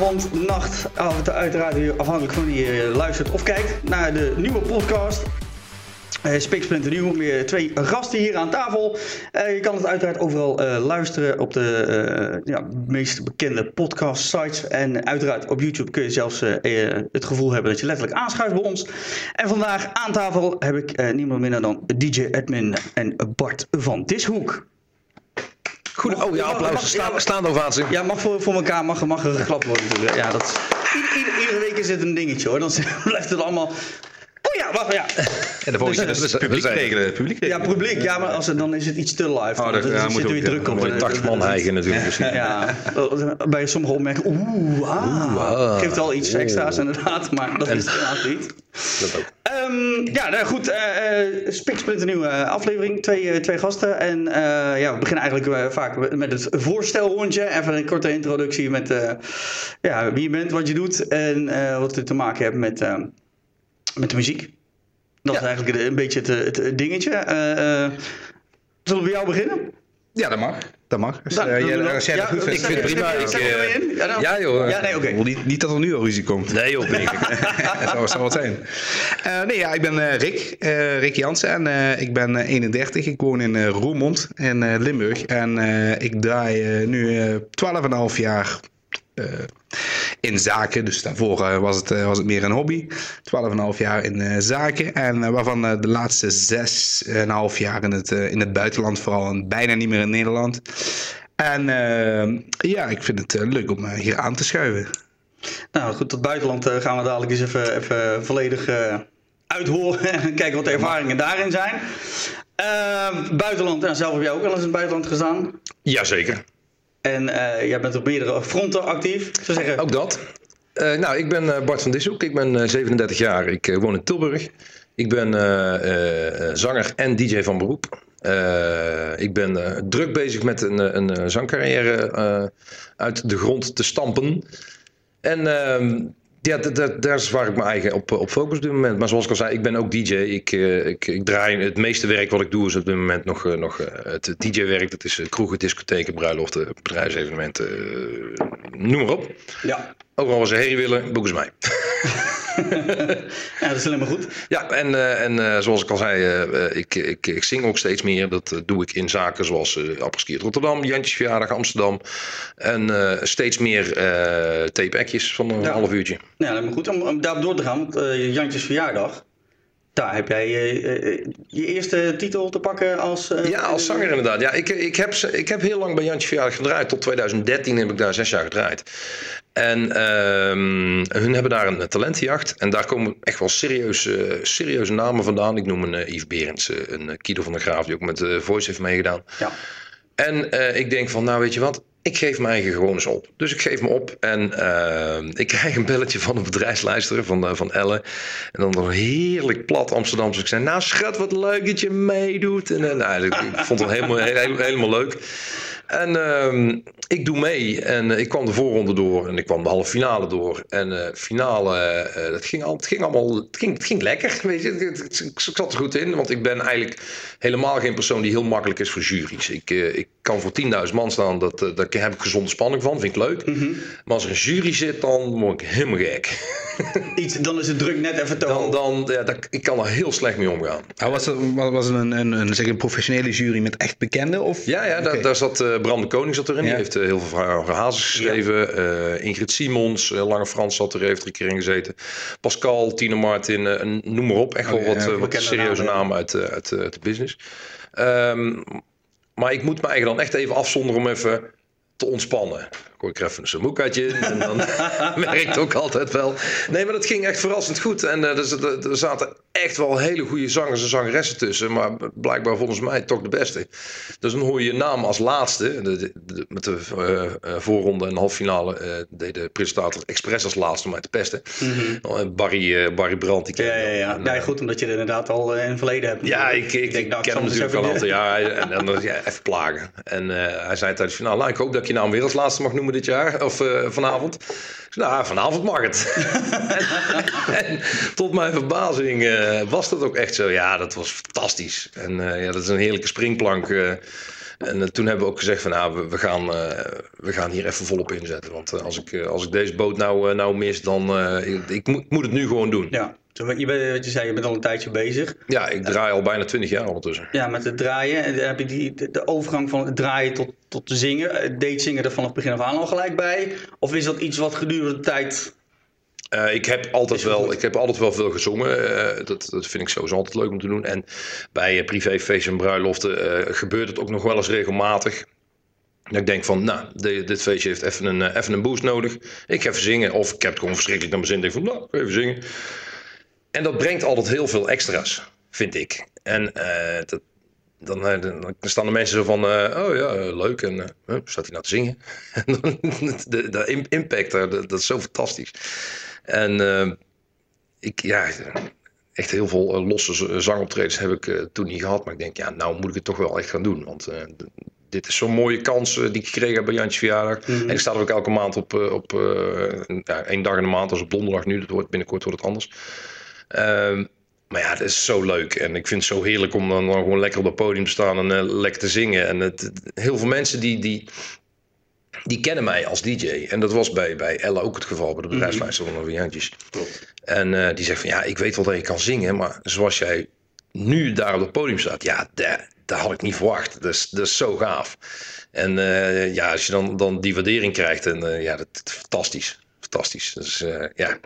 avond, nacht, avond, uiteraard weer afhankelijk van wie je luistert of kijkt naar de nieuwe podcast. Uh, Nieuw, weer twee gasten hier aan tafel. Uh, je kan het uiteraard overal uh, luisteren op de ja, meest bekende podcast sites. En uiteraard op YouTube kun je zelfs het gevoel hebben dat je letterlijk aanschuift bij ons. En vandaag aan tafel heb ik niemand minder dan DJ Edmin en Bart van Dishoek. Goed, oh ja, applaus. Sta, staande ovatie. Ja, mag voor, voor elkaar mag, mag er geklapt worden. Ja, dat, ieder, iedere week is het een dingetje hoor. Dan blijft het allemaal Oh ja, wacht, ja. En de volgende dus, dus, publiek regelen, publiek Ja, publiek. Ja, maar als het, dan is het iets te live. Oh, dat, ja, zit er weer druk op. Een taxman eigen natuurlijk. ja, bij sommige opmerkingen, oeh, ah. ah. Geeft wel iets extra's inderdaad, maar dat is het inderdaad niet. Dat ook. Um, ja, nou goed. Uh, uh, nieuwe aflevering. Twee, uh, twee gasten. En uh, ja, we beginnen eigenlijk vaak met het voorstelrondje. Even een korte introductie met ja, wie je bent, wat je doet en wat het te maken hebt met met de muziek. Dat is eigenlijk een beetje het, het dingetje. Zullen we bij jou beginnen? Ja, dat mag. Dat mag. Als, nou, uh, jij, als jij ja, goed vindt. Ik vind het prima. Ik, uh, ja, nou. ja, joh. Ja, nee, okay. niet, niet dat er nu al ruzie komt. Nee joh, denk ik. dat zou, zou wat zijn. Uh, nee, ja, ik ben Rick. Rick Jansen. En ik ben 31. Ik woon in Roermond in Limburg. En ik draai nu 12,5 jaar in zaken. Dus daarvoor eh, was, het, eh, was het meer een hobby. 12,5 jaar in eh, zaken. En waarvan de laatste 6,5 jaar in het, in het buitenland. Vooral en bijna niet meer in Nederland. En ja, ik vind het leuk om hier aan te schuiven. Nou goed, tot buitenland gaan we dadelijk eens even, even volledig uithoren en kijken wat de ervaringen daarin zijn. Uh, buitenland, en zelf heb jij ook wel eens in het buitenland gestaan? Jazeker. En uh, jij bent op meerdere fronten actief. Zou zeggen. Ook dat. Uh, nou, ik ben uh, Bart van Dishoek. Ik ben 37 jaar. Ik woon in Tilburg. Ik ben zanger en DJ van beroep. ik ben druk bezig met een, een zangcarrière uit de grond te stampen. En ehm, ja, daar is waar ik me eigen op, op focus op dit moment. Maar zoals ik al zei, ik ben ook DJ. Ik, uh, ik, ik draai het meeste werk wat ik doe is op dit moment nog, uh, nog uh, het DJ-werk. Dat is kroegen, discotheken, bruiloften, bedrijfsevenementen, noem maar op. Ja. Overal waar ze herrie willen, boeken ze mij. ja, dat is helemaal goed. Ja, en, uh, en uh, zoals ik al zei, uh, ik, ik, ik zing ook steeds meer. Dat doe ik in zaken zoals uh, Rotterdam, Jantjes Verjaardag Amsterdam. En steeds meer tape-ekjes van een half uurtje. Ja, helemaal goed. Om, om daarop door te gaan, want Jantjes Verjaardag... Daar heb jij je eerste titel te pakken als... ja, als zanger inderdaad. Ja, ik, ik, heb, ik heb heel lang bij Jantje Verjaardag gedraaid. Tot 2013 heb ik daar zes jaar gedraaid. En uh, hun hebben daar een talentjacht. En daar komen echt wel serieuze, serieuze namen vandaan. Ik noem een uh, Yves Berends, uh, een Kido van der Graaf, die ook met uh, Voice heeft meegedaan. Ja. En ik denk van, nou weet je wat, ik geef mijn eigen gewoon op. Dus ik geef me op en ehm, ik krijg een belletje van een bedrijfsluister van, van Elle. En dan een heerlijk plat Amsterdamse. Ik zei, nou schat, wat leuk dat je meedoet. En nou, ik, vond het helemaal, helemaal leuk. En uh, ik doe mee en uh, ik kwam de voorronde door en ik kwam de halve finale door. En uh, finale, uh, dat ging, al, het ging allemaal, het ging, het ging lekker, weet je. Ik zat er goed in, want ik ben eigenlijk helemaal geen persoon die heel makkelijk is voor juries. Ik, ik kan voor 10.000 man staan, dat, daar heb ik gezonde spanning van, vind ik leuk. Mm -hmm. Maar als er een jury zit, dan word ik helemaal gek. Iets, dan is het druk net even te dan, dan, ja, dat, Ik kan er heel slecht mee omgaan. was het, was het een, een, een, zeg een professionele jury met echt bekenden? Of? Ja, ja daar, daar zat Bram de Koning zat erin. Die heeft uh, heel veel hazes geschreven. Ja. Uh, Ingrid Simons, Lange Frans zat er, heeft er een keer in gezeten. Pascal, Tine Martin, noem maar op. Echt wel wat, wat serieuze namen uit, uit, uit, de business. Um, maar ik moet me eigenlijk dan echt even afzonderen om even te ontspannen. Ik er even een samoekaatje in en dan werkt ook altijd wel. Nee, maar dat ging echt verrassend goed. En uh, er, er, zaten echt wel hele goede zangers en zangeressen tussen. Maar blijkbaar volgens mij toch de beste. Dus dan hoor je je naam als laatste. De, met de uh, voorronde en halffinale uh, deed de presentator expres als laatste om mij te pesten. Mm -hmm. Barry, Barry Brandt. Die ja, ja, ja. En, ja, goed, omdat je er inderdaad al in het verleden hebt. Ja, ik, ik, ik, denk, nou, ken hem natuurlijk al altijd. Ja, en, en dan ja, even plagen. En hij zei tijdens de finale, nou, ik hoop dat ik je naam weer als laatste mag noemen dit jaar. Of vanavond. Nou, vanavond mag het. en, tot mijn verbazing uh, uh, was dat ook echt zo? Ja, dat was fantastisch. En uh, ja, dat is een heerlijke springplank. En toen hebben we ook gezegd van nou, we, we gaan, we gaan hier even volop inzetten. Want als, ik, als ik deze boot nou, nou mis, dan ik, ik, moet, ik moet het nu gewoon doen. Ja. Je, bent, wat je zei, je bent al een tijdje bezig. Ja, ik draai al bijna twintig jaar ondertussen. Ja, met het draaien. En heb je die, de, overgang van het draaien tot, tot zingen. Deed zingen er vanaf het begin af aan al gelijk bij? Of is dat iets wat gedurende de tijd uh, ik, heb altijd wel, ik heb altijd wel veel gezongen. Uh, dat, dat vind ik sowieso altijd leuk om te doen. En bij uh, privéfeesten en bruiloften gebeurt het ook nog wel eens regelmatig. Dat ik denk van, nou, dit, dit feestje heeft even een, even een boost nodig. Ik ga even zingen. Of ik heb het gewoon verschrikkelijk naar mijn zin. denk van, nou, even zingen. En dat brengt altijd heel veel extra's, vind ik. En dat, dan, dan, staan de mensen zo van, oh ja, leuk. En staat hij nou te zingen? de, de impact, dat, dat is zo fantastisch. En uh, ik, ja, echt heel veel uh, losse zangoptredens heb ik uh, toen niet gehad. Maar ik denk, ja, nou moet ik het toch wel echt gaan doen. Want dit is zo'n mooie kans die ik gekregen heb bij Jantje verjaardag. Mm -hmm. En ik sta er ook elke maand op, op ja, één dag in de maand, als op donderdag nu. Dat wordt, binnenkort wordt het anders. Ehm, maar ja, het is zo leuk. En ik vind het zo heerlijk om dan, gewoon lekker op het podium te staan en lekker te zingen. En het, heel veel mensen die, die, die kennen mij als DJ. En dat was bij, bij Ella ook het geval, bij de bedrijfsleider van de Variantjes. En uh, die zegt van ja, ik weet wel dat je kan zingen, maar zoals jij nu daar op het podium staat, ja, daar, daar had ik niet verwacht. Dat is, dat is zo gaaf. En uh, ja, als je dan, dan die waardering krijgt, en uh, ja, dat, is fantastisch. Fantastisch. Dus ja,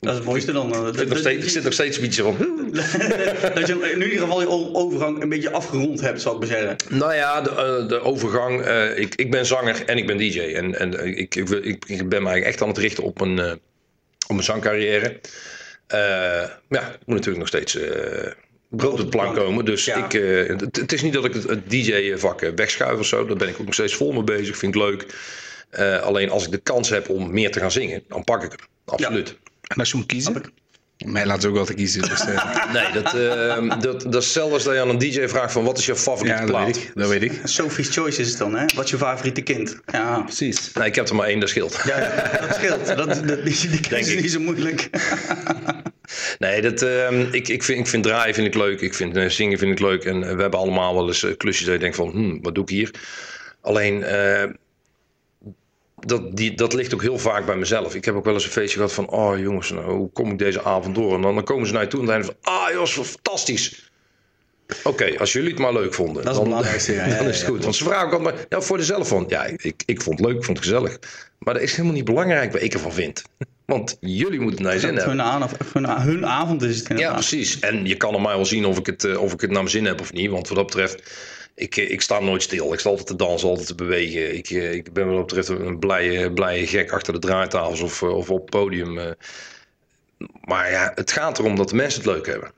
dat is het mooiste dan. Ik zit nog steeds, zit nog steeds een beetje van. dat je in ieder geval je overgang een beetje afgerond hebt, zou ik maar zeggen. Nou ja, de, de overgang. Uh, ik, ik ben zanger en ik ben DJ. En, en ik, ik, ik, ik ben mij echt aan het richten op mijn, uh, op mijn zangcarrière. Uh, ja, ik moet natuurlijk nog steeds brood op het plan komen. Dus ja. ik, het, het, is niet dat ik het, het DJ-vak wegschuif of zo. Daar ben ik ook nog steeds vol mee bezig. Vind ik leuk. alleen als ik de kans heb om meer te gaan zingen, dan pak ik hem. Absoluut. Ja. En als je moet kiezen? Mij laat ze ook altijd kiezen. Dus, uh... nee, dat, uh, dat, dat is zelfs dat je aan een DJ vraagt van wat is je favoriete ja, dat Weet ik, dat weet ik. Sophie's Choice is het dan, hè? Wat is je favoriete kind? Ja, precies. Nee, ik heb er maar één, dat scheelt. Ja, dat scheelt. Dat, dat, die die keuze is niet zo moeilijk. nee, dat, uh, ik, ik, vind, ik vind draaien vind ik leuk. Ik vind uh, zingen vind ik leuk. En we hebben allemaal wel eens klusjes dat je denkt van, hm, wat doe ik hier? Alleen dat, die, dat ligt ook heel vaak bij mezelf. Ik heb ook wel eens een feestje gehad van... oh jongens, nou, hoe kom ik deze avond door? En dan, dan komen ze naar je toe en dan van... ah jongens, fantastisch. Oké, als jullie het maar leuk vonden. Dat is dan, het ja, dan is het goed. Want ze vragen ook altijd maar... ja, voor dezelfde van... ja, ik, ik vond het leuk, ik vond het gezellig. Maar dat is helemaal niet belangrijk wat ik ervan vind. Want jullie moeten naar je zin hebben. Hun, hun, avond is het Ja, precies. En je kan er maar wel zien of ik, het, eh, of ik het naar mijn zin heb of niet. Want wat dat betreft ik, eh, ik sta nooit stil. Ik sta altijd te dansen, altijd te bewegen. Ik, eh, ik ben wel op betreft een blije, blije gek achter de draaitafels of, eh, of op het podium. Maar ja, het gaat erom dat de mensen het leuk hebben.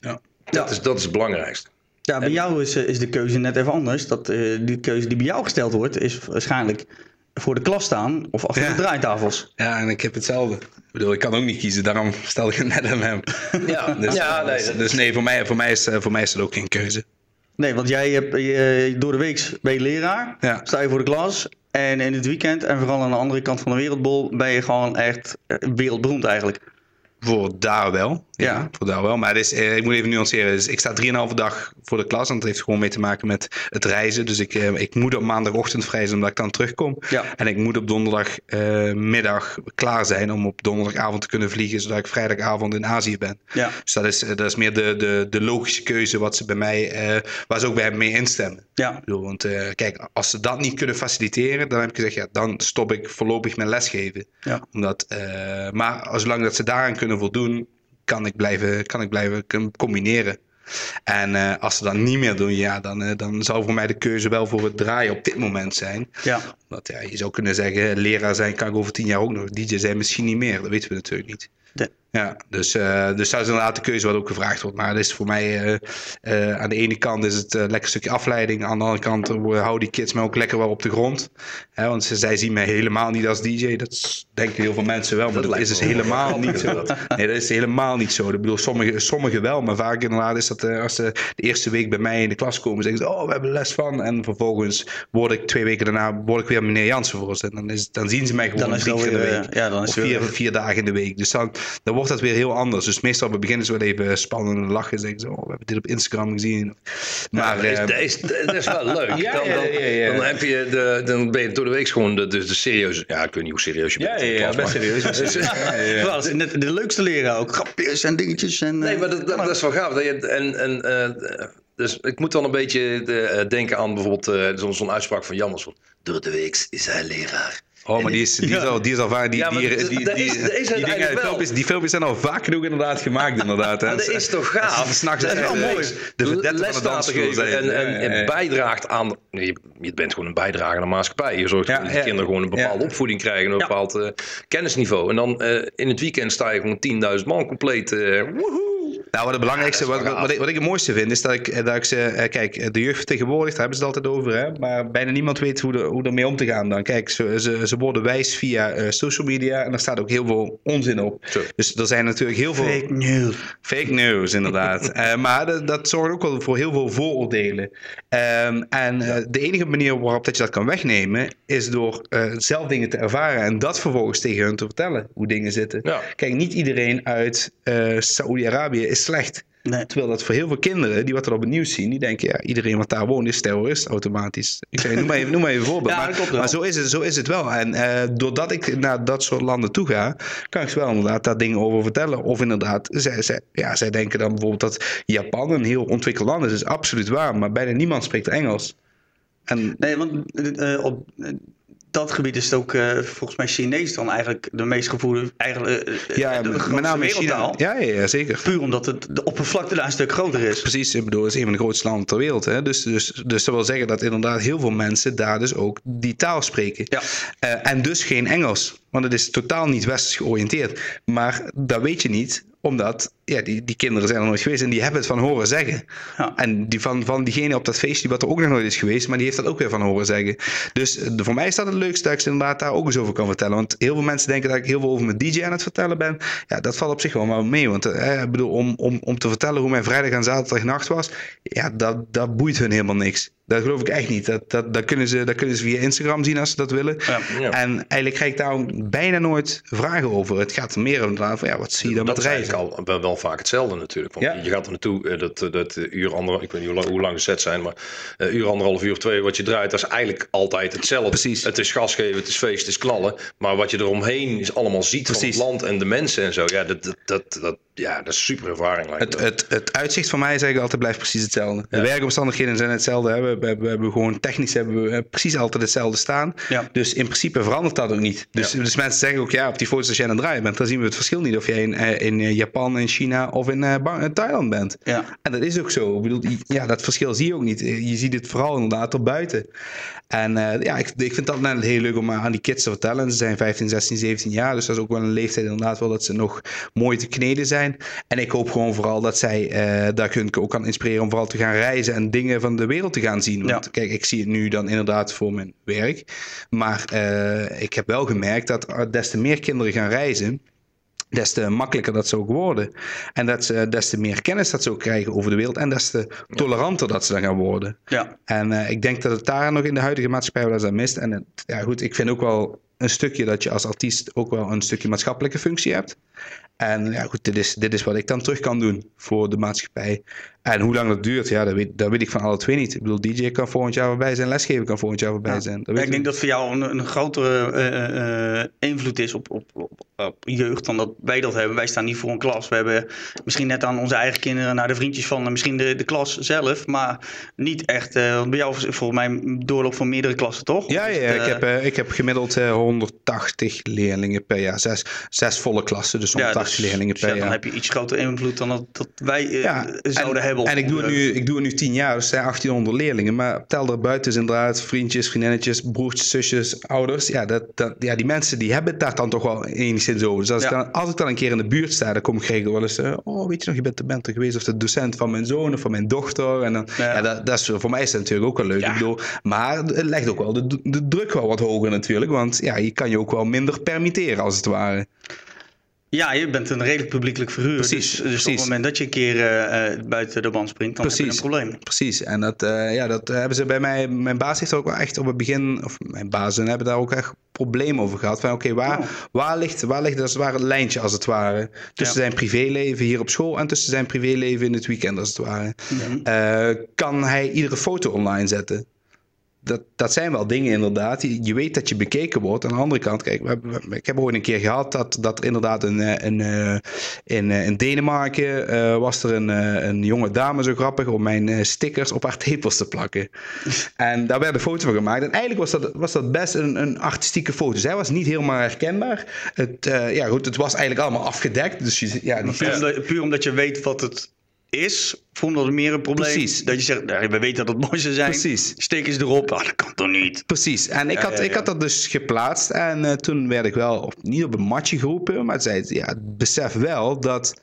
Ja. Dat, Is, dat is het belangrijkste. Ja, bij jou is, is de keuze net even anders. Dat, uh, die keuze die bij jou gesteld wordt, is waarschijnlijk voor de klas staan of achter de draaitafels. Ja, en ik heb hetzelfde. Ik bedoel, ik kan ook niet kiezen, daarom stel ik het net aan hem. Ja, dus, ja nee, dus nee, voor mij, voor, mij is, voor mij is het ook geen keuze. Nee, want jij hebt je, door de week ben je leraar, ja. sta je voor de klas. En in het weekend en vooral aan de andere kant van de wereldbol ben je gewoon echt eh, wereldberoemd eigenlijk. Voor daar wel. Ja, voor daar wel. Maar is, eh, ik moet even nuanceren. Dus ik sta 3,5 dag voor de klas. En dat heeft gewoon mee te maken met het reizen. Dus ik, eh, ik moet op maandagochtend vrij zijn omdat ik dan terugkom. Ja. En ik moet op donderdagmiddag klaar zijn om op donderdagavond te kunnen vliegen. Zodat ik vrijdagavond in Azië ben. Ja. Dus dat is, dat is meer de, de, de logische keuze wat ze bij mij, waar ze ook bij mee instemmen. Ja. Bedoel, want kijk, als ze dat niet kunnen faciliteren, dan heb ik gezegd, ja, dan stop ik voorlopig mijn lesgeven. Ja. Omdat, maar zolang dat ze daaraan kunnen voldoen, kan ik blijven, kan ik blijven combineren. En uh, als ze dat niet meer doen, ja, dan, uh, dan zou voor mij de keuze wel voor het draaien op dit moment zijn. Ja. Want ja, je zou kunnen zeggen, leraar zijn kan ik over tien jaar ook nog. DJ zijn misschien niet meer, dat weten we natuurlijk niet. Ja, dus, uh, dus dat is inderdaad de keuze wat ook gevraagd wordt. Maar dat is voor mij, uh, uh, aan de ene kant is het een lekker stukje afleiding. Aan de andere kant houden die kids me ook lekker wel op de grond. Hè, want ze, zij zien mij helemaal niet als DJ. Dat denken heel veel mensen wel, maar dat, is dus helemaal niet zo. Nee, dat is helemaal niet zo. Ik bedoel, sommigen sommige wel, maar vaak inderdaad is dat als ze de eerste week bij mij in de klas komen, zeggen ze, oh, we hebben les van. En vervolgens word ik twee weken daarna, word ik weer meneer Jansen voor ze. En dan, is, dan zien ze mij gewoon drie keer de week. Ja, dan is of vier, vier dagen in de week. Dus dan, dan wordt dat weer heel anders. Dus meestal op het wel even spannend lachen. Zeggen zo, oh, we hebben dit op Instagram gezien. Maar ja, dat, is, dat, is, wel leuk. ja, dan, dan, dan, heb je de, dan ben je door de week gewoon de, de, de serieuze... Ja, ik weet niet hoe serieus je bent. Ja, ja, ja best serieus. dat is net de leukste leren ook. Grapjes en dingetjes. En, nee, maar dat, dat, is wel gaaf. Dat je, en, en, uh, dus ik moet dan een beetje de, denken aan bijvoorbeeld uh, zo'n uitspraak van Jammers. Door de week is hij leraar. Oh, maar die is, die is, al, die is al vaak. Die, ja, die, die, die, filmpjes, die filmpjes zijn al vaak genoeg inderdaad gemaakt, inderdaad. maar dat is toch gaaf? S'nachts is wel mooi. De les van de dansschool En, en, en bijdraagt aan. Je, je bent gewoon een bijdrager aan de maatschappij. Je zorgt dat die kinderen gewoon een bepaalde opvoeding krijgen, een bepaald kennisniveau. En dan in het weekend sta je gewoon 10.000 man compleet. Woehoe nou, wat het belangrijkste, wat, wat, ik, wat ik het mooiste vind, is dat ik, dat ik ze, eh, kijk, de jeugd tegenwoordig, daar hebben ze het altijd over, hè, maar bijna niemand weet hoe, de, hoe ermee om te gaan dan. Kijk, ze, ze, ze worden wijs via uh, social media en daar staat ook heel veel onzin op. Dus er zijn natuurlijk heel veel... Fake news. Fake news, inderdaad. uh, maar dat, dat zorgt ook wel voor heel veel vooroordelen. Um, en uh, de enige manier waarop dat je dat kan wegnemen, is door zelf dingen te ervaren en dat vervolgens tegen hun te vertellen, hoe dingen zitten. Ja. Kijk, niet iedereen uit Saoedi-Arabië is slecht. Nee. Terwijl dat voor heel veel kinderen die wat er op het nieuws zien, die denken, ja, iedereen wat daar woont is terrorist automatisch. Ik zeg, noem maar even, noem maar even een voorbeeld. maar, maar zo, is het, zo is het wel. En uh, doordat ik naar dat soort landen toe ga, kan ik ze wel inderdaad daar dingen over vertellen. Of inderdaad, zij, zij, ja, zij denken dan bijvoorbeeld dat Japan een heel ontwikkeld land is. Dat is absoluut waar, maar bijna niemand spreekt Engels. En, nee, want uh, op, dat gebied is het ook uh, volgens mij Chinees dan eigenlijk de meest gevoerde, eigenlijk uh, ja, de met name China. Ja, ja, ja, zeker. Puur omdat het, de oppervlakte daar een stuk groter is. Precies, ik bedoel, het is een van de grootste landen ter wereld. Hè? Dus, dus, dus dat wil zeggen dat inderdaad heel veel mensen daar dus ook die taal spreken. Ja. Uh, en dus geen Engels. Want het is totaal niet westers georiënteerd. Maar dat weet je niet, omdat ja, die, die kinderen zijn er nooit geweest en die hebben het van horen zeggen. Ja. En die van, van diegene op dat feestje wat er ook nog nooit is geweest, maar die heeft dat ook weer van horen zeggen. Dus de, voor mij is dat het leukste dat ik ze inderdaad daar ook eens over kan vertellen. Want heel veel mensen denken dat ik heel veel over mijn DJ aan het vertellen ben. Ja, dat valt op zich wel maar mee. Want eh, ik bedoel, om, om, om te vertellen hoe mijn vrijdag en zaterdag nacht was, ja, dat, dat boeit hun helemaal niks. Dat geloof ik echt niet. Dat, dat, dat, kunnen ze, dat kunnen ze via Instagram zien als ze dat willen. Ja, En eigenlijk krijg ik daar bijna nooit vragen over. Het gaat meer om van ja, wat zie je dan met reizen? Dat is al wel, vaak hetzelfde natuurlijk. Want je gaat er naartoe, eh, dat, dat uur anderhalf, ik weet niet hoe lang, hoe lang de set zijn, maar uh, uur anderhalf uur twee wat je draait, dat is eigenlijk altijd hetzelfde. Precies. Het is gas geven, het is feest, het is knallen. Maar wat je eromheen is allemaal ziet Precies. van het land en de mensen en zo. Ja, dat, dat, dat, dat ja, dat is super ervaring. Het, het, het, uitzicht van mij is eigenlijk altijd blijft precies hetzelfde. De werkomstandigheden zijn hetzelfde. Hè. We, we, hebben gewoon technisch hebben we precies altijd hetzelfde staan. Ja. Dus in principe verandert dat ook niet. Dus, dus mensen zeggen ook ja, op die foto's als jij aan het draaien bent, dan zien we het verschil niet of jij in, eh, in eh, Japan, in China of in, Thailand bent. Ja. En dat is ook zo. Ik bedoel, ja, dat verschil zie je ook niet. Je ziet het vooral inderdaad op buiten. En uh, ja, ik, ik vind dat net heel leuk om aan die kids te vertellen. Ze zijn 15, 16, 17 jaar. Dus dat is ook wel een leeftijd inderdaad wel dat ze nog mooi te kneden zijn. En ik hoop gewoon vooral dat zij uh, daar kun, ook kan inspireren om vooral te gaan reizen en dingen van de wereld te gaan zien. Want kijk, ik zie het nu dan inderdaad voor mijn werk. Maar uh, ik heb wel gemerkt dat des te meer kinderen gaan reizen des te makkelijker dat ze ook worden. En dat ze, des te meer kennis dat ze ook krijgen over de wereld. En des te toleranter dat ze dan gaan worden. Ja. En uh, ik denk dat het daar nog in de huidige maatschappij wel eens aan mist. En het, ja, goed, ik vind ook wel een stukje dat je als artiest ook wel een stukje maatschappelijke functie hebt. En ja, goed, dit is, dit is wat ik dan terug kan doen voor de maatschappij. En hoe lang dat duurt, ja, dat weet, dat weet ik van alle twee niet. Ik bedoel, DJ kan volgend jaar voorbij zijn, lesgeven kan volgend jaar voorbij zijn. Dat ik denk dat voor jou een, een grotere uh, uh, invloed is op, op, op, op, jeugd dan dat wij dat hebben. Wij staan niet voor een klas. We hebben misschien net aan onze eigen kinderen, naar de vriendjes van misschien de, de klas zelf, maar niet echt. Uh, bij jou volgens mij doorloop van meerdere klassen, toch? Ja, ja, ik, heb, ik heb gemiddeld 180 leerlingen per jaar. Zes, zes volle klassen, dus 180 ja, dus, leerlingen per jaar. Dan heb je iets grotere invloed dan dat, dat wij zouden hebben. En ik doe, het nu, ik doe het nu tien jaar, dus zijn 1800 leerlingen. Maar tel er buiten is inderdaad vriendjes, vriendinnetjes, broertjes, zusjes, ouders. Ja, dat, dat, ja, die mensen die hebben het daar dan toch wel enigszins over. Dus als, ik dan, als ik dan een keer in de buurt sta, dan kom ik ik wel eens... Uh, oh, weet je nog, je bent, bent er geweest of de docent van mijn zoon of van mijn dochter. En dan, ja. dat, dat is, voor mij is dat natuurlijk ook wel leuk. Ik bedoel, maar het legt ook wel de, de druk wel wat hoger natuurlijk. Want ja, je kan je ook wel minder permitteren als het ware. Ja, je bent een redelijk publiekelijk figuur. Precies. Dus, dus op het moment dat je een keer uh, buiten de band springt, dan precies, heb je een probleem. Precies. En dat, uh, ja, dat hebben ze bij mij. Mijn baas heeft ook wel echt op het begin, of mijn bazen hebben daar ook echt probleem over gehad. Van oké, waar, oh. waar ligt, waar ligt als het ware het lijntje als het ware? Tussen zijn privéleven hier op school en tussen zijn privéleven in het weekend als het ware. Mm kan hij iedere foto online zetten? Dat, dat zijn wel dingen inderdaad. Je, je, weet dat je bekeken wordt. Aan de andere kant, kijk, we, we, ik heb ooit een keer gehad dat, dat er inderdaad een, eh, een, eh, in, eh, in Denemarken uh, was er een, een jonge dame zo grappig om mijn stickers op haar tepels te plakken. en daar werd een foto van gemaakt. En eigenlijk was dat, was dat best een, een artistieke foto. Zij was niet helemaal herkenbaar. Het, ja, goed, het was eigenlijk allemaal afgedekt. Dus je, ja, puur, omdat, puur omdat je weet wat het is, vonden we meer een probleem. Precies. Dat je zegt, nou, we weten dat het mooiste zijn. Precies. Steek eens erop. Ah, dat kan toch niet? Precies. En ik, had, ik had dat dus geplaatst. En uh, toen werd ik wel, of niet op een matje geroepen, maar het zei, ja, besef wel dat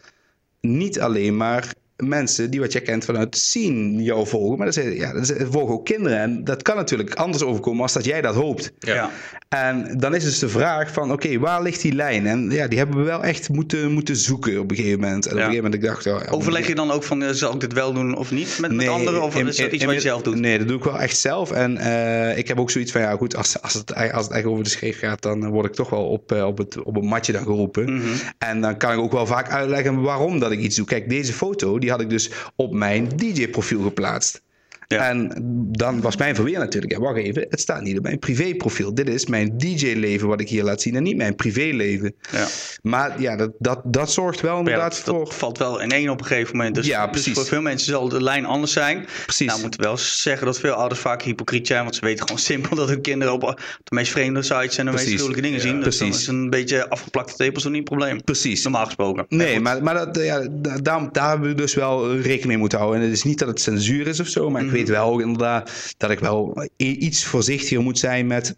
niet alleen maar mensen die wat jij kent vanuit zien jou volgen. Maar dat, is, ja, dat volgen ook kinderen. En dat kan natuurlijk anders overkomen als dat jij dat hoopt. Ja. En dan is dus de vraag van, oké, waar ligt die lijn? En ja, die hebben we wel echt moeten, moeten zoeken op een gegeven moment. En op een gegeven moment ik dacht... Ja, Overleg je dan ook van, uh, zal ik dit wel doen of niet met, met anderen? Of is dat iets wat je zelf doet? Nee, dat doe ik wel echt zelf. En uh, ik heb ook zoiets van, ja goed, als, als, het, als het echt over de scheef gaat... dan word ik toch wel op, uh, op, het, op een matje dan geroepen. Mm -hmm. En dan kan ik ook wel vaak uitleggen waarom dat ik iets doe. Kijk, deze foto, die had ik dus op mijn DJ-profiel geplaatst. En dan was mijn verweer natuurlijk, ja, wacht even, het staat niet op mijn privéprofiel. Dit is mijn DJ-leven wat ik hier laat zien en niet mijn privéleven. Ja. Maar ja, dat, dat, dat zorgt wel inderdaad voor... Dat valt wel in één op een gegeven moment. Dus, ja, precies. Dus voor veel mensen zal de lijn anders zijn. Precies. Nou, moeten wel zeggen dat veel ouders vaak hypocriet zijn, want ze weten gewoon simpel dat hun kinderen op de meest vreemde sites en de meest gruwelijke dingen zien. Dus precies. is een beetje afgeplakte tepels niet een probleem. Precies. Normaal gesproken. Nee, maar, maar dat, ja, daar, daar hebben we dus wel rekening mee moeten houden. En het is niet dat het censuur is of zo, maar weet wel inderdaad dat ik wel iets voorzichtiger moet zijn met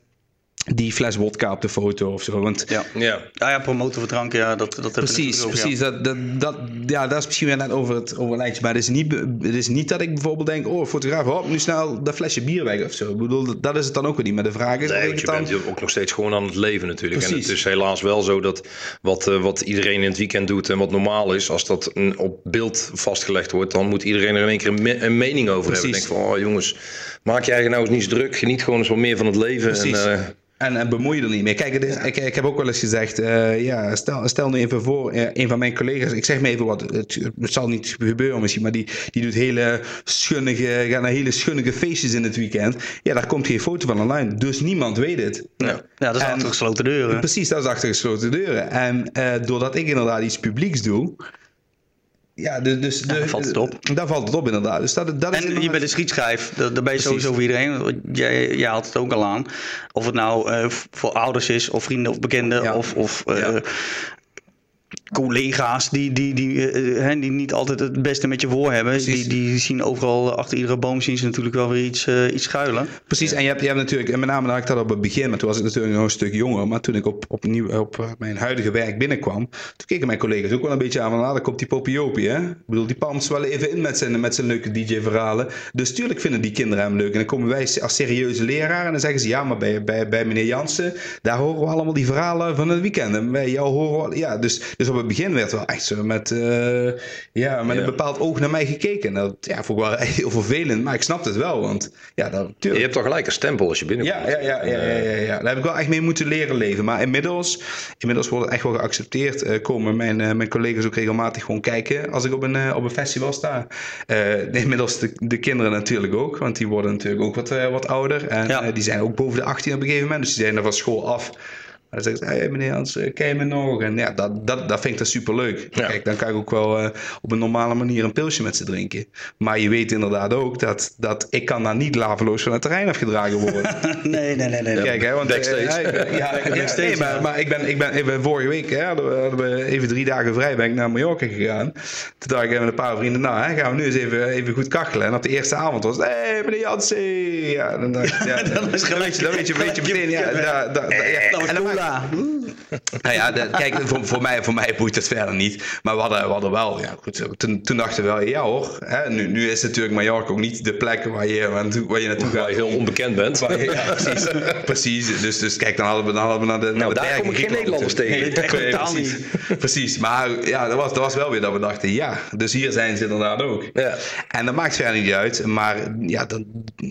die fles wodka op de foto of zo. Want, ja, ja. Ah ja promoten voor drank, ja, dat, dat Precies, precies. Dat, dat, dat, ja, dat is misschien weer net over het, over lijntje. Maar het is, niet, het is niet dat ik bijvoorbeeld denk, oh, fotograaf, hop, nu snel dat flesje bier weg of zo. Ik bedoel, dat is het dan ook weer niet. Maar de vraag is... Nee, je dan... bent ook nog steeds gewoon aan het leven natuurlijk. Precies. En het is helaas wel zo dat wat, uh, wat iedereen in het weekend doet en wat normaal is, als dat op beeld vastgelegd wordt, dan moet iedereen er in één keer een, me een mening over precies. hebben. Denk van, oh jongens, maak je eigen nou eens niet druk. Geniet gewoon eens wat meer van het leven. Precies. En, uh, en, en bemoei je er niet mee. Kijk, is, ik, ik, heb ook wel eens gezegd, uh, ja, stel, stel nu even voor, uh, een van mijn collega's, ik zeg maar even wat, het, het, zal niet gebeuren misschien, maar die, die doet hele schunnige, gaat naar hele schunnige feestjes in het weekend. Ja, daar komt geen foto van online, dus niemand weet het. Ja, ja dat is achter gesloten deuren. Precies, dat is achter gesloten deuren. En uh, doordat ik inderdaad iets publieks doe, ja, dus, dus de, dan valt het op. Daar valt het op inderdaad. Dus dat, dat en is je bent een schietschijf, daar ben je sowieso voor iedereen. Jij, jij haalt het ook al aan. Of het nou uh, voor ouders is, of vrienden of bekenden, ja. of, of uh, ja collega's die, die, die, uh, die niet altijd het beste met je voor hebben. Die, die zien overal achter iedere boom zien ze natuurlijk wel weer iets, uh, iets schuilen. Precies, en je hebt, je hebt natuurlijk, en met name had ik dat op het begin, maar toen was ik natuurlijk nog een stuk jonger. Maar toen ik op, op, nieuw, op mijn huidige werk binnenkwam, toen keken mijn collega's ook wel een beetje aan van, ah, daar komt die Popiopie, hè. Ik bedoel, die palmt wel even in met zijn, met zijn leuke DJ-verhalen. Dus tuurlijk vinden die kinderen hem leuk. En dan komen wij als serieuze leraar en dan zeggen ze, ja, maar bij, bij, bij meneer Jansen, daar horen we allemaal die verhalen van het weekend. En bij jou horen we, ja, dus, dus op het begin werd wel echt zo met, uh, ja, met een bepaald oog naar mij gekeken. Dat ja, vond ik wel heel vervelend, maar ik snap het wel. Want ja, dat, Je hebt toch gelijk een stempel als je binnenkomt. Ja, ja, ja, ja, ja, ja, daar heb ik wel echt mee moeten leren leven. Maar inmiddels, inmiddels wordt het echt wel geaccepteerd. Uh, komen mijn, uh, mijn collega's ook regelmatig gewoon kijken als ik op een, op een festival sta. inmiddels de, de kinderen natuurlijk ook, want die worden natuurlijk ook wat, wat ouder. En die zijn ook boven de 18 op een gegeven moment, dus die zijn er van school af. Dan zegt hey, meneer Hans, eh, ken je me nog? En ja, dat, dat, dat vind ik dat superleuk. Ja. Kijk, dan kan ik ook wel uh, op een normale manier een pilsje met ze drinken. Maar je weet inderdaad ook dat, dat ik kan daar niet laveloos van het terrein afgedragen worden. nee, nee, nee, nee. Kijk, hè, want... Backstage. Uh, ja, backstage, nee, maar, maar ik, ben, ik, ben, ik ben vorige week, hè, hadden we even drie dagen vrij, ben ik naar Mallorca gegaan. Toen dacht ik met een paar vrienden, nou, hè, gaan we nu eens even, even goed kachelen. En op de eerste avond was hé, hey, meneer Jansen. Ja, dan, ja, dan, dan, dan, weet je, dan weet je, weet je meteen, ja, ja. En dan ja. nou ja, kijk, voor, voor, mij, voor mij boeit het verder niet. Maar we hadden, we hadden wel, ja, goed, toen, toen dachten we wel, ja hoor. Hè, nu, nu is natuurlijk Mallorca ook niet de plek waar je, waar je naartoe gaat. Waar je heel onbekend bent. Je, ja, precies. precies. Dus, dus kijk, dan hadden we, dan hadden we naar de, naar nou, de daar kom ik geen Nederlanders tegen. Nee, precies. precies. Maar ja, dat was, dat was wel weer dat we dachten, ja, dus hier zijn ze inderdaad ook. Ja. En dat maakt verder niet uit. Maar ja, dan,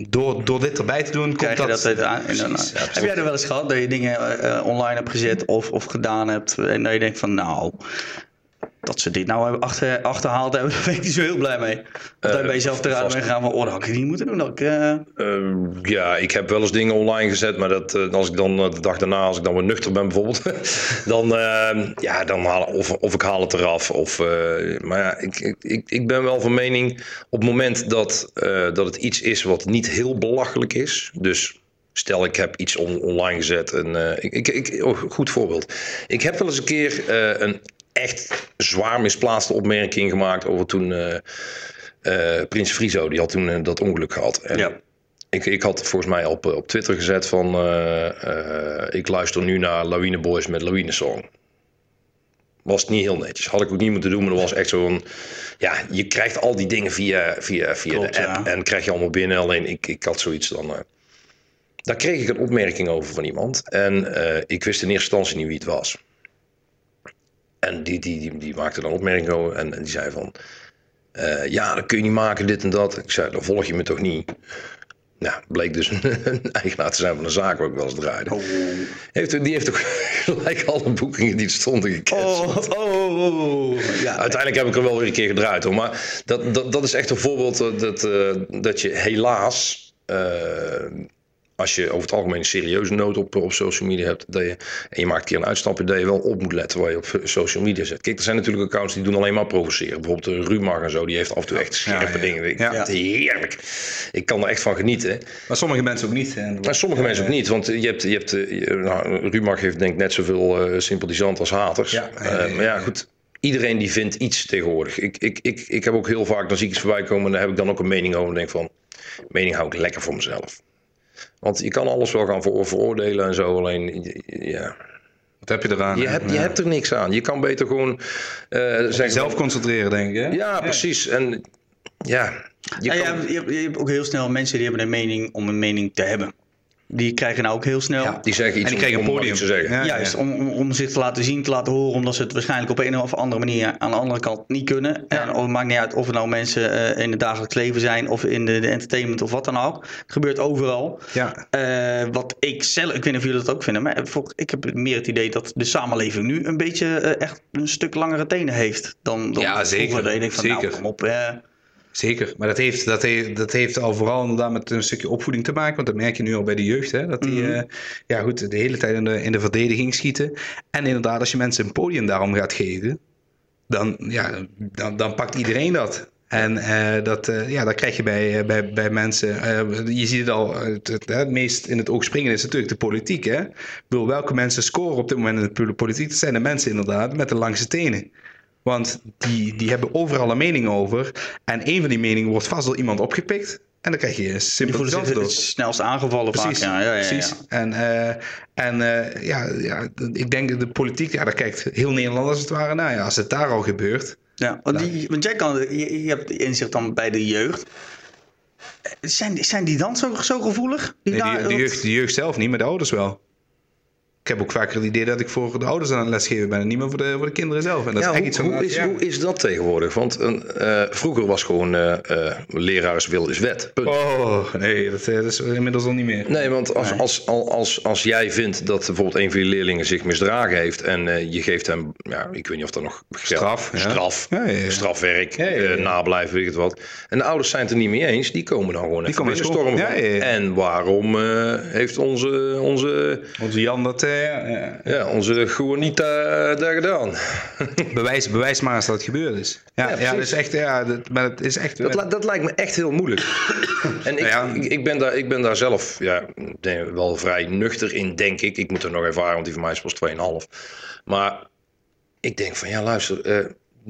door, door dit erbij te doen, komt dat... dat aan. Heb jij er wel eens gehad dat je dingen uh, online hebt gezet of, of gedaan hebt en dat je denkt van nou, dat ze dit nou hebben achter, achterhaald hebben, daar ben ik niet zo heel blij mee. Dat uh, ben je zelf eruit ben gegaan van, oh, dat had ik niet moeten doen. Dat ik, uh... uh, ja, ik heb wel eens dingen online gezet, maar dat, als ik dan de dag daarna, als ik dan weer nuchter ben bijvoorbeeld, dan, ja, dan haal, of, of ik haal het eraf. Of, maar ja, ik, ik, ik ben wel van mening, op het moment dat, dat het iets is wat niet heel belachelijk is, dus Stel, ik heb iets online gezet. En, uh, ik, ik, oh, goed voorbeeld. Ik heb wel eens een keer uh, een echt zwaar misplaatste opmerking gemaakt over toen uh, Prins Frizo. Die had toen dat ongeluk gehad. En ja. ik, ik had volgens mij op, op Twitter gezet van... ik luister nu naar Lawine Boys met Lawine Song. Was niet heel netjes. Had ik ook niet moeten doen, maar dat was echt zo'n... Ja, je krijgt al die dingen via, via, via de app en krijg je allemaal binnen. Alleen ik, ik had zoiets dan... Daar kreeg ik een opmerking over van iemand. En uh, ik wist in eerste instantie niet wie het was. En die, die, die, die maakte dan opmerking over en, en die zei van... Uh, ja, dat kun je niet maken, dit en dat. Ik zei, dan volg je me toch niet? Nou, bleek dus een eigenaar te zijn van een zaak waar ik wel eens draaide. Oh. Heeft, die heeft ook gelijk alle boekingen die er stonden gecanceld. Oh, oh, oh, ja, Uiteindelijk heb ik er wel weer een keer gedraaid hoor. Maar dat, dat, dat is echt een voorbeeld dat, uh, dat je helaas... Uh, als je over het algemeen een serieuze nood op, op social media hebt, dat je, en je maakt een keer een uitstapje, dat je wel op moet letten waar je op social media zet. Kijk, er zijn natuurlijk accounts die doen alleen maar provoceren. Bijvoorbeeld de Rumar en zo, die heeft af en toe echt scherpe dingen. Ik ja. heerlijk. Ik kan er echt van genieten. Maar sommige mensen ook niet. Hè? Maar sommige mensen ook niet, want je hebt, je hebt je, nou, Rumar heeft denk ik net zoveel uh, sympathisanten als haters. Ja, uh, maar ja, goed iedereen die vindt iets tegenwoordig. Ik, ik, ik, ik heb ook heel vaak, dan zie ik iets voorbij komen en daar heb ik dan ook een mening over en denk van, mening hou ik lekker voor mezelf. Want je kan alles wel gaan veroordelen en zo, alleen ja. Wat heb je eraan? Je hebt, je hebt er niks aan. Je kan beter gewoon uh, zelf concentreren, denk ik. Hè? Ja, precies. En ja, je, ja, kan... je, hebt, je hebt ook heel snel mensen die hebben een mening om een mening te hebben. Die krijgen nou ook heel snel. Ja, die zeggen iets en die krijgen een podium te zeggen. Ja, Juist, Om, om, om, zich te laten zien, te laten horen, omdat ze het waarschijnlijk op een of andere manier aan de andere kant niet kunnen. En het maakt niet uit of het nou mensen uh, in het dagelijks leven zijn of in de, de, entertainment of wat dan ook. Het gebeurt overal. Ja. Uh, wat ik zelf, ik weet niet of jullie dat ook vinden, maar ik heb meer het idee dat de samenleving nu een beetje uh, echt een stuk langere tenen heeft dan, dan ja, zeker. vroeger. Van, nou, zeker. Nou, kom op. Zeker, maar dat heeft, dat, heeft, dat heeft al vooral inderdaad met een stukje opvoeding te maken. Want dat merk je nu al bij de jeugd. Hè, dat die mm ja, goed, de hele tijd in de, in de verdediging schieten. En inderdaad, als je mensen een podium daarom gaat geven, dan, ja, dan, dan pakt iedereen dat. En uh, dat, uh, ja, dat krijg je bij, bij, bij mensen. Uh, je ziet het al, het, het, het, meest in het oog springen is natuurlijk de politiek. Hè? Ik bedoel, welke mensen scoren op dit moment in de politiek? Dat zijn de mensen inderdaad met de langste tenen. Want die, die hebben overal een mening over. En een van die meningen wordt vast door iemand opgepikt. En dan krijg je een simpel antwoord. Het snelst aangevallen precies, vaak. Ja, ja, ja, precies. En, uh, en uh, ja, ja, ik denk dat de politiek, ja, daar kijkt heel Nederland als het ware naar. Ja, als het daar al gebeurt. Ja, want, die, want jij kan, je, je hebt inzicht dan bij de jeugd. Zijn, zijn die dan zo, zo gevoelig? Die, nee, die, de, jeugd, de jeugd zelf niet, maar de ouders wel ik heb ook vaker het idee dat ik voor de ouders aan het lesgeven ben en niet meer voor de, voor de kinderen zelf. En dat ja, is echt iets hoe, hoe, is, hoe is dat tegenwoordig? Want uh, vroeger was gewoon uh, uh, leraars wil is wet. Oh, nee, dat, dat, is inmiddels al niet meer. Nee, want als, nee. als, als, als, als jij vindt dat bijvoorbeeld een van je leerlingen zich misdragen heeft en je geeft hem, ja, ik weet niet of dat nog straf, ja. straf, strafwerk, nablijven, weet ik het wat. En de ouders zijn het er niet mee eens, die komen dan gewoon die even binnenstormen. En waarom heeft onze, onze, onze Jan dat ja, ja. onze Juanita daar gedaan. bewijs, bewijs maar eens dat het gebeurd is. Ja, ja, dat is echt, ja, dat, maar het is echt... Dat, dat lijkt me echt heel moeilijk. en ik, ik, ik, ben daar, ik ben daar zelf ja, wel vrij nuchter in, denk ik. Ik moet er nog ervaren, want die van mij is pas 2,5. Maar ik denk van, ja luister,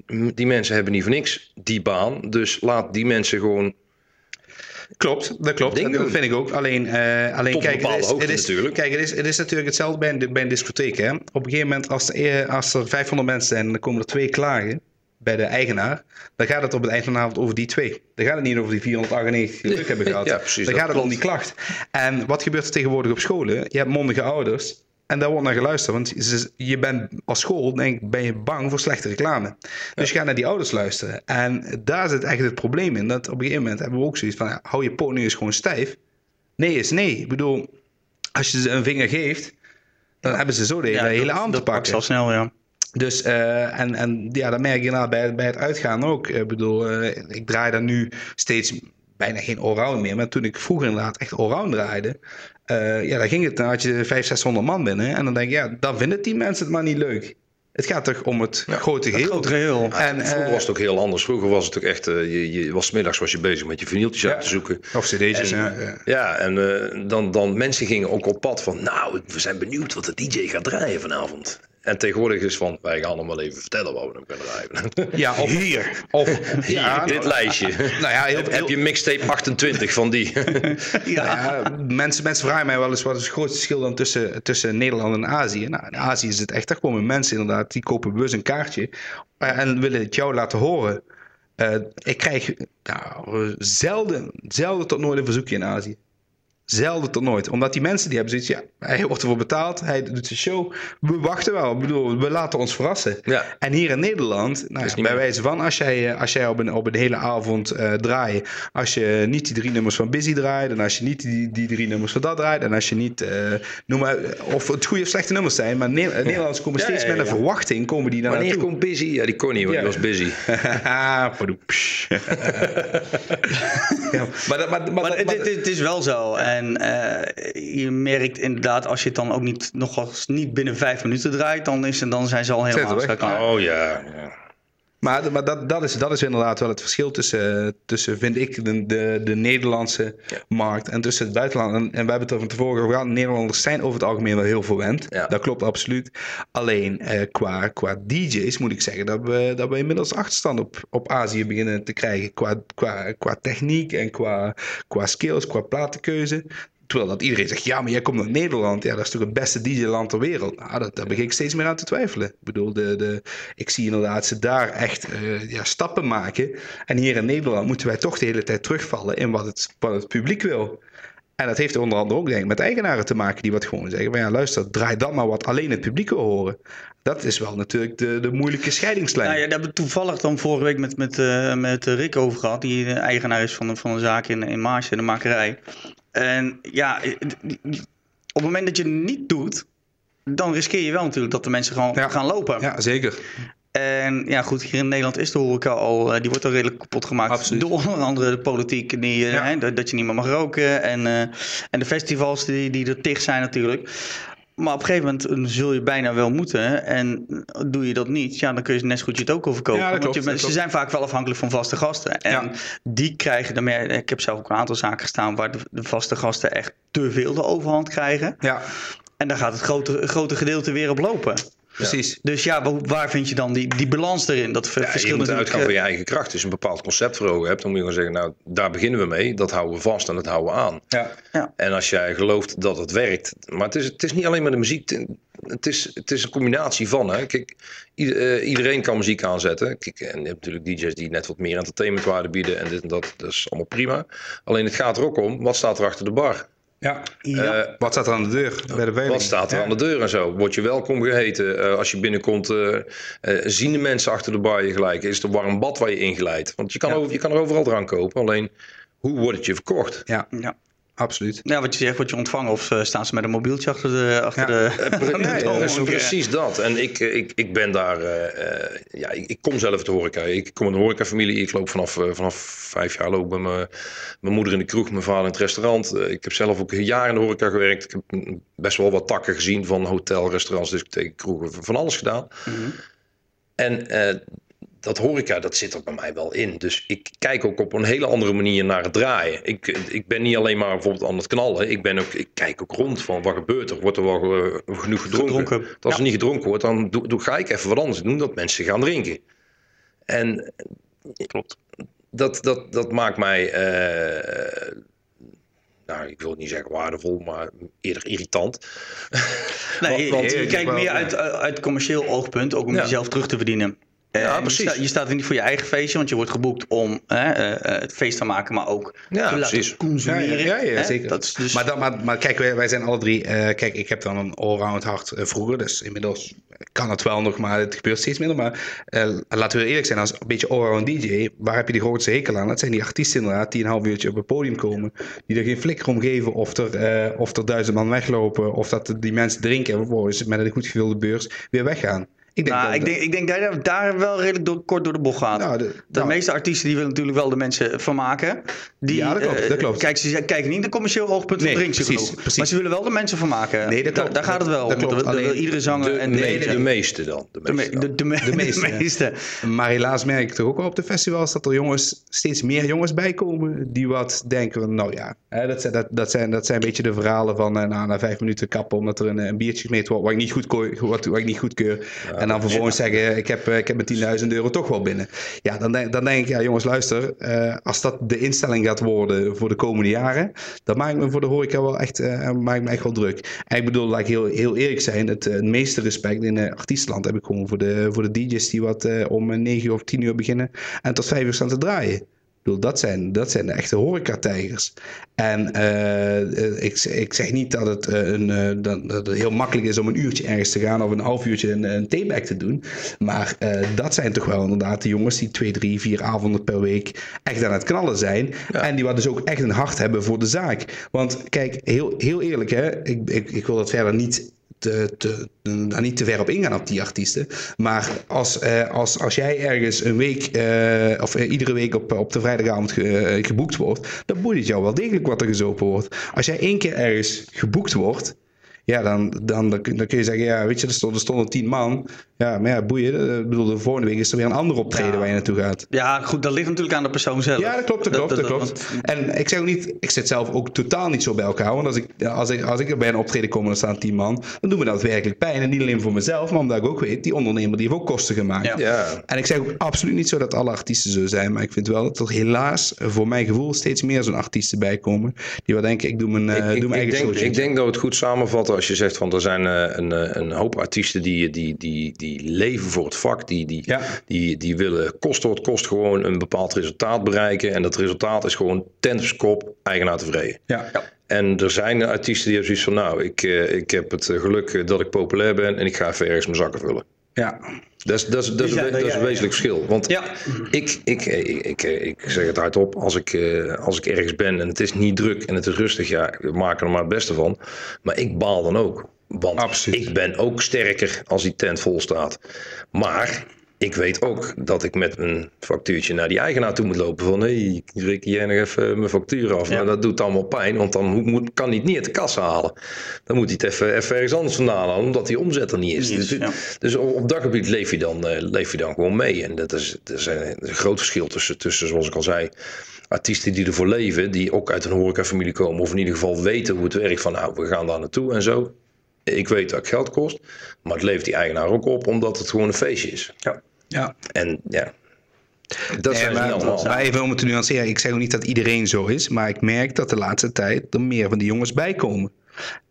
uh, die mensen hebben niet voor niks die baan. Dus laat die mensen gewoon Klopt, dat klopt. Dat vind ik ook. Alleen, uh, alleen kijk, het is, het is, natuurlijk. Kijk, het is, het is natuurlijk hetzelfde bij een, bij een discotheek. Hè? Op een gegeven moment, als, er, als er 500 mensen zijn en dan komen er twee klagen bij de eigenaar, dan gaat het op het eind van de avond over die twee. Dan gaat het niet over die 498 die druk hebben gehad. ja, precies, dan gaat het om die klacht. En wat gebeurt er tegenwoordig op scholen? Je hebt mondige ouders en daar wordt naar geluisterd. Want je bent als school denk, ben je bang voor slechte reclame. Dus je gaat naar die ouders luisteren. En daar zit echt het probleem in. Dat op een gegeven moment hebben we ook zoiets van... Ja, hou je poot nu eens gewoon stijf. Nee is nee. Ik bedoel, als je ze een vinger geeft... dan hebben ze zo de hele, ja, hele aan te pakken. Dat snel, ja. Dus, uh, en, en ja, dat merk je nou bij, bij het uitgaan ook. Ik bedoel, uh, ik draai dan nu steeds bijna geen allround meer. Maar toen ik vroeger inderdaad echt allround draaide, uh, ja, dan ging het, dan had je 500, 600 man binnen. En dan denk je, ja, dan vinden die mensen het maar niet leuk. Het gaat toch om het grote geheel. Het grote geheel. En, vroeger was het ook heel anders. Vroeger was het ook echt, uh, je, je was middags was je bezig met je vinyltjes ja. uit te zoeken. Of cd'tjes, ja. Ja, en uh, dan, dan mensen gingen ook op pad van, nou, we zijn benieuwd wat de DJ gaat draaien vanavond. En tegenwoordig is van, wij gaan hem wel even vertellen wat we hem kunnen rijden. Ja, of hier. Of ja, dit lijstje. Nou ja, heel, Heb je mixtape 28 van die? ja. Nou mensen, mensen vragen mij wel eens wat is het grootste verschil dan tussen, tussen Nederland en Azië. Nou, in Azië is het echt, daar komen mensen inderdaad, die kopen bewust een kaartje eh, en willen het jou laten horen. Uh, ik krijg nou, zelden, zelden tot nooit een verzoekje in Azië. Zelden tot nooit. Omdat die mensen die hebben zoiets, ja, hij wordt ervoor betaald, hij doet zijn show. We wachten wel. Ik bedoel, we laten ons verrassen. Ja. En hier in Nederland, nou, bij wijze van, als jij, eh, als jij op, een, op een hele avond uh, draait, als je niet die drie nummers van Busy draait, en als je niet die, die drie nummers van dat draait, en als je niet, uh, noem maar, of het goede of slechte nummers zijn, maar ne Nederlanders komen steeds met een verwachting, komen die naar Wanneer komt Busy? Ja, die kon niet, want die was busy. ja. maar, maar, maar, maar, het, het, is wel zo. En uh, je merkt inderdaad, als je het dan ook niet nog eens niet binnen vijf minuten draait, dan, is, dan zijn ze al helemaal klaar. Oh ja. ja. Maar, maar dat, dat, is, dat is inderdaad wel het verschil tussen, tussen vind ik, de, de, de Nederlandse markt en tussen het buitenland. En, en we hebben het er van tevoren over gehad, Nederlanders zijn over het algemeen wel heel verwend. Ja. Dat klopt absoluut. Alleen eh, qua, qua DJ's moet ik zeggen dat we, dat we inmiddels achterstand op, op Azië beginnen te krijgen. Qua, qua, qua techniek en qua, qua skills, qua platenkeuze. Terwijl dat iedereen zegt, ja, maar jij komt naar Nederland. Ja, dat is toch het beste DJ-land ter wereld. Nou, dat, daar begin ik steeds meer aan te twijfelen. Ik bedoel, de, de, ik zie inderdaad ze daar echt uh, ja, stappen maken. En hier in Nederland moeten wij toch de hele tijd terugvallen in wat het, publiek wil. En dat heeft onder andere ook denk met eigenaren te maken die wat gewoon zeggen. Van ja, luister, draai dan maar wat alleen het publiek wil horen. Dat is wel natuurlijk de, de moeilijke scheidingslijn. Nou ja, daar hebben we toevallig dan vorige week met, met, uh, met Rick over gehad. Die eigenaar is van, van een zaak in, in Maasje, de makerij. En ja, op het moment dat je het niet doet, dan riskeer je wel natuurlijk dat de mensen gewoon gaan lopen. Ja, zeker. En ja, goed, hier in Nederland is de horeca al, eh, die wordt al redelijk kapot gemaakt. Absoluut. Door onder andere de politiek, die, eh, hè, dat je niet meer mag roken. En, uh, en de festivals die, die er tig zijn natuurlijk. Maar op een gegeven moment zul je bijna wel moeten. En doe je dat niet, ja, dan kun je net zo goed je het ook overkopen. Ja, Want je, ze zijn vaak wel afhankelijk van vaste gasten. En die krijgen dan meer. Ik heb zelf ook een aantal zaken gestaan waar de, de vaste gasten echt te veel de overhand krijgen. Ja. En daar gaat het grote, grote gedeelte weer op lopen. Precies. Dus ja, waar vind je dan die, die balans erin? Dat ja, verschil je moet uitgaan van je eigen kracht. Als je een bepaald concept voor ogen hebt, dan moet je gewoon zeggen, nou, daar beginnen we mee. Dat houden we vast en dat houden we aan. Ja. Ja. En als jij gelooft dat het werkt. Maar het is, het is niet alleen maar de muziek. Het is, het is een combinatie van. Hè. Kijk, eh, iedereen kan muziek aanzetten. Kijk, en je hebt natuurlijk DJ's die net wat meer entertainmentwaarde bieden en dit en dat. Dat is allemaal prima. Alleen het gaat er ook om, wat staat er achter de bar? Ja. ja. Uh, wat staat er aan de deur bij de Wat staat er aan de deur en zo? Word je welkom geheten? Uh, als je binnenkomt, uh, zien de mensen achter de bar je gelijk? Is het een warm bad waar je ingeleid? Want je kan, over, je kan er overal drank kopen. Alleen, hoe wordt het je verkocht? Ja. ja. Absoluut. Ja, wat je zegt, word je ontvangen of uh, staan ze met een mobieltje achter de. Achter de, nee, is precies dat. En ik, ik, ik ben daar. Uh, ja, ik, ik, kom zelf uit de horeca. Ik kom uit een horecafamilie. Ik loop vanaf, uh, vanaf vijf jaar loop bij mijn, mijn moeder in de kroeg, mijn vader in het restaurant. ik heb zelf ook een jaar in de horeca gewerkt. Ik heb best wel wat takken gezien van hotel, restaurants, discotheken, kroegen, van alles gedaan. Mm -hmm. En dat horeca, dat zit er bij mij wel in. Dus ik kijk ook op een hele andere manier naar het draaien. Ik, ik ben niet alleen maar bijvoorbeeld aan het knallen. Ik, ben ook, ik kijk ook rond van wat gebeurt er. Wordt er wel uh, genoeg gedronken? Als er niet gedronken wordt, dan doe, doe, ga ik even wat anders doen. Dat mensen gaan drinken. En klopt dat, dat, dat maakt mij nou, ik wil niet zeggen waardevol, maar eerder irritant. Nee, want, je kijkt meer uit, uit commercieel oogpunt, ook om jezelf terug te verdienen. Ja, precies. Je, sta, je, staat er niet voor je eigen feestje, want je wordt geboekt om hè, uh, het feest te maken, maar ook ja, te laten consumeren. Ja, ja, ja zeker. Dat is dus... maar, dan, maar, maar kijk, wij, wij zijn alle drie. Uh, kijk, ik heb dan een allround hart uh, vroeger, dus inmiddels kan het wel nog, maar het gebeurt steeds minder. Maar laten we eerlijk zijn, als een beetje allround DJ, waar heb je die grootste hekel aan? Dat zijn die artiesten inderdaad, die een half uurtje op het podium komen, die er geen flikker om geven of er, of er duizend man weglopen, of dat die mensen drinken en vervolgens met een goed gevulde beurs weer weggaan. Ik denk, nou, ik, denk, ik denk dat daar wel redelijk door, kort door de bocht gaat. Nou, de, de nou. meeste artiesten die willen natuurlijk wel de mensen vermaken. Die, ja, dat klopt. Uh, dat klopt. Kijk, ze kijken niet naar commercieel oogpunt van nee, precies, precies, Maar ze willen wel de mensen vermaken. Nee, dat klopt. daar gaat het wel dat om. Klopt. iedere zanger de, en de, de, meeste dan. De meeste. De, de, meeste. Maar helaas merk ik toch ook wel op de festivals dat er jongens, steeds meer jongens bijkomen. Die wat denken, nou ja, hè, dat, zijn, dat, dat, zijn, dat zijn een beetje de verhalen van nou, na vijf minuten kappen omdat er een, een biertje gemeten wordt wat ik niet goed, wat, wat ik niet goedkeur. En dan vervolgens zeggen eh, ik heb, eh, ik heb mijn 10.000 euro toch wel binnen. Ja, dan denk, dan denk ik, ja jongens luister, uh, als dat de instelling gaat worden voor de komende jaren, dan maak ik me voor de horeca wel echt, uh, maak ik me echt wel druk. En ik bedoel, laat ik heel, heel eerlijk zijn, het, het meeste respect in uh, artiestenland heb ik gewoon voor de, voor de DJ's die wat om 9 of 10 uur beginnen en tot 5 uur staan te draaien bedoel, dat zijn, dat zijn de echte horecatijgers. En uh, ik, ik zeg niet dat het, uh, een, dat, dat, het heel makkelijk is om een uurtje ergens te gaan of een half uurtje een, een te doen. Maar dat zijn toch wel inderdaad de jongens die twee, drie, vier avonden per week echt aan het knallen zijn. En die wat dus ook echt een hart hebben voor de zaak. Want kijk, heel, heel eerlijk, hè, ik, ik, ik wil dat verder niet te, te, daar niet te ver op ingaan op die artiesten. Maar als, eh, als, als jij ergens een week eh, of eh, iedere week op, op de vrijdagavond ge, geboekt wordt, dan boeit het jou wel degelijk wat er gezopen wordt. Als jij één keer ergens geboekt wordt, ja, dan, dan, dan, kun je zeggen, ja, weet je, er stonden, er stonden tien man. Ja, maar ja, boeien. Ik bedoel, de volgende week is er weer een ander optreden waar je naartoe gaat. Ja, goed, dat ligt natuurlijk aan de persoon zelf. Ja, dat klopt, dat, klopt, dat, klopt. En ik zeg ook niet, ik zit zelf ook totaal niet zo bij elkaar. Want als ik, als ik, als ik er bij een optreden kom en er staan tien man, dan doen we dat werkelijk pijn. En niet alleen voor mezelf, maar omdat ik ook weet, die ondernemer die heeft ook kosten gemaakt. Ja. En ik zeg ook absoluut niet zo dat alle artiesten zo zijn. Maar ik vind wel dat er helaas, voor mijn gevoel, steeds meer zo'n artiesten bij komen. Die wel denken, ik doe mijn, ik, uh, doe mijn ik eigen denk, Ik denk dat we het goed samenvatten als je zegt van er zijn zijn een, eh, een hoop artiesten die, die, die, die leven voor het vak. Die, die, die, die willen kost wat kost gewoon een bepaald resultaat bereiken. En dat resultaat is gewoon ten kop eigenaar tevreden. Ja. ja. En er zijn artiesten die hebben zoiets van, nou, ik, eh, ik heb het geluk dat ik populair ben en ik ga even ergens mijn zakken vullen. Ja. Dat is, dat is, dat is, een, dat is een wezenlijk verschil. Want ja. ik, ik, ik, ik, zeg het hardop, als ik, eh, als ik ergens ben en het is niet druk en het is rustig, ja, we maken er maar het beste van. Maar ik baal dan ook. Want Absoluut. ik ben ook sterker als die tent vol staat. Maar ik weet ook dat ik met een factuurtje naar die eigenaar toe moet lopen. Van hé, hey, reken jij nog even mijn factuur af. Ja. Nou, dat doet allemaal pijn, want dan moet, kan hij het niet uit de kassa halen. Dan moet hij het even, even ergens anders vandaan halen, omdat die omzet er niet is. dus, dus, op dat gebied leef je dan, uh, leef je dan gewoon mee. En dat is, dat is, een, groot verschil tussen, tussen, zoals ik al zei, artiesten die ervoor leven, die ook uit een horecafamilie komen, of in ieder geval weten hoe het werkt van nou, we gaan daar naartoe en zo. Ik weet dat het geld kost, maar het levert die eigenaar ook op omdat het gewoon een feestje is. Ja. ja. En ja, dat nee, maar, allemaal. Maar even om het te nuanceren, ik zeg ook niet dat iedereen zo is, maar ik merk dat de laatste tijd er meer van die jongens bijkomen.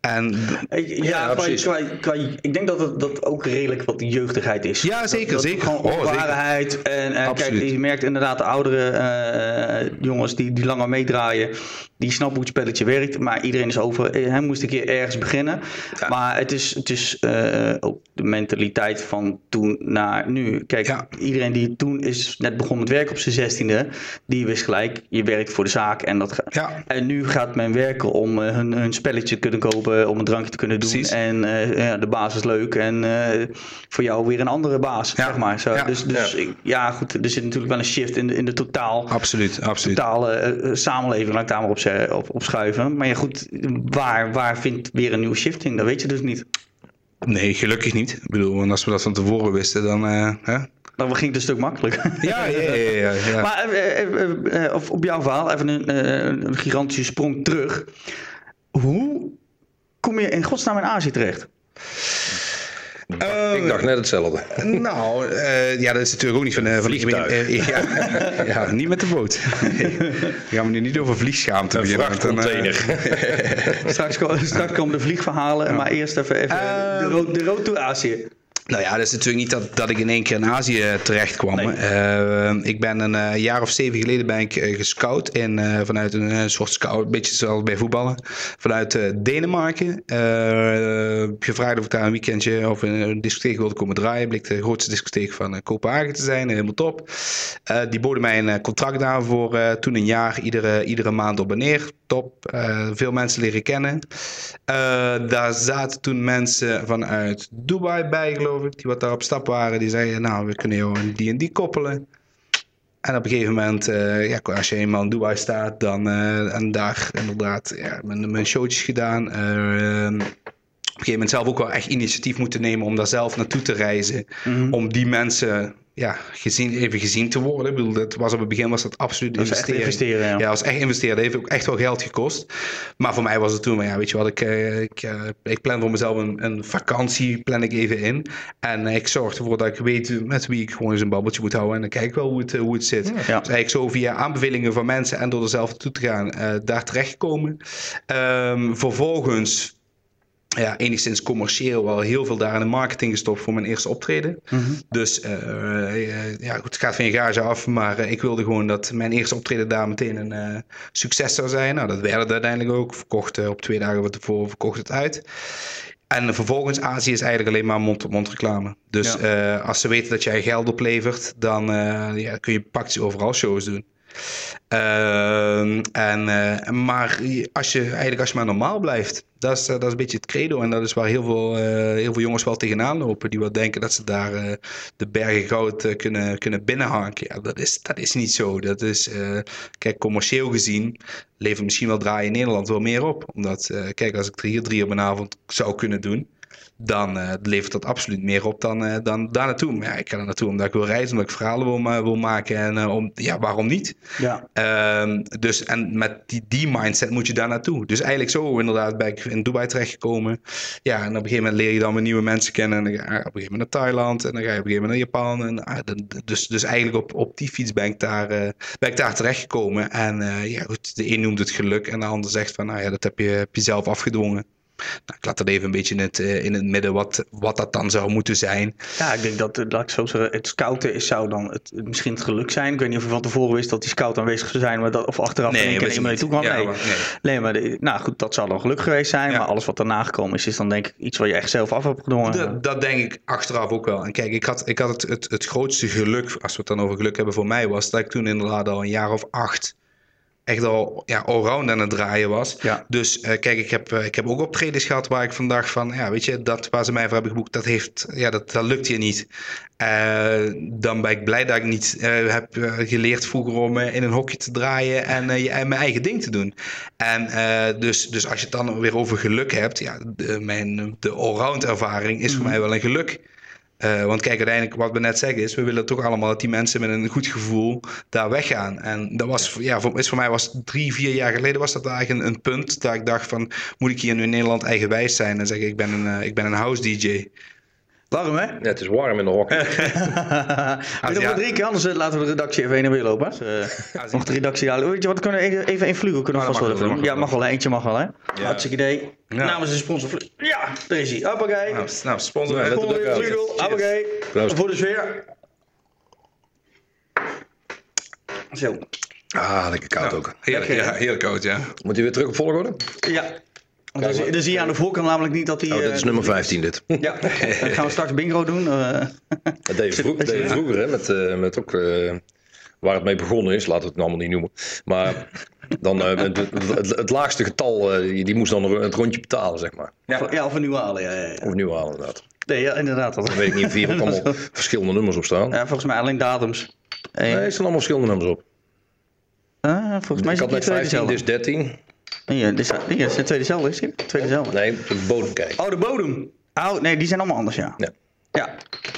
En, ja, ja ik denk dat het dat ook redelijk wat jeugdigheid is. Ja, zeker. Dat, zeker. Gewoon oh, waarheid. En, en kijk, je merkt inderdaad de oudere uh, jongens die, die langer meedraaien, die snappen hoe het spelletje werkt. Maar iedereen is over. Eh, hij moest een keer ergens beginnen. Maar het is, het is uh, ook de mentaliteit van toen naar nu. Kijk, iedereen die toen is net begonnen met werken op zijn zestiende, die wist gelijk, je werkt voor de zaak. En, dat en nu gaat men werken om hun, hun spelletje te kunnen kopen eh, om een drankje te kunnen doen. En uh, ja, de baas is leuk. En uh, voor jou weer een andere baas, ja. zeg maar. Zo. Ja. Dus, dus ja. ja. goed, er zit natuurlijk wel een shift in de, in de totaal, absoluut, absoluut. totale samenleving. Laat ik daar maar op, op, op schuiven. Maar ja, goed, waar, waar vindt weer een nieuwe shifting? Dat weet je dus niet. Nee, gelukkig niet. Ik bedoel, want als we dat van tevoren wisten, dan... Hè? Dan ging het een stuk makkelijker. Ja, ja, ja. ja, Maar uh, op jouw verhaal, even een, een gigantische sprong terug. Hoe kom je in godsnaam in Azië terecht? ik dacht net hetzelfde. Nou, uh, ja, dat is natuurlijk ook niet van... Uh, van Vliegtuig. Uh, ja, ja, niet met de boot. We gaan we nu niet over vliegschaamte beginnen. Een vrachtcontainer. straks, straks komen de vliegverhalen, ja. maar eerst even, even de, road, de road to Azië. Nou ja, dat is natuurlijk niet dat, dat ik in één keer in Azië terecht kwam. Uh, ik ben een uh, jaar of zeven geleden ben ik uh, gescout in, vanuit een soort scout, een beetje zoals bij voetballen, vanuit Denemarken. gevraagd of ik daar een weekendje of een discotheek wilde komen draaien. Bleek de grootste discotheek van Kopenhagen te zijn, helemaal top. die boden mij een contract aan voor toen een jaar, iedere, iedere maand op en neer. Top, veel mensen leren kennen. daar zaten toen mensen vanuit Dubai bij, geloof die wat daar op stap waren, die zeiden, nou, we kunnen jou die en die koppelen. En op een gegeven moment, uh, ja, als je eenmaal in Dubai staat, dan uh, en daar inderdaad ja, mijn, mijn showtjes gedaan. Uh, op een gegeven moment zelf ook wel echt initiatief moeten nemen om daar zelf naartoe te reizen. Mm -hmm. Om die mensen ja, gezien, even gezien te worden. Ik bedoel, dat was op het begin was dat absoluut investeren. investeren ja. was echt investeren. Dat heeft ook echt wel geld gekost. Maar voor mij was het toen, maar ja, weet je wat, ik, ik, ik plan voor mezelf een, een vakantie, plan ik even in. En ik zorg ervoor dat ik weet met wie ik gewoon eens een babbeltje moet houden. En dan kijk ik wel hoe het, hoe het zit. Ja. Dus eigenlijk zo via aanbevelingen van mensen en door er zelf toe te gaan, uh, daar terechtkomen. Um, vervolgens ja, enigszins commercieel wel heel veel daar in de marketing gestopt voor mijn eerste optreden. Mm -hmm. Dus uh, ja, goed, het gaat van je gage af, maar uh, ik wilde gewoon dat mijn eerste optreden daar meteen een succes zou zijn. Nou, dat werd het uiteindelijk ook. Verkocht op twee dagen wat tevoren verkocht het uit. En vervolgens Azië is eigenlijk alleen maar mond-op-mond reclame. Dus ja. als ze weten dat jij geld oplevert, dan ja, kun je praktisch overal shows doen. Uh, en, uh, maar als je, eigenlijk als je maar normaal blijft, dat is, dat is een beetje het credo. En dat is waar heel veel, uh, heel veel jongens wel tegenaan lopen. Die wel denken dat ze daar de bergen goud kunnen, kunnen binnenhaken. Ja, dat is, dat is niet zo. Dat is, kijk, commercieel gezien levert misschien wel draaien in Nederland wel meer op. Omdat, kijk, als ik er hier drie op een avond zou kunnen doen dan uh, levert dat absoluut meer op dan, uh, dan daar naartoe. Maar ja, ik ga er naartoe omdat ik wil reizen, omdat ik verhalen wil, wil maken. En uh, om, ja, waarom niet? Ja. Ehm, dus en met die, die mindset moet je daar naartoe. Dus eigenlijk zo inderdaad ben ik in Dubai terechtgekomen. Ja, en op een gegeven moment leer je dan weer nieuwe mensen kennen. En dan ga je op een gegeven moment naar Thailand. En dan ga je op een gegeven moment naar Japan. En, ah, dus, dus eigenlijk op, op die fiets ben ik daar, ben ik daar terechtgekomen. En ja, goed, de een noemt het geluk en de ander zegt van, nou ja, dat heb je, heb je zelf afgedwongen. Nou, ik laat dat even een beetje in het, uh, in het midden wat, wat dat dan zou moeten zijn. Ja, ik denk dat, laat ik zo zeggen, het scouten is, zou dan het, misschien het geluk zijn. Ik weet niet of je van tevoren wist dat die scout aanwezig zou zijn, maar dat, of achteraf nee, in één keer mee toe kwam. Ja, nee. Maar, nee. nee, maar de, nou goed, dat zou dan geluk geweest zijn. Ja. Maar alles wat daarna gekomen is, is dan denk ik iets wat je echt zelf af hebt gedwongen. Dat, dat denk ik achteraf ook wel. En kijk, ik had, ik had het, het, het grootste geluk, als we het dan over geluk hebben voor mij, was dat ik toen inderdaad al een jaar of acht echt al ja, allround aan het draaien was. Ja. Dus uh, kijk, ik heb, uh, ik heb ook optredens gehad waar ik van dacht van, ja, weet je, dat waar ze mij voor hebben geboekt, dat heeft, ja, dat, dat lukt hier niet. Uh, dan ben ik blij dat ik niet heb geleerd vroeger om in een hokje te draaien en, en mijn eigen ding te doen. En dus, dus als je het dan weer over geluk hebt, ja, de, mijn, de allround ervaring is voor mhm. mij wel een geluk. Uh, want kijk, uiteindelijk wat we net zeggen is, we willen toch allemaal dat die mensen met een goed gevoel daar weggaan. En dat was, ja, voor, is voor mij was drie, vier jaar geleden was dat eigenlijk een, een, punt dat ik dacht van, moet ik hier nu in Nederland eigenwijs zijn en zeggen ik ben een, uh, ik ben een house DJ. Warm, hè? Ja, het is warm in de hok. Als nog drie keer, anders laten we de redactie even heen en weer lopen. Dus, uh, nog de redactie halen. Weet je wat, kunnen we even in vlugel kunnen we vast wel doen. Ja, mag wel, eentje mag wel, hè? Ja. Hartstikke idee. Ja. Namens de sponsor Ja, daar is hij. Hoppakee. Nou, nou sponsor. Vlugel. Hoppakee. Voor de sfeer. Zo. Ah, lekker koud nou, ook. Heerlijk, ja, heerlijk koud, ja. Moet hij weer terug op volgorde? Ja. Dan, zie, dan zie je aan de voorkant namelijk niet dat hij... Oh, dit is uh, nummer 15 dit. Ja, dan gaan we straks bingo doen. Uh, dat deed je, vroeg, deed je vroeger, hè, met, uh, met ook... waar het mee begonnen is, laten we het allemaal niet noemen. Maar dan het, het, het, laagste getal, die moest dan het rondje betalen, zeg maar. Ja, ja of een nieuwe halen, ja, ja, ja. Of een nieuwe halen, inderdaad. Nee, ja, inderdaad. Dat... Dan weet ik niet of hier ook allemaal verschillende nummers op staan. Ja, volgens mij alleen datums. Nee, er staan allemaal verschillende nummers op. Ah, volgens mij ik had net 15, dus 13. Nee, dit is, dit is de tweede cel, is het? Tweede cel. Nee, de bodem kijken. Oh, de bodem. Oh, nee, die zijn allemaal anders, ja. ja. Ja.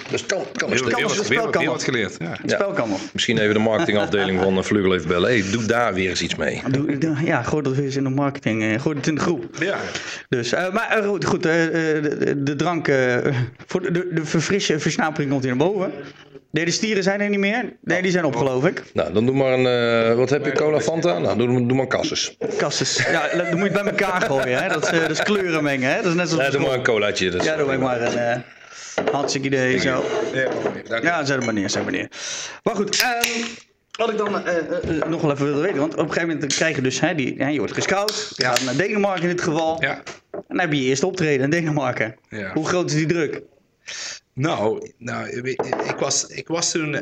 Dus kan, kan Weer, het weer, het wat, weer, kan weer wat geleerd. Ja. Het spel kan nog. Misschien even de marketingafdeling van uh, Vlugel even bellen. Hey, doe daar weer eens iets mee. Ja, gooi dat weer eens in de marketing. eh, Gooi het in de groep. Ja. Dus, eh, maar eh, goed, goed eh, eh, de, de drank, eh, voor de, de, de verfrisse versnapering komt hier naar boven. Nee, de stieren zijn er niet meer. Nee, die zijn op, geloof ik. Nou, dan doe maar een... eh, wat heb je? Cola Fanta? Nou, doe, doe maar een cassus. Kasses. Ja, dan moet je het bij elkaar gooien. Hè? Dat, is, eh, dat is kleuren mengen. Hè? Dat is net zoals Ja, doe maar een colaatje. Ja, doe ik maar een eh hartstikke idee. Zo. Ja, zet het maar neer, zet maar neer. Maar goed, ehm, wat ik dan eh, eh, eh, nog wel even wilde weten. Want op een gegeven moment krijg je dus, hè, die, hè, je wordt gescout. Je gaat naar Denemarken in dit geval. Ja. En dan heb je je eerste optreden in Denemarken. Ja. Hoe groot is die druk? Nou, nou ik, was, ik, was toen,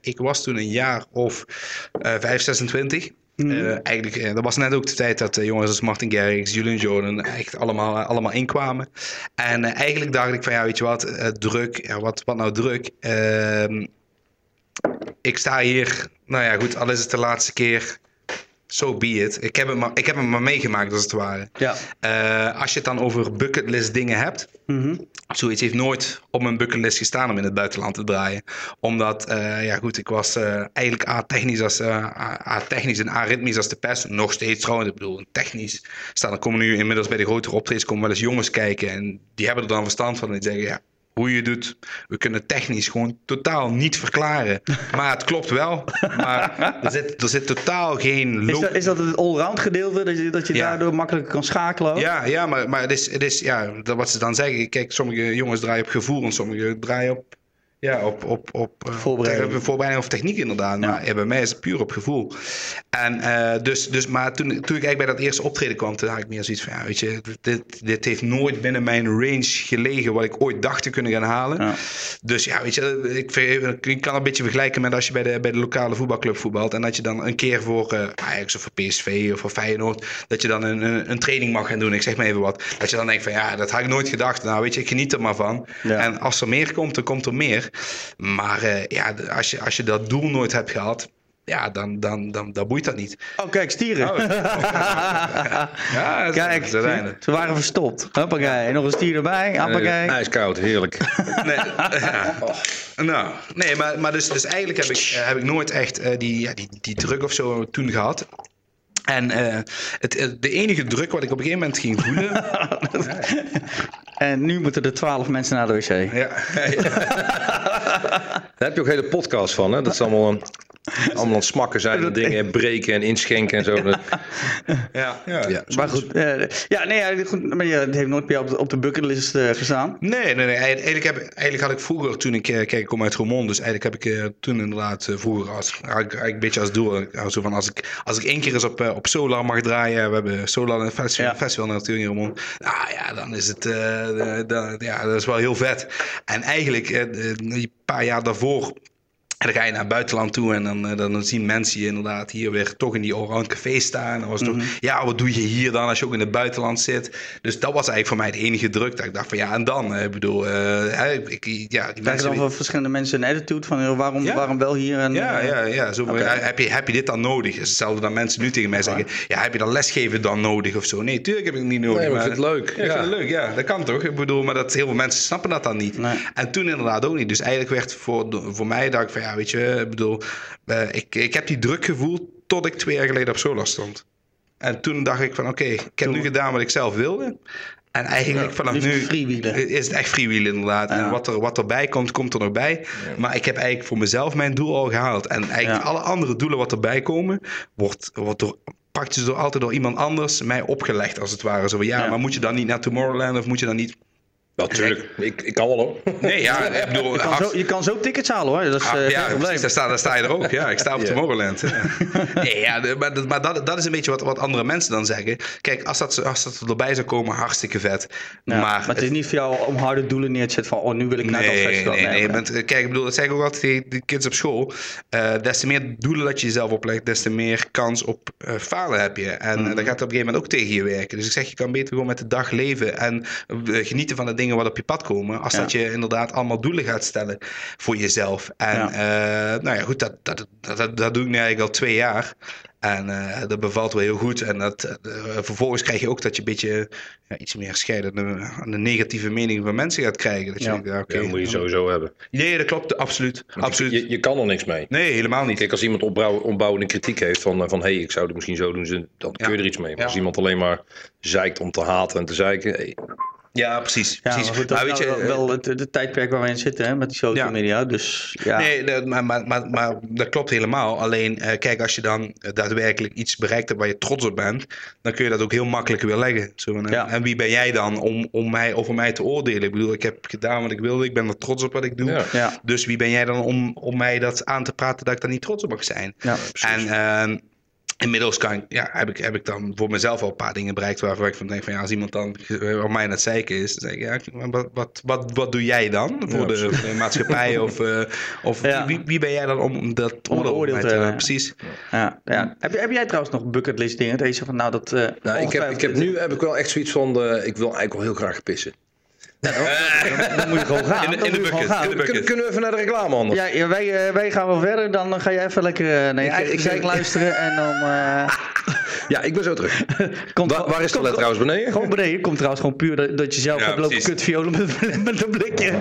ik was toen een jaar of eh 5, 26. Eh, eigenlijk, eh, dat was net ook de tijd dat eh, jongens als Martin Garrix, Julian Jordan echt allemaal, allemaal inkwamen. En eigenlijk dacht ik van ja, weet je wat, druk, wat, wat nou druk? Ehm, ik sta hier, nou ja goed, al is het de laatste keer, so be it. Ik heb het maar, ik heb het maar meegemaakt als het ware. Ja. Eh, als je het dan over bucketlist dingen hebt, Mhm. Zoiets heeft nooit op mijn bucketlist gestaan om in het buitenland te draaien. Omdat, eh, ja goed, ik was eh, eigenlijk A-technisch, als, A-technisch en A-ritmisch als de pest. Nog steeds trouwens, ik bedoel, technisch staan. Er komen nu inmiddels bij de grotere optredens komen wel eens jongens kijken. En die hebben er dan verstand van. En die zeggen, ja, hoe je het doet, we kunnen technisch gewoon totaal niet verklaren. Maar het klopt wel. Maar er zit, er zit totaal geen Is, loop... dat, is dat het allround gedeelte? Dat je, dat je Ja. daardoor makkelijker kan schakelen? ook? Ja, ja maar, maar het is, het is ja, dat wat ze dan zeggen. Kijk, sommige jongens draaien op gevoel en sommige draaien op, ja, op, op, op, eh, Voorbereiding. voorbereiding of techniek inderdaad. Maar bij mij is het puur op gevoel. En eh, dus, dus, maar toen, toen ik eigenlijk bij dat eerste optreden kwam, toen had ik meer zoiets van, ja, weet je, dit, dit heeft nooit binnen mijn range gelegen wat ik ooit dacht te kunnen gaan halen. Ja. Dus ja, weet je, ik, kan een beetje vergelijken met als je bij de, bij de lokale voetbalclub voetbalt. En dat je dan een keer voor eh Ajax of voor PSV of voor Feyenoord, dat je dan een, een, een training mag gaan doen. Ik zeg maar even wat. Dat je dan denkt van ja, dat had ik nooit gedacht. Nou weet je, ik geniet er maar van. Ja. En als er meer komt, dan komt er meer. Maar eh, ja, als je, als je dat doel nooit hebt gehad, ja, dan, dan, dan, dan boeit dat niet. Oh, kijk, stieren. Oh. Ja, Kijk, ze waren verstopt. Hoppakee, nog een stier erbij. Hoppakee. IJskoud, heerlijk. Nee, ja. Nou, nee, maar, maar dus, dus eigenlijk heb ik, eh, heb ik nooit echt eh, die, ja, die, die druk of zo toen gehad. En eh, het, eh, de enige druk wat ik op een gegeven moment ging voelen. En nu moeten er twaalf mensen naar de wc. ja, Daar heb je ook hele podcasts van, hè? Dat is allemaal een, allemaal aan smakken zijn en dingen breken en inschenken en zo. Ja, ja. Ja, Maar goed, eh, ja, nee, ja, goed, maar ja, het heeft nooit jou op de, op de bucketlist eh, gestaan. Nee, nee, nee. Eigenlijk, heb, eigenlijk had ik vroeger, toen ik, eh, kijk, ik kom uit Roermond, dus eigenlijk heb ik eh, toen inderdaad eh, vroeger als, eigenlijk een beetje als doel, zo van als ik, als ik één keer eens op, op Solar mag draaien, we hebben Solar een festival, Ja. festival natuurlijk in Roermond, nou ja, dan is het, dan- ja, dat is wel heel vet. En eigenlijk, een paar jaar daarvoor, en dan ga je naar het buitenland toe en dan, eh, dan zien mensen je inderdaad hier weer toch in die Allround Café staan. Dan was het toch, ja, wat doe je hier dan als je ook in het buitenland zit? Dus dat was eigenlijk voor mij de enige druk. Dat ik dacht van ja, en dan? Eh, Ik bedoel, eh, hè, ik, ja, die Krijg je mensen... dan van verschillende mensen een attitude van waarom, Ja. waarom wel hier? En, Ja, ja, ja. Zo, heb, je, heb je dit dan nodig? Het is hetzelfde dan mensen nu tegen mij zeggen. Ja, heb je dan lesgeven dan nodig of zo? Nee, tuurlijk heb ik het niet nodig. Nee, maar ik vind het leuk. Ja, vind het leuk, ja. Dat kan toch? Ik bedoel, maar dat heel veel mensen snappen dat dan niet. Nee. En toen inderdaad ook niet. Dus eigenlijk werd voor, voor mij, dacht ik van ja, weet je, ik bedoel, eh, ik, ik heb die druk gevoeld tot ik twee jaar geleden op Solar stond. En toen dacht ik van oké, ik heb nu gedaan wat ik zelf wilde. En eigenlijk vanaf nu is het echt freewheelen inderdaad. En Ja. wat, er, wat erbij komt, komt er nog bij. Maar ik heb eigenlijk voor mezelf mijn doel al gehaald. En eigenlijk Ja. alle andere doelen wat erbij komen, wordt, wordt door, praktisch door, altijd door iemand anders mij opgelegd als het ware. Zo ja, Ja. maar moet je dan niet naar Tomorrowland of moet je dan niet... Natuurlijk, ik, ik kan wel hoor. Nee, ja, ik bedoel... Je kan, zo, je kan zo tickets halen hoor, dat is Ah, eh, ja, precies, daar sta, daar sta je er ook. Ja, ik sta op. Tomorrowland. Nee, ja, maar, dat- maar dat, dat is een beetje wat, wat andere mensen dan zeggen. Kijk, als dat, als dat erbij zou komen, hartstikke vet. Ja, maar, maar het is niet voor jou om harde doelen neer te zetten van oh, nu wil ik naar dat Nee, festival. nee, nee. kijk, ik bedoel, dat zeg ik ook altijd tegen de kids op school. Eh, des te meer doelen dat je jezelf oplegt, des te meer kans op eh, falen heb je. En Mhm. dat gaat op een gegeven moment ook tegen je werken. Dus ik zeg, je kan beter gewoon met de dag leven en genieten van de dingen dingen wat op je pad komen. Als dat je inderdaad allemaal doelen gaat stellen voor jezelf. En ja. nou ja, goed, dat, dat, dat, dat, doe ik nu eigenlijk al twee jaar. En uh, dat bevalt wel heel goed. En dat, uh, vervolgens krijg je ook dat je een beetje ja, iets meer scheiden aan de negatieve meningen van mensen gaat krijgen. Dat je ja. denkt, ja, okay, dat moet je sowieso hebben. Nee, dat klopt. Absoluut. absoluut. Je, je, kan er niks mee. Nee, helemaal niet. Kijk, als iemand opbouwende kritiek heeft van, van hé, hey, ik zou het misschien zo doen, dan kun je er iets mee. Maar als iemand alleen maar zeikt om te haten en te zeiken, hey, ja, precies. Ja, precies. Maar goed, dat maar is nou wel het, het, tijdperk waar we in zitten hè, met die social ja. media. Dus, ja. Nee, maar, maar, maar, maar, dat klopt helemaal. Alleen, uh, kijk, als je dan daadwerkelijk iets bereikt hebt waar je trots op bent, dan kun je dat ook heel makkelijk weer leggen. Zo, en, ja. en wie ben jij dan om, om mij, over mij te oordelen? Ik bedoel, ik heb gedaan wat ik wilde, ik ben er trots op wat ik doe. Ja. Dus wie ben jij dan om, om mij dat aan te praten dat ik daar niet trots op mag zijn? Ja, en uh, Inmiddels kan ik, ja, heb, ik, heb ik dan voor mezelf al een paar dingen bereikt waarvan ik van denk van ja, als iemand dan op mij aan het zeiken is, dan zeg ik ja, wat, wat, wat, wat doe jij dan voor de, de, maatschappij of, uh, of ja. wie, wie ben jij dan om dat om oordeel te hebben? Precies. Ja, ja. Heb, heb jij trouwens nog bucketlist dingen? Deze van nou dat. Uh, nou, ik heb, ik heb nu heb ik wel echt zoiets van de, ik wil eigenlijk wel heel graag pissen. Ja, dan, dan, moet je gewoon gaan. In de, in de bucket. In de bucket. Kunnen we even naar de reclame anders? Ja, ja wij, uh, wij gaan wel verder. Dan ga jij even lekker uh, naar je eigen zeik luisteren. En dan... Uh... Ja, ik ben zo terug. komt, Wa waar is het trouwens beneden? Gewoon beneden. Komt trouwens gewoon puur dat, dat je zelf ja, gaat lopen kutviolen met, met een blikje.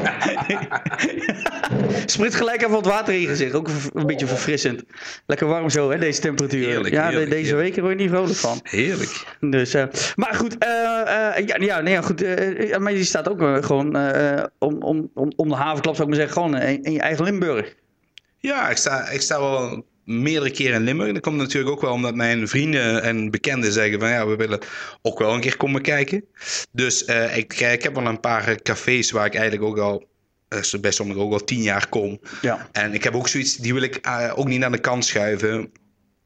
Sprit gelijk even wat water in je gezicht. Ook een beetje verfrissend. Lekker warm zo, hè, deze temperatuur. Heerlijk, ja, heerlijk, deze heerlijk. weken word je niet vrolijk van. Heerlijk. Dus, uh, maar goed, uh, uh, ja, ja, nee, ja, goed uh, maar die staat ook gewoon om, om, om, om de havenklap, zou ik maar zeggen, gewoon in, in je eigen Limburg. Ja, ik sta, ik sta wel meerdere keren in Limburg. Dat komt natuurlijk ook wel omdat mijn vrienden en bekenden zeggen van ja, we willen ook wel een keer komen kijken. Dus ik, ik heb wel een paar cafés waar ik eigenlijk ook al uh, bij sommigen ook al tien jaar kom. Ja. En ik heb ook zoiets, die wil ik uh, ook niet aan de kant schuiven.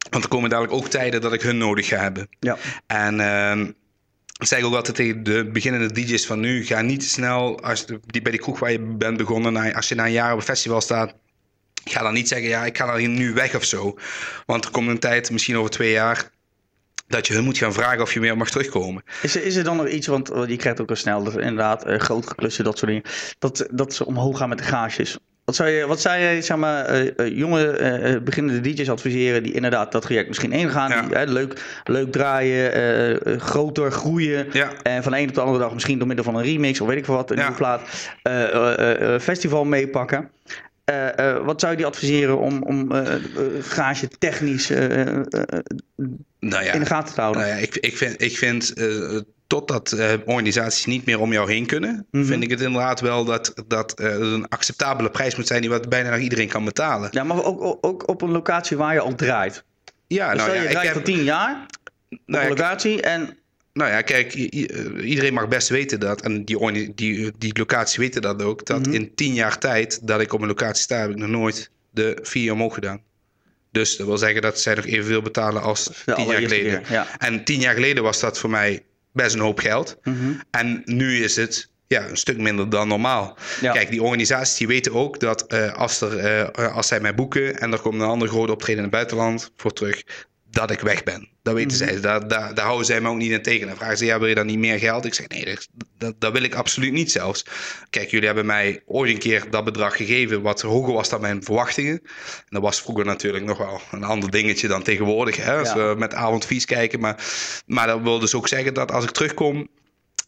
Want er komen dadelijk ook tijden dat ik hun nodig ga hebben. Ja. En uh, ik zeg ook altijd tegen de beginnende DJ's van nu, ga niet te snel als die, bij die kroeg waar je bent begonnen, als je na een jaar op een festival staat, ga dan niet zeggen, ja, ik ga dan nu weg of zo. Want er komt een tijd, misschien over twee jaar, dat je hun moet gaan vragen of je weer mag terugkomen. Is er, is er dan nog iets, want je krijgt ook al snel dat inderdaad uh, grotere klussen, dat soort dingen, dat, dat ze omhoog gaan met de gages. Wat zou je, wat zou je zeg maar, uh, uh, jonge uh, beginnende DJ's adviseren die inderdaad dat traject misschien ingaan? Ja. Die, leuk, leuk draaien, groter groeien. Ja. En van de ene op de andere dag misschien door middel van een remix of weet ik veel wat, een Ja. nieuwe plaat, festival meepakken. Wat zou je die adviseren om, om gage technisch nou ja, in de gaten te houden? Nou ja, ik, ik vind, ik vind totdat organisaties niet meer om jou heen kunnen, Mhm. vind ik het inderdaad wel dat, dat een acceptabele prijs moet zijn die wat bijna iedereen kan betalen. Ja, maar ook, ook op een locatie waar je al draait. Ja, dus nou je ja, draait ik voor heb, tien jaar op nou een ja, locatie en Nou ja, kijk, iedereen mag best weten dat, en die, die, die locatie weten dat ook, dat Mhm. in tien jaar tijd dat ik op een locatie sta, heb ik nog nooit de vier omhoog gedaan. Dus dat wil zeggen dat zij nog evenveel betalen als tien jaar geleden. keer, ja. En tien jaar geleden was dat voor mij best een hoop geld. Mhm. En nu is het ja, een stuk minder dan normaal. Ja. Kijk, die organisaties die weten ook dat eh, als, er, eh, als zij mij boeken en er komt een andere grote optreden in het buitenland voor terug, dat ik weg ben. Dat weten Mhm. zij. Daar, daar, daar houden zij me ook niet in tegen. Dan vragen ze, ja, wil je dan niet meer geld? Ik zeg, nee, dat, dat, dat wil ik absoluut niet zelfs. Kijk, jullie hebben mij ooit een keer dat bedrag gegeven wat hoger was dan mijn verwachtingen. En dat was vroeger natuurlijk nog wel een ander dingetje dan tegenwoordig. Hè, als Ja. we met avondvies kijken. Maar, maar dat wil dus ook zeggen dat als ik terugkom,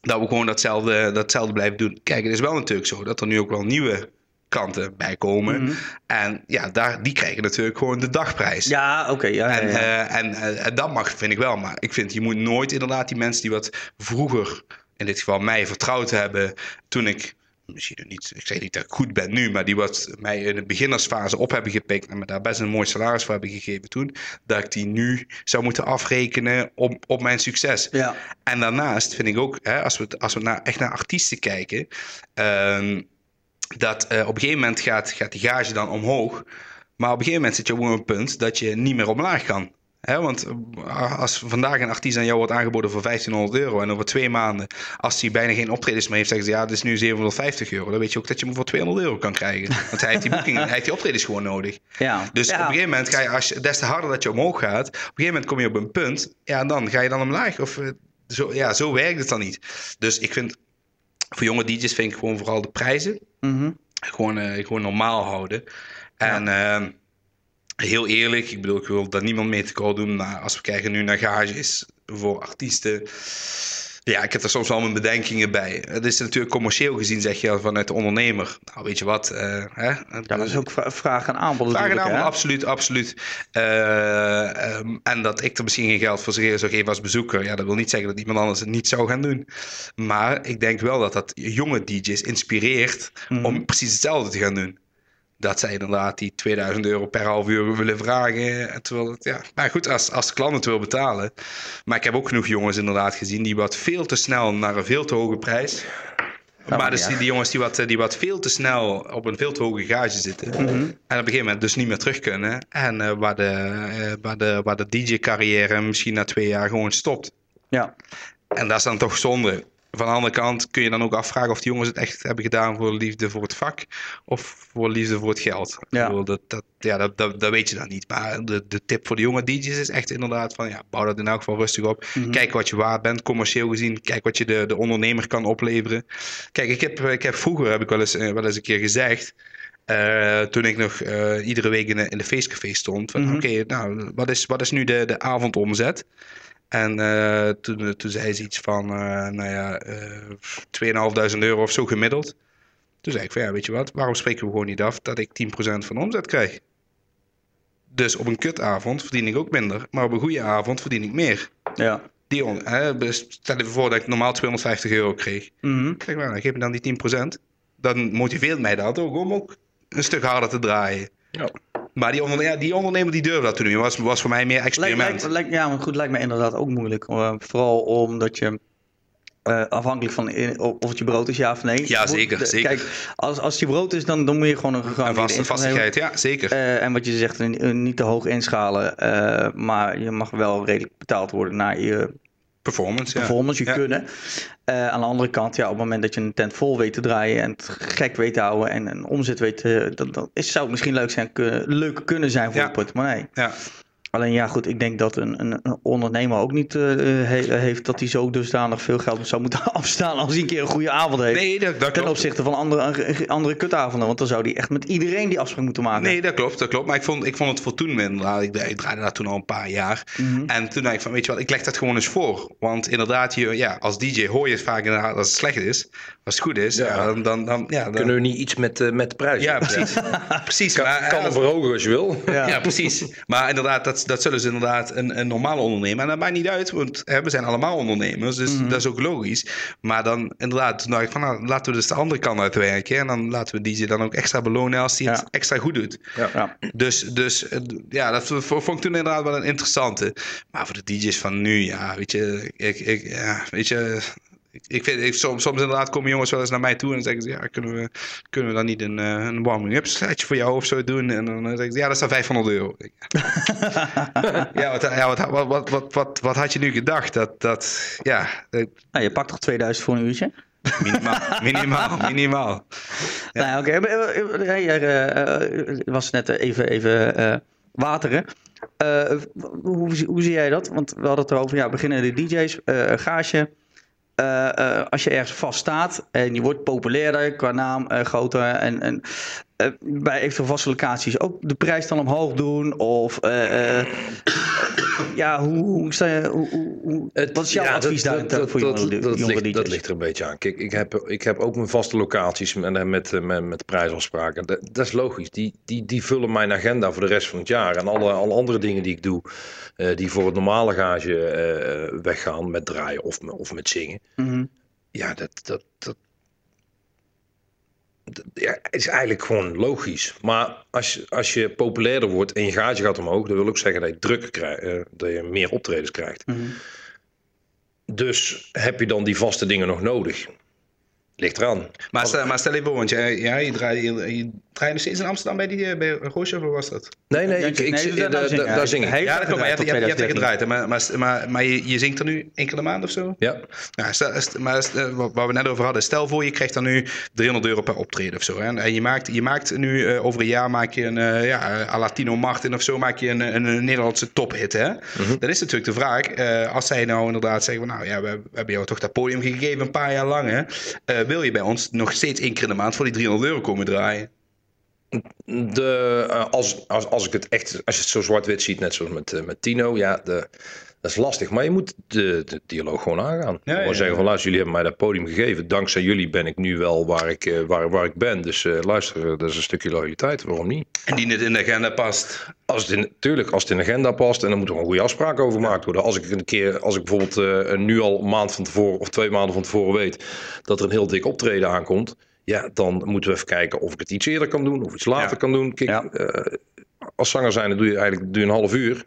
dat we gewoon datzelfde, datzelfde blijven doen. Kijk, het is wel natuurlijk zo dat er nu ook wel nieuwe klanten bij komen. Mhm. En ja, daar, die krijgen natuurlijk gewoon de dagprijs. Ja, oké. ja, ja, En, ja. eh, en, eh, en dat mag, vind ik wel. Maar ik vind, je moet nooit inderdaad die mensen die wat vroeger, in dit geval mij, vertrouwd hebben. toen ik, misschien niet, ik zeg niet dat ik goed ben nu, maar die wat mij in de beginnersfase op hebben gepikt. en me daar best een mooi salaris voor hebben gegeven toen. dat ik die nu zou moeten afrekenen op, op mijn succes. ja. En daarnaast vind ik ook, hè, als we, als we naar, echt naar artiesten kijken, ehm, dat eh, op een gegeven moment gaat, gaat die gage dan omhoog. Maar op een gegeven moment zit je op een punt dat je niet meer omlaag kan. Want eh, als vandaag een artiest aan jou wordt aangeboden voor 1500 euro en over twee maanden, als hij bijna geen optredens meer heeft, zeggen ze ja, het is nu 750 euro. Dan weet je ook dat je hem voor 200 euro kan krijgen. Want hij heeft die boekingen, hij heeft die optredens gewoon nodig. ja. Dus ja. op een gegeven moment ga je, als je, des te harder dat je omhoog gaat, op een gegeven moment kom je op een punt, ja, dan ga je dan omlaag. Of, eh, zo, ja, zo werkt het dan niet. Dus ik vind, voor jonge DJ's vind ik gewoon vooral de prijzen. Mhm. gewoon, uh, gewoon normaal houden. En ehm, heel eerlijk, ik bedoel, ik wil daar niemand mee te kool doen. Maar als we kijken nu naar gages voor artiesten ja, ik heb er soms wel mijn bedenkingen bij. Het is natuurlijk commercieel gezien, zeg je vanuit de ondernemer. Nou, weet je wat? Uh, hè? Ja, dat is ook vraag en aanbod. Vraag en aanbod, absoluut, absoluut. Uh, um, en dat ik er misschien geen geld voor zou geven als bezoeker. Ja, dat wil niet zeggen dat iemand anders het niet zou gaan doen. Maar ik denk wel dat dat jonge DJ's inspireert mm. om precies hetzelfde te gaan doen dat zij inderdaad die 2000 euro per half uur willen vragen. Terwijl het, ja, maar goed, als, als de klant het wil betalen. Maar ik heb ook genoeg jongens inderdaad gezien die wat veel te snel naar een veel te hoge prijs. maar dus die, die, jongens die wat, die wat veel te snel op een veel te hoge gage zitten. Mhm. En op een gegeven moment dus niet meer terug kunnen. En uh, waar de, uh, waar de, waar de DJ-carrière misschien na twee jaar gewoon stopt. Ja. En dat is dan toch zonde. Van de andere kant kun je dan ook afvragen of die jongens het echt hebben gedaan voor liefde voor het vak of voor liefde voor het geld. Ja. Dat, dat, ja, dat, dat, dat, weet je dan niet. Maar de, de tip voor de jonge DJ's is echt inderdaad van ja, bouw dat in elk geval rustig op. Mhm. Kijk wat je waard bent, commercieel gezien. Kijk wat je de, de ondernemer kan opleveren. Kijk, ik heb, ik heb vroeger, heb ik wel eens, eh, wel eens een keer gezegd. Uh, toen ik nog uh, iedere week in de, in de feestcafé stond. Van mm oké, nou, wat is, wat is nu de, de avondomzet? En uh, toen, toen zei ze iets van, uh, nou ja, uh, 2.500 euro of zo gemiddeld. Toen zei ik van, ja, weet je wat, waarom spreken we gewoon niet af dat ik 10% van de omzet krijg? Dus op een kutavond verdien ik ook minder, maar op een goede avond verdien ik meer. Ja. Die on, hè, dus stel je voor dat ik normaal 250 euro kreeg. Mm -hmm. Nou, geef me dan die 10%. Dan motiveert mij dat ook om ook een stuk harder te draaien. Ja. Maar die, die ondernemer die durfde dat toen doen. Was, was voor mij meer experiment. Lijkt, ja, maar goed, lijkt me inderdaad ook moeilijk. Uh, vooral omdat je... Uh, afhankelijk van in, of het je brood is, ja of nee. Ja, zeker. zeker. Kijk, als, als het je brood is, dan, dan moet je gewoon een gegaan. vaste vastigheid, ja, zeker. Uh, en wat je zegt, niet te hoog inschalen. maar je mag wel redelijk betaald worden naar je Performance, performance, je kunnen. Uh, aan de andere kant, ja, op het moment dat je een tent vol weet te draaien en het gek weet te houden en een omzet weet te, dat, dat is, zou het misschien leuk, zijn, leuk kunnen zijn voor ja. je portemonnee. Ja. Alleen ja, goed, ik denk dat een, een, een ondernemer ook niet uh, heeft dat hij zo dusdanig veel geld zou moeten afstaan als hij een keer een goede avond heeft. Nee, dat, dat Ten opzichte van andere, andere kutavonden, want dan zou hij echt met iedereen die afspraak moeten maken. Nee, dat klopt, dat klopt. Maar ik vond, ik vond het voor toen inderdaad, ik, ik draaide daar toen al een paar jaar. Mm En toen dacht ik van, weet je wat, ik leg dat gewoon eens voor. Want inderdaad, je, ja, als DJ hoor je het vaak inderdaad als het slecht is. Als het goed is, ja. dan, dan, dan, ja, dan... Kunnen we niet iets met, uh, met de prijs? Ja, precies. precies. Kan, maar, kan verhogen als je wil. Ja, ja precies. Maar inderdaad, dat, dat zullen ze inderdaad een, een normale ondernemer. En dat maakt niet uit, want hè, we zijn allemaal ondernemers. Dus mhm. dat is ook logisch. Maar dan inderdaad, dacht ik van nou, laten we dus de andere kant uitwerken. En dan laten we die dan ook extra belonen als die het extra goed doet. Ja. Dus, dus ja, dat vond ik toen inderdaad wel een interessante. Maar voor de DJ's van nu, ja, weet je, ik, ik, ja, weet je, ik vind, ik, soms, soms inderdaad komen jongens wel eens naar mij toe en dan zeggen ze, ja, kunnen we, kunnen we dan niet een, uh, een warming-up setje voor jou of zo doen? En dan zeggen ze, ja, dat dan 500 euro. ja, wat, ja wat, wat, wat, wat, wat, wat, had je nu gedacht? Dat, dat ja... Nou, je pakt toch 2000 voor een uurtje? Minimaal, minimaal, minimaal. Ja. Nou, oké. Okay. Er was net even, even uh, wateren. Uh, hoe, hoe zie jij dat? Want we hadden het erover, ja, beginnen de DJ's, uh, uh, als je ergens vast staat en je wordt populairder qua naam, uh, groter en, en bij eventueel vaste locaties ook de prijs dan omhoog doen? Of ja, hoe, hoe sta je, hoe, hoe, wat is jouw ja, advies daar voor jonge, dat, dat, jonge ligt, dat ligt er een beetje aan. Kijk, ik heb, ik heb ook mijn vaste locaties met, met, met, met prijsafspraken. Dat, dat is logisch. Die, die, die vullen mijn agenda voor de rest van het jaar. En alle, alle andere dingen die ik doe, die voor het normale gage weggaan met draaien of, of met zingen. Mhm. Ja, dat, dat, dat, ja, is eigenlijk gewoon logisch. Maar als, je, als je populairder wordt en je gaatje gaat omhoog, dan wil ik zeggen dat je drukker krijgt, uh, dat je meer optredens krijgt. Mhm. Dus heb je dan die vaste dingen nog nodig? Ligt eraan. Maar stel, maar stel even voor, want jij, ja, je, draait, je, je draait nog steeds in Amsterdam bij, die, eh, bij Roosje, of was dat? Nee, nee, ik, ik, nee, daar zing ik. Ja, dat klopt, maar je, je, je hebt er gedraaid. Maar, maar, maar, maar je, je zingt er nu enkele maand of zo? Ja. ja stel, maar waar we net over hadden, stel voor je krijgt dan nu 300 euro per optreden of zo. Hè? En je maakt, je maakt nu uh, over een jaar maak je een, uh, ja, a Latino Martin of zo, maak je een, een, een Nederlandse tophit. Hè? Mm -hmm. Dan is natuurlijk de vraag, uh, als zij nou inderdaad zeggen, nou ja, we, we hebben jou toch dat podium gegeven een paar jaar lang. Hè? Wil je bij ons nog steeds één keer in de maand voor die 300 euro komen draaien. De, als, als, als ik het echt, als je het zo zwart-wit ziet, net zoals met, met Tino, ja, de, dat is lastig, maar je moet de, de dialoog gewoon aangaan. Ja, ja, zeggen van luister, jullie hebben mij dat podium gegeven. Dankzij jullie ben ik nu wel waar ik, uh, waar, waar ik ben. Dus uh, luister, dat is een stukje loyaliteit. Waarom niet? En die het in de agenda past. Als het in, tuurlijk, als het in de agenda past en dan moet er een goede afspraak over gemaakt worden. Als ik een keer, als ik bijvoorbeeld uh, nu al een maand van tevoren of twee maanden van tevoren weet dat er een heel dik optreden aankomt. Ja, dan moeten we even kijken of ik het iets eerder kan doen of iets later kan doen. Kijk, als zanger zijn, dan doe je eigenlijk doe je een half uur.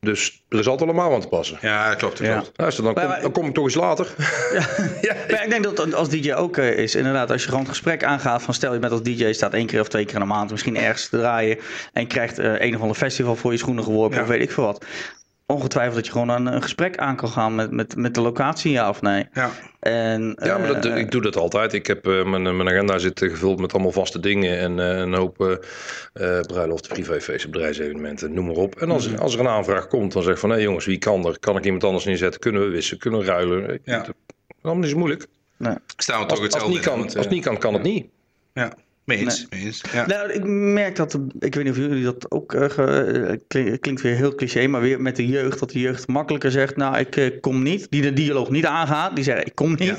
Dus er is altijd allemaal aan te passen. Ja, klopt. klopt. Ja. dan, kom, dan kom ik toch eens later. Ja. ja. ik denk dat als DJ ook uh, is, inderdaad, als je gewoon het gesprek aangaat van stel je bent als DJ, staat één keer of twee keer in de maand misschien ergens te draaien en krijgt uh, een of ander festival voor je schoenen geworpen of weet ik veel wat ongetwijfeld dat je gewoon een, een gesprek aan kan gaan met, met, met de locatie, ja of nee. Ja, en, ja maar dat, uh, ik doe dat altijd. Ik heb uh, mijn, mijn agenda zit gevuld met allemaal vaste dingen en uh, een hoop uh, bruiloften, privéfeesten, bedrijfsevenementen, noem maar op. En als, mm. als er een aanvraag komt, dan zeg ik van, hé hey jongens, wie kan er? Kan ik iemand anders neerzetten? Kunnen we wisselen? Kunnen we ruilen? Ja. Dat is moeilijk. Nee. Staan we toch als, hetzelfde als, niet kan, als het niet kan, kan het niet. Ja. Meens, nee. Ja. Nou, ik merk dat, ik weet niet of jullie dat ook, uh, klinkt weer heel cliché, maar weer met de jeugd, dat de jeugd makkelijker zegt, nou ik uh, kom niet, die de dialoog niet aangaat, die zeggen ik kom niet. Ja.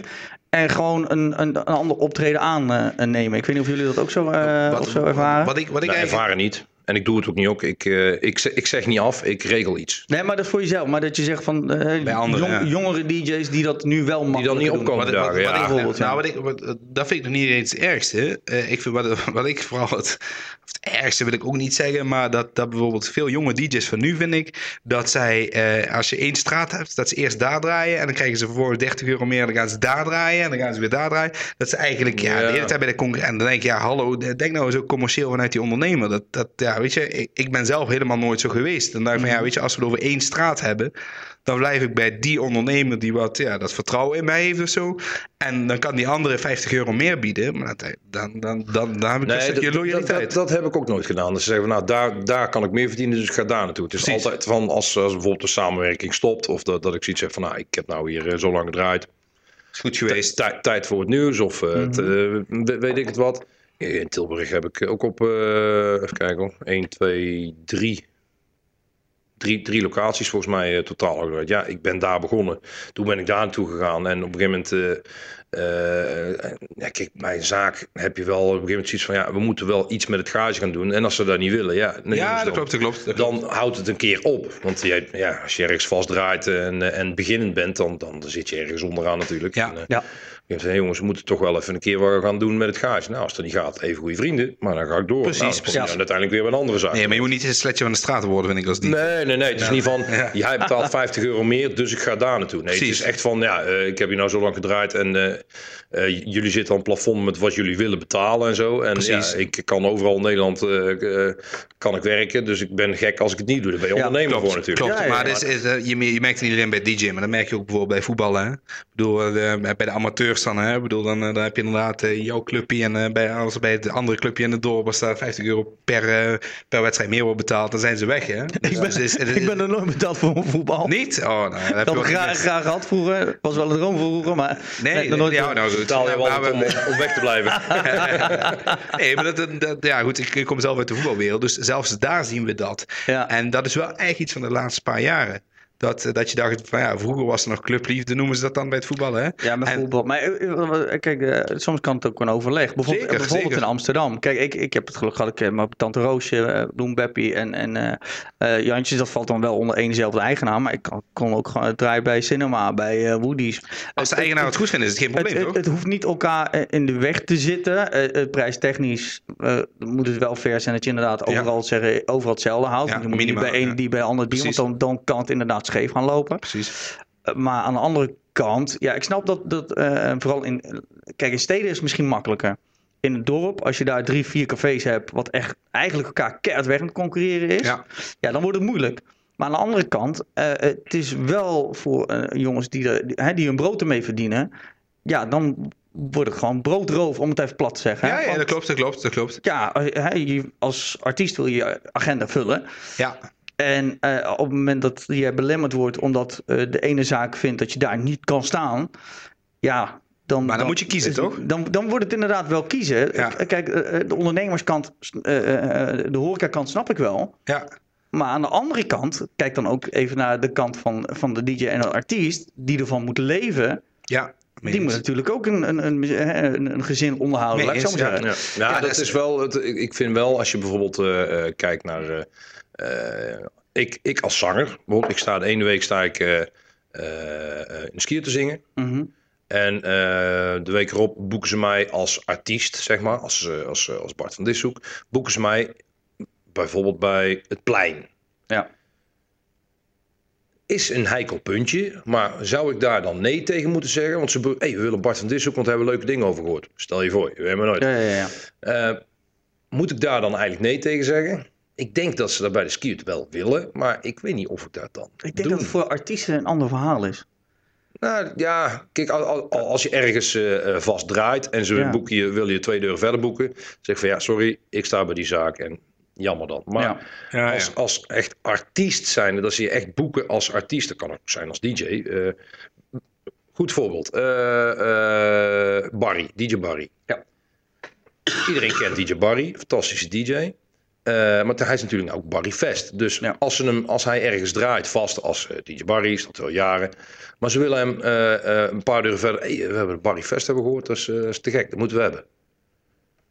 En gewoon een, een, een ander optreden aannemen. ik weet niet of jullie dat ook zo, wat, of zo ervaren. Wat ik, wat ik nee, ervaren niet. En ik doe het ook niet ook. Ik, uh, ik, ik zeg niet af, ik regel iets. Nee, maar dat is voor jezelf. Maar dat je zegt van uh, Bij anderen, jong, ja. jongere DJ's die dat nu wel makkelijk Die dan niet opkomen dagen, wat, ja. Bijvoorbeeld, ja. Nou, wat ik, wat, dat vind ik nog niet eens het ergste. Uh, ik vind wat, wat ik vooral het, het ergste wil ik ook niet zeggen. Maar dat, dat bijvoorbeeld veel jonge DJ's van nu vind ik. Dat zij, als je één straat hebt, dat ze eerst daar draaien. En dan krijgen ze vervolgens 30 euro meer. En dan gaan ze daar draaien. En dan gaan ze weer daar draaien. Dat ze eigenlijk ja, de hele tijd bij de concurrent. En dan denk je, ja hallo, denk nou eens ook commercieel vanuit die ondernemer. Dat, dat, ja, weet je, ik, ik ben zelf helemaal nooit zo geweest. En dan van ja, mhm. weet je, als we het over één straat hebben, dan blijf ik bij die ondernemer die wat, ja, dat vertrouwen in mij heeft of zo. En dan kan die andere 50 euro meer bieden, maar dan, dan, dan, dan heb ik nee, een stukje loyaliteit. Dat, dat, heb ik ook nooit gedaan. Dus ze zeggen, nou, daar, daar kan ik meer verdienen, dus ik ga daar naartoe. Het is Precies. altijd van, als, als bijvoorbeeld de samenwerking stopt, of dat, dat ik zoiets heb van, nou, ik heb nou hier uh, zo lang gedraaid. Is goed geweest. Tijd voor het nieuws, of uh, mm -hmm. weet ik het wat. In Tilburg heb ik ook op, uh, even kijken, 1, 2, 3, drie, drie locaties volgens mij uh, totaal. Ja, ik ben daar begonnen. Toen ben ik daar naartoe gegaan en op een gegeven moment, uh, ja, kijk, bij een zaak heb je wel op een gegeven moment zoiets van, ja, we moeten wel iets met het garage gaan doen. En als ze dat niet willen, ja, ja dat, klopt, dat klopt, dat Dan houdt het een keer op. Want je, ja, als je ergens vastdraait en, en beginnend bent, dan, dan zit je ergens onderaan natuurlijk. Ja, en, ja. Ik zei, jongens, we moeten toch wel even een keer wat gaan doen met het gaasje. Nou, als dat niet gaat, even goede vrienden. Maar dan ga ik door. Precies, nou, precies. En uiteindelijk weer een andere zaak. Nee, maar je moet niet een sletje van de straat worden, vind ik, als die. Nee, nee, nee. Het is niet van, ja. jij betaalt 50 euro meer, dus ik ga daar naartoe. Nee, precies. het is echt van, ja, uh, ik heb hier nou zo lang gedraaid en uh, uh, jullie zitten aan het plafond met wat jullie willen betalen en zo. En precies. ja, ik kan overal in Nederland kan ik werken, dus ik ben gek als ik het niet doe. Daar ben je ondernemer klopt, voor natuurlijk. Klopt, maar, is, is, je, je merkt het niet alleen bij DJ, maar dat merk je ook bijvoorbeeld bij voetballen. Hè? Bedoel, bij de amateurs dan, hè? Ik bedoel, dan dan, dan heb je inderdaad uh, jouw clubje. En uh, bij, als bij het andere clubje in het dorp was daar 50 euro per, uh, per wedstrijd meer wordt betaald, dan zijn ze weg. Hè? Dus, ik, ben, dus, ik ben er nooit betaald voor voetbal. Niet? Oh, nou, dat heb ik graag, graag gehad vroeger. Was wel een droom vroeger, maar... Nee, nee, nooit ja, nou goed. Betaal je wel om, om weg te blijven. nee, maar dat, dat, ja, goed, ik, ik kom zelf uit de voetbalwereld, dus zelfs daar zien we dat. Ja. En dat is wel eigenlijk iets van de laatste paar jaren. Dat, eh, dat je dacht van ja, vroeger was er nog clubliefde, noemen ze dat dan bij het voetballen. Hè? Ja, met voetbal. Maar eh, eh, kijk, soms kan het ook een overleg. Bijvoorbeeld, zeker, bijvoorbeeld in Amsterdam. Kijk, ik, ik heb het geluk gehad, ik mijn tante Roosje, Bloem Beppie en, en uh, Jantjes, dat valt dan wel onder éénzelfde eigenaar. Maar ik kon, kon ook gewoon draaien bij Cinema, bij uh, Woody's. Als de eigenaar het, het goed vindt, is het geen probleem, het, toch? Het, het, hoeft niet elkaar in de weg te zitten. prijstechnisch moet het wel fair zijn dat je inderdaad overal, ja. zeggen, overal hetzelfde houdt. Ja, je moet minimaal, niet bij één ja. die bij ander die, want dan, dan kan het inderdaad scheef gaan lopen. Precies. Maar aan de andere kant, ja, ik snap dat, dat uh, vooral in. Kijk, in steden is het misschien makkelijker. In het dorp, als je daar drie, vier cafés hebt, wat echt eigenlijk elkaar keihard weg aan het concurreren is, ja. ja, dan wordt het moeilijk. Maar aan de andere kant, uh, het is wel voor uh, jongens die, er, die, die hun brood ermee verdienen, ja, dan wordt het gewoon broodroof, om het even plat te zeggen. Ja, ja Want, dat klopt, dat klopt, dat klopt. Ja, als artiest wil je je agenda vullen. Ja. En uh, op het moment dat je belemmerd wordt omdat uh, de ene zaak vindt dat je daar niet kan staan, ja, dan, maar dan, moet je kiezen, toch? Dan, dan wordt het inderdaad wel kiezen. Kijk, de ondernemerskant, de horecakant snap ik wel. Ja. Maar aan de andere kant, kijk dan ook even naar de kant van, van de DJ en de artiest, die ervan moeten leven. Ja. Die moet natuurlijk ook een, een, een, een gezin onderhouden, laat ik zo maar zeggen. Ja, ja. ja dat, is wel, het, ik vind wel, als je bijvoorbeeld uh, kijkt naar... Uh, ik, ik als zanger, bijvoorbeeld, ik sta de ene week sta ik in de skier te zingen. Mm -hmm. En de week erop boeken ze mij als artiest, zeg maar, als, als, als Bart van Dishoek, boeken ze mij bijvoorbeeld bij het plein. Ja. Is een heikel puntje, maar zou ik daar dan nee tegen moeten zeggen? Want ze hey, we willen Bart van Dishoek, want we hebben leuke dingen over gehoord. Stel je voor, we hebben nooit. Ja, ja, ja. Uh, moet ik daar dan eigenlijk nee tegen zeggen? Ik denk dat ze dat bij de skiert wel willen, maar ik weet niet of ik dat dan. Ik denk dat het voor artiesten een ander verhaal is. Nou ja, kijk, als je ergens uh, vast draait en ze ja. boeken je, wil je twee deuren verder boeken, zeg van ja, sorry, ik sta bij die zaak en jammer dan. Maar ja. Ja, als, als echt artiest zijn, dat ze je echt boeken als artiest, dat kan ook zijn als DJ. Uh, goed voorbeeld. Uh, uh, Barry, DJ Barry. Ja. Iedereen kent DJ Barry, fantastische DJ. Maar hij is natuurlijk ook Barry Fest. Dus ja. als, ze hem, als hij ergens draait vast als DJ Barry, is dat wel jaren. Maar ze willen hem een paar deuren verder. Hey, we hebben Barry Fest hebben gehoord, dat is, dat is te gek, dat moeten we hebben.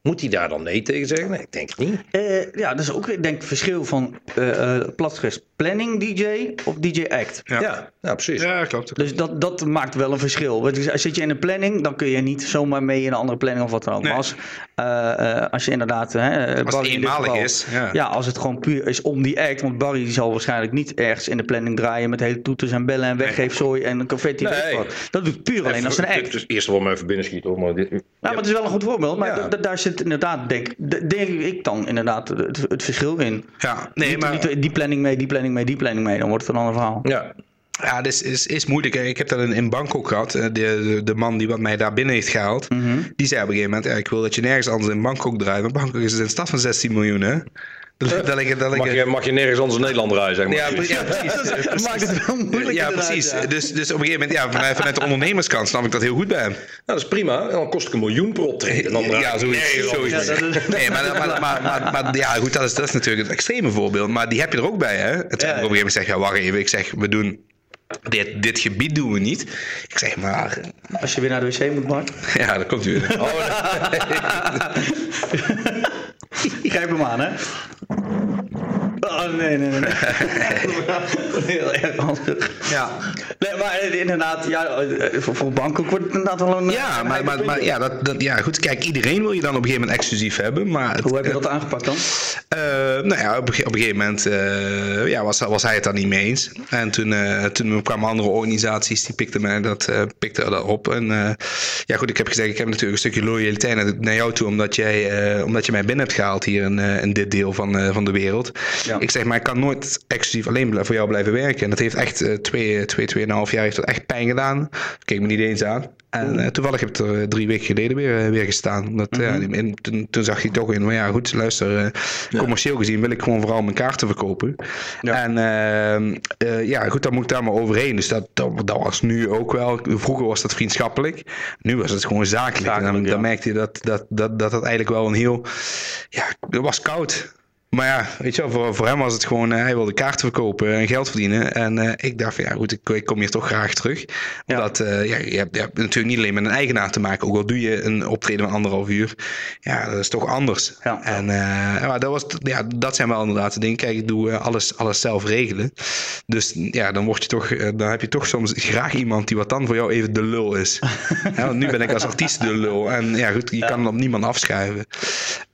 Moet hij daar dan nee tegen zeggen? Nee, ik denk het niet. Uh, ja, dat is ook ik denk verschil van uh, platgeschreven planning DJ of DJ act. Ja, ja, ja precies. Ja, klopt. Dus dat, dat maakt wel een verschil. Zit je in een planning, dan kun je niet zomaar mee in een andere planning of wat dan ook. Nee. Maar als, uh, als je inderdaad... Hè, als het eenmalig geval, is. Ja. ja. als het gewoon puur is om die act. Want Barry zal waarschijnlijk niet ergens in de planning draaien met hele toeters en bellen en weggeefzooi nee. en confetti. Nee. Dat doet puur alleen even, als een act. Dus eerst wel maar even binnenschieten. Hoor, maar dit, ja, maar het is wel een goed voorbeeld. Maar ja. daar zit inderdaad, denk, denk ik dan inderdaad het, het verschil in. Ja, nee, niet, maar... niet die planning mee, die planning mee, die planning mee. Dan wordt het een ander verhaal. Ja. Ja, dat is, is, is moeilijk. Ik heb dat in, in Bangkok gehad. De, de, de man die wat mij daar binnen heeft gehaald, mm -hmm. die zei op een gegeven moment: Ik wil dat je nergens anders in Bangkok draait. Want Bangkok is een stad van 16 miljoen, hè? Dat, dat, dat, dat, mag, je, mag je nergens anders in Nederland draaien, zeg maar. Ja, ja precies. dat maakt het wel moeilijk. Ja, precies. Ja. Dus, dus op een gegeven moment, ja, vanuit, vanuit de ondernemerskant snap ik dat heel goed bij hem. Nou, dat is prima. En dan kost ik een miljoen per optreden. Dan ja, zoiets. Nee, zoiets. Ja, nee, maar, maar, maar, maar, maar, ja, goed, dat is, dat is natuurlijk het extreme voorbeeld. Maar die heb je er ook bij, hè? Het, op een gegeven moment zeg je, ja, wacht even. Ik zeg, we doen dit, dit gebied doen we niet. Ik zeg maar. Als je weer naar de wc moet, Mark. Ja, dat komt u weer. Oh, Grijp hem aan, hè? Oh, nee, nee, nee. Heel erg handig. Ja. Nee, maar inderdaad, ja, voor, voor Bangkok wordt het inderdaad wel een... Ja, maar, maar, maar ja, dat, dat, ja, goed. Kijk, iedereen wil je dan op een gegeven moment exclusief hebben. Maar het, Hoe heb je dat aangepakt dan? Uh, nou ja, op, op een gegeven moment uh, ja, was, was hij het daar niet mee eens. En toen, uh, toen kwamen andere organisaties, die pikten, mij dat, pikten dat op. En ja, goed, ik heb gezegd, ik heb natuurlijk een stukje loyaliteit naar jou toe, omdat jij, omdat je mij binnen hebt gehaald hier in, in dit deel van, van de wereld. Ja. Ik zeg, maar ik kan nooit exclusief alleen voor jou blijven werken. En dat heeft echt uh, twee, twee, tweeënhalf jaar heeft dat echt pijn gedaan. Keek me niet eens aan. En uh, toevallig heb ik er uh, drie weken geleden weer, weer gestaan. Dat, Mhm. ja, toen, toen zag hij toch in, maar ja goed, luister, ja. commercieel gezien wil ik gewoon vooral mijn kaarten verkopen. Ja. En ehm, ja goed, dan moet ik daar maar overheen. Dus dat, dat, dat, was nu ook wel, vroeger was dat vriendschappelijk. Nu was het gewoon zakelijk. zakelijk en dan, merkte je dat dat, dat, dat dat eigenlijk wel een heel, ja, het was koud. Maar ja, weet je wel, voor, voor hem was het gewoon, uh, hij wilde kaarten verkopen en geld verdienen. En uh, ik dacht van ja goed, ik, ik, kom hier toch graag terug. Omdat ja. Uh, ja, je, hebt, je, hebt, natuurlijk niet alleen met een eigenaar te maken. Ook al doe je een optreden van anderhalf uur. Ja, dat is toch anders. Ja. En maar dat, was, ja, dat zijn wel inderdaad de dingen. Kijk, ik doe alles, alles zelf regelen. Dus ja, dan, word je toch, dan heb je toch soms graag iemand die wat dan voor jou even de lul is. ja, want nu ben ik als artiest de lul. En ja goed, je ja. kan het op niemand afschuiven.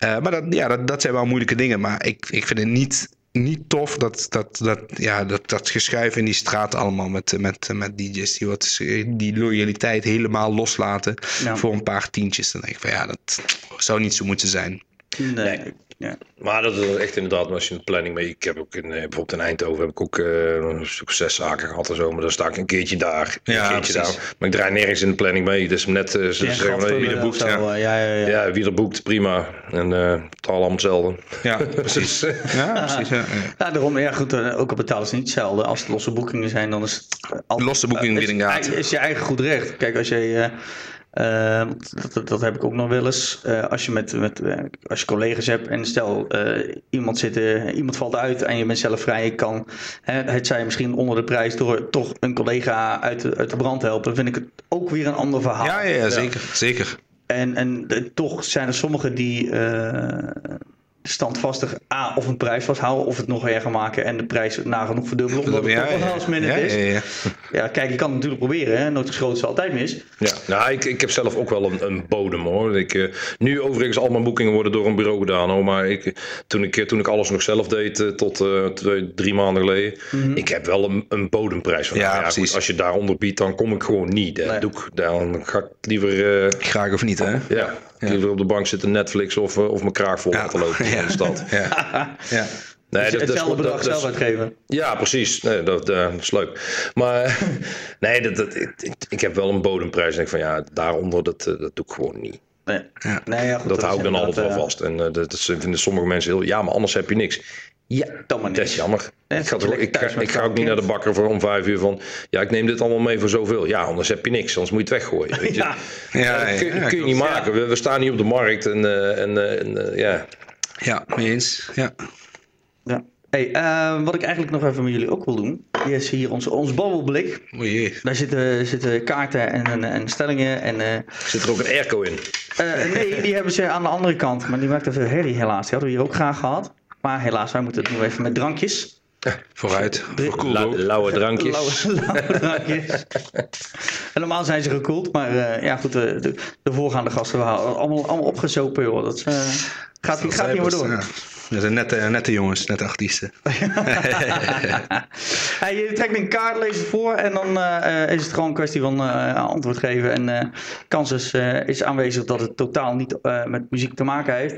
Maar dat, ja, dat, dat zijn wel moeilijke dingen. Maar ik, ik vind het niet, niet tof dat, dat, dat, ja, dat, dat geschuif in die straat allemaal met, met, met DJ's die wat, die loyaliteit helemaal loslaten ja. voor een paar tientjes. Dan denk ik van ja, dat zou niet zo moeten zijn. Nee. nee. Ja. Maar dat is echt inderdaad, als je een planning mee. Ik heb ook in, bijvoorbeeld in Eindhoven heb ik ook uh, zes zaken gehad en zo. Maar dan sta ik een keertje daar, een ja, keertje daar. Maar ik draai nergens in de planning mee. Dus net uh, ze ja, zeggen wie er boekt. Ja. Ja, ja, ja. ja, wie er boekt, prima. En uh, het allemaal hetzelfde. Ja, precies. ja, precies. Ja, ja. daarom, ja goed, ook al betalen ze niet hetzelfde. Als het losse boekingen zijn, dan is het altijd, Losse boekingen is, is je eigen goed recht. Kijk, als je Uh, dat, dat, heb ik ook nog wel eens. Uh, als, je met, met, uh, als je collega's hebt en stel iemand, zit, iemand valt uit en je bent zelf vrij. Je kan, het zij misschien onder de prijs door toch een collega uit de, uit de brand helpen. Dan vind ik het ook weer een ander verhaal. Ja, ja, ja zeker. zeker. En, en toch zijn er sommigen die standvastig A of een prijs vasthouden of het nog erger maken en de prijs nagenoeg verdubbelen omdat het ja, toch ja, ja, is. Ja, ja, kijk, je kan het natuurlijk proberen, hè. nooit geschoten is altijd mis. Ja, nou, ik, ik heb zelf ook wel een, een bodem hoor. Ik, uh, nu overigens al mijn boekingen worden door een bureau gedaan hoor, maar ik, toen, ik, toen ik alles nog zelf deed uh, tot uh, twee, drie maanden geleden, mm -hmm. ik heb wel een, een bodemprijs van. Ja, precies. Goed, als je daaronder biedt, dan kom ik gewoon niet. Nee. Doe ik, dan ga ik liever... Graag of niet hè? Ja. Ja. Liever op de bank zitten Netflix of, of mijn kraag vol laten lopen in de stad. Ja. ja. Nee, dus dat, hetzelfde bedrag dat, zelf uitgeven. Ja, precies. Nee, dat, dat, is leuk. Maar nee, dat, dat, ik, ik heb wel een bodemprijs. En ik van ja, daaronder, dat, dat doe ik gewoon niet. Nee. Ja. Nee, ja, goed, dat, dat hou ik dan altijd wel vast. En uh, dat, vinden sommige mensen heel... Ja, maar anders heb je niks. Ja, dan maar niet. Dat is jammer. ik, ga, ik, ik ga ook niet naar de bakker voor om vijf uur van... Ja, ik neem dit allemaal mee voor zoveel. Ja, anders heb je niks. Anders moet je het weggooien. Weet je? ja. Ja, dat kun, kun je niet maken. We, we, staan hier op de markt en, uh, en, uh, en uh, ja... Ja, mee eens. Ja. ja. Hey, uh, wat ik eigenlijk nog even met jullie ook wil doen, is hier ons, ons babbelblik. O jee. Daar zitten, zitten kaarten en, en, en stellingen. En, uh, Zit er ook een airco in? Uh, nee, die hebben ze aan de andere kant, maar die maakt even herrie helaas. Die hadden we hier ook graag gehad. Maar helaas, wij moeten het nu even met drankjes. Ja, vooruit. Voor La lauwe drankjes. Lauwe, lauwe drankjes. en normaal zijn ze gekoeld, maar uh, ja goed, de, de, de, voorgaande gasten waren allemaal, allemaal opgezopen. Joh. Dat uh, gaat, dat gaat niet meer door. Ja. Dat zijn nette, nette jongens, nette artiesten. hey, je trekt een kaart, het voor en dan uh, is het gewoon een kwestie van antwoord geven. En kans is, is aanwezig dat het totaal niet met muziek te maken heeft.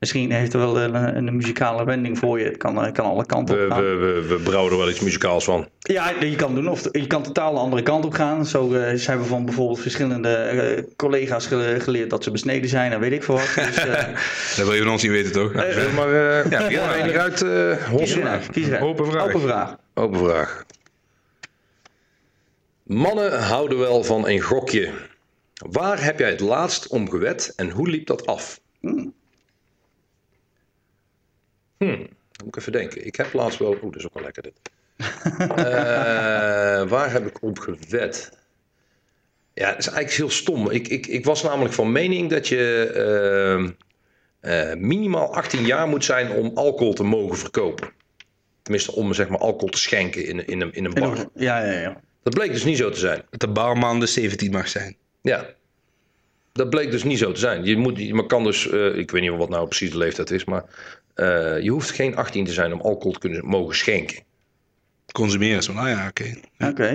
Misschien heeft er wel een, een muzikale wending voor je. Het kan, eh, kan alle kanten op gaan. We, we, we brouwen er wel iets muzikaals van. Ja, je kan doen. Of je kan totaal de andere kant op gaan. Zo uh, zijn we van bijvoorbeeld verschillende uh, collega's geleerd dat ze besneden zijn en weet ik veel wat. Dus, uh, dat wil je van ons niet weten, toch? Uh, maar uh, ja, ja, enig uit uh, kies Open vraag. Open vraag. Open vraag. Mannen houden wel van een gokje. Waar heb jij het laatst om gewet en hoe liep dat af? Hmm. Hmm, dan moet ik even denken. Ik heb laatst wel... Oeh, dat is ook wel lekker dit. uh, waar heb ik op gewet? Ja, dat is eigenlijk heel stom. Ik, ik, ik was namelijk van mening dat je uh, minimaal 18 jaar moet zijn om alcohol te mogen verkopen. Tenminste, om zeg maar alcohol te schenken in, in, een, in een bar. Ja, ja, ja. Dat bleek dus niet zo te zijn. Dat de barman de 17 mag zijn. Ja. Dat bleek dus niet zo te zijn. Je, moet, je kan dus, uh, ik weet niet wat nou precies de leeftijd is, maar uh, je hoeft geen 18 te zijn om alcohol te kunnen mogen schenken. Consumeren zo, nou ja, oké. Okay. Oké.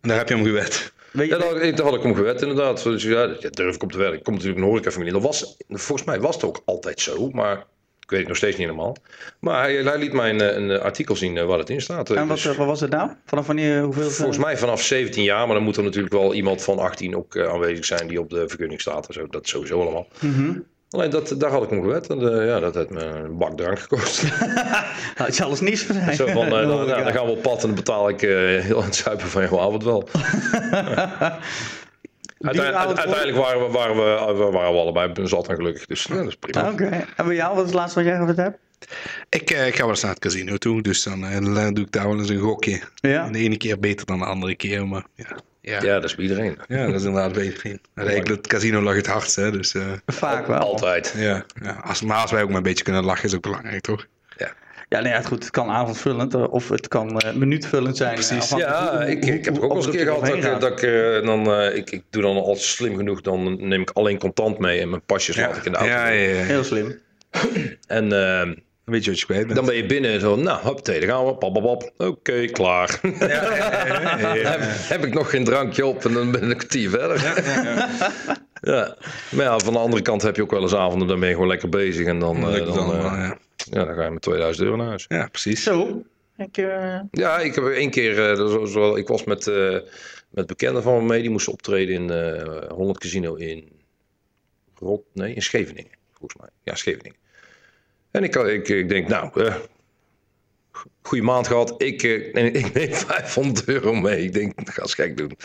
En daar heb je om gewet. Weet je, ja, daar, daar, had ik om gewet inderdaad. Dus ja, durf ik op te werken. Ik kom natuurlijk een horecafamilie. Dat was, volgens mij was het ook altijd zo, maar ik weet het nog steeds niet helemaal. Maar hij, hij liet mij een, een, artikel zien uh, waar het in staat. En wat, dus, wat was het nou? Vanaf wanneer? Hoeveel? Volgens mij vanaf 17 jaar, maar dan moet er natuurlijk wel iemand van 18 ook aanwezig zijn die op de vergunning staat. En zo. Dat sowieso allemaal. Mm -hmm. Alleen dat, daar had ik om gewet. En uh, ja, dat heeft me een bak drank gekost. Had je alles niet van Zo van, uh, dan, nou, dan, gaan we op pad en dan betaal ik uh, heel aan het zuipen van jouw avond wel. Uiteindelijk, uiteindelijk waren, we, waren, we, waren we allebei zat en gelukkig. Dus dat is prima. Oké. Okay. En bij jou, wat is het laatste wat jij gehad hebt? Ik, ik ga wel eens naar het casino toe. Dus dan, dan doe ik daar wel eens een gokje. Ja. De ene keer beter dan de andere keer. Maar ja. Ja. ja, dat is bij iedereen. Ja, dat is inderdaad bij iedereen. Eigenlijk het casino lag het hardst, hè. Dus, uh, Vaak wel. Altijd. Ja, ja. Als, maar als wij ook maar een beetje kunnen lachen, is ook belangrijk, toch? Ja. Ja, nee, het, goed, het kan avondvullend eh, of het kan uh, minuutvullend zijn. Precies. Ja, ik, ik heb ook al eens een keer gehad dat, dat ik dan, uh, ik, ik doe dan al slim genoeg, dan neem ik alleen contant mee en mijn pasjes laat ik in de auto. Ja, ja, ja. Heel slim. en ehm, weet je wat je kwijt Dan ben je binnen zo, nou, hop, dan gaan we, pap, pap, Oké, klaar. Ja, ja, heb, heb, ik nog geen drankje op en dan ben ik een kwartier verder. Ja, maar ja, van de andere kant heb je ook wel eens avonden, dan ben je gewoon lekker bezig en dan, uh, dan, dan, uh, ja. ja. dan ga je met 2000 euro naar huis. Ja, precies. Zo. Ik, uh... Ja, ik heb één keer, zo, zo, ik was met, met bekenden van me mee, die moesten optreden in Holland Casino in Rot, nee, in Scheveningen, volgens mij. Ja, Scheveningen. En ik, ik, ik denk, nou, uh, goede maand gehad. Ik, uh, ik neem 500 euro mee. Ik denk, ga eens gek doen.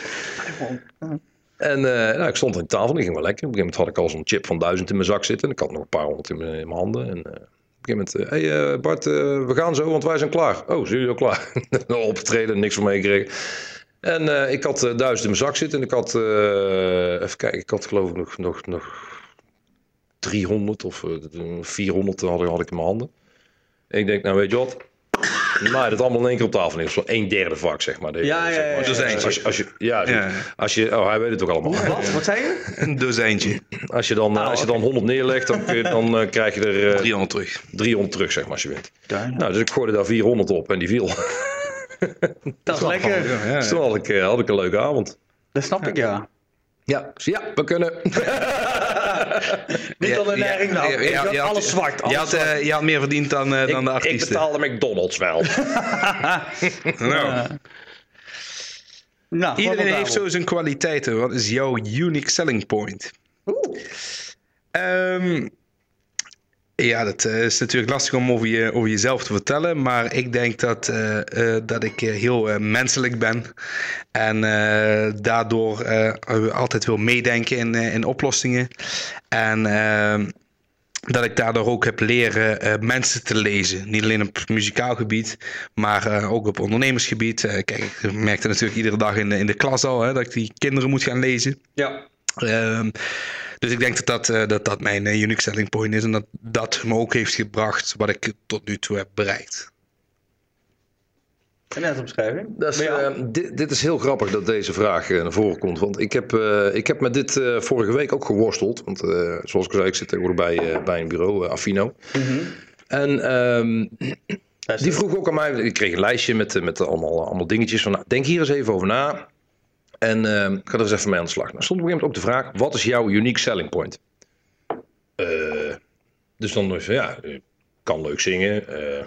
En nou, ik stond aan de tafel en die ging wel lekker. Op een gegeven moment had ik al zo'n chip van 1000 in mijn zak zitten. En ik had nog een paar honderd in mijn, in mijn handen. En, op een gegeven moment, hé hey, Bart, we gaan zo, want wij zijn klaar. Oh, zijn jullie al klaar? Opgetreden, niks van meegekregen. En uh, ik had uh, duizend in mijn zak zitten en ik had, uh, even kijken, ik had geloof ik nog, nog, nog 300 of 400 had, had ik in mijn handen. En ik denk, nou weet je wat, nou, dat allemaal in één keer op tafel neer. Zo een derde vak, zeg maar. ja, ja, ja. Een dozijntje. Als als je, ja, als je, oh, hij weet het ook allemaal. Wat? Wat zei je? Een dozijntje. Als je dan, oh, als je dan 100 neerlegt, dan, kun je, dan krijg je er... Uh, 300 terug. 300 terug, zeg maar, als je wint. Nou, dus ik gooide daar 400 op en die viel. dat is lekker. Dus toen had ik, had ik een leuke avond. Dat snap ik, ja. Ja, ja, we kunnen. Niet al de neiging, nou, ja, ja, alles zwart. Alles je, had, zwart. Uh, je had meer verdiend dan, uh, dan de artiesten. Ik betaalde McDonald's wel. nou. nou Iedereen heeft zo zijn kwaliteiten. Wat is jouw unique selling point? Oeh. Um, ja, dat uh, is natuurlijk lastig om over, je, over jezelf te vertellen. Maar ik denk dat, uh, uh, dat ik heel menselijk ben. En daardoor altijd wil meedenken in, in oplossingen. En dat ik daardoor ook heb leren mensen te lezen. Niet alleen op muzikaal gebied, maar ook op ondernemersgebied. kijk, ik merkte natuurlijk iedere dag in de, in de klas al hè, dat ik die kinderen moet gaan lezen. Ja. Ehm, dus ik denk dat dat, uh, dat, dat mijn uh, unique selling point is. En dat dat me ook heeft gebracht wat ik tot nu toe heb bereikt. En net omschrijving? Dat is, uh, dit, dit, is heel grappig dat deze vraag naar voren komt. Want ik heb, ik heb met dit vorige week ook geworsteld. Want zoals ik zei, ik zit tegenwoordig bij, bij een bureau, Affino. Mm -hmm. En um, die vroeg ook aan mij, ik kreeg een lijstje met, met allemaal, allemaal dingetjes. Van, nou, denk hier eens even over na. En uh, ik ga er eens even mee aan de slag. Nou, stond op een gegeven moment ook de vraag: wat is jouw unique selling point? Uh, dus dan is ja, kan leuk zingen. Uh,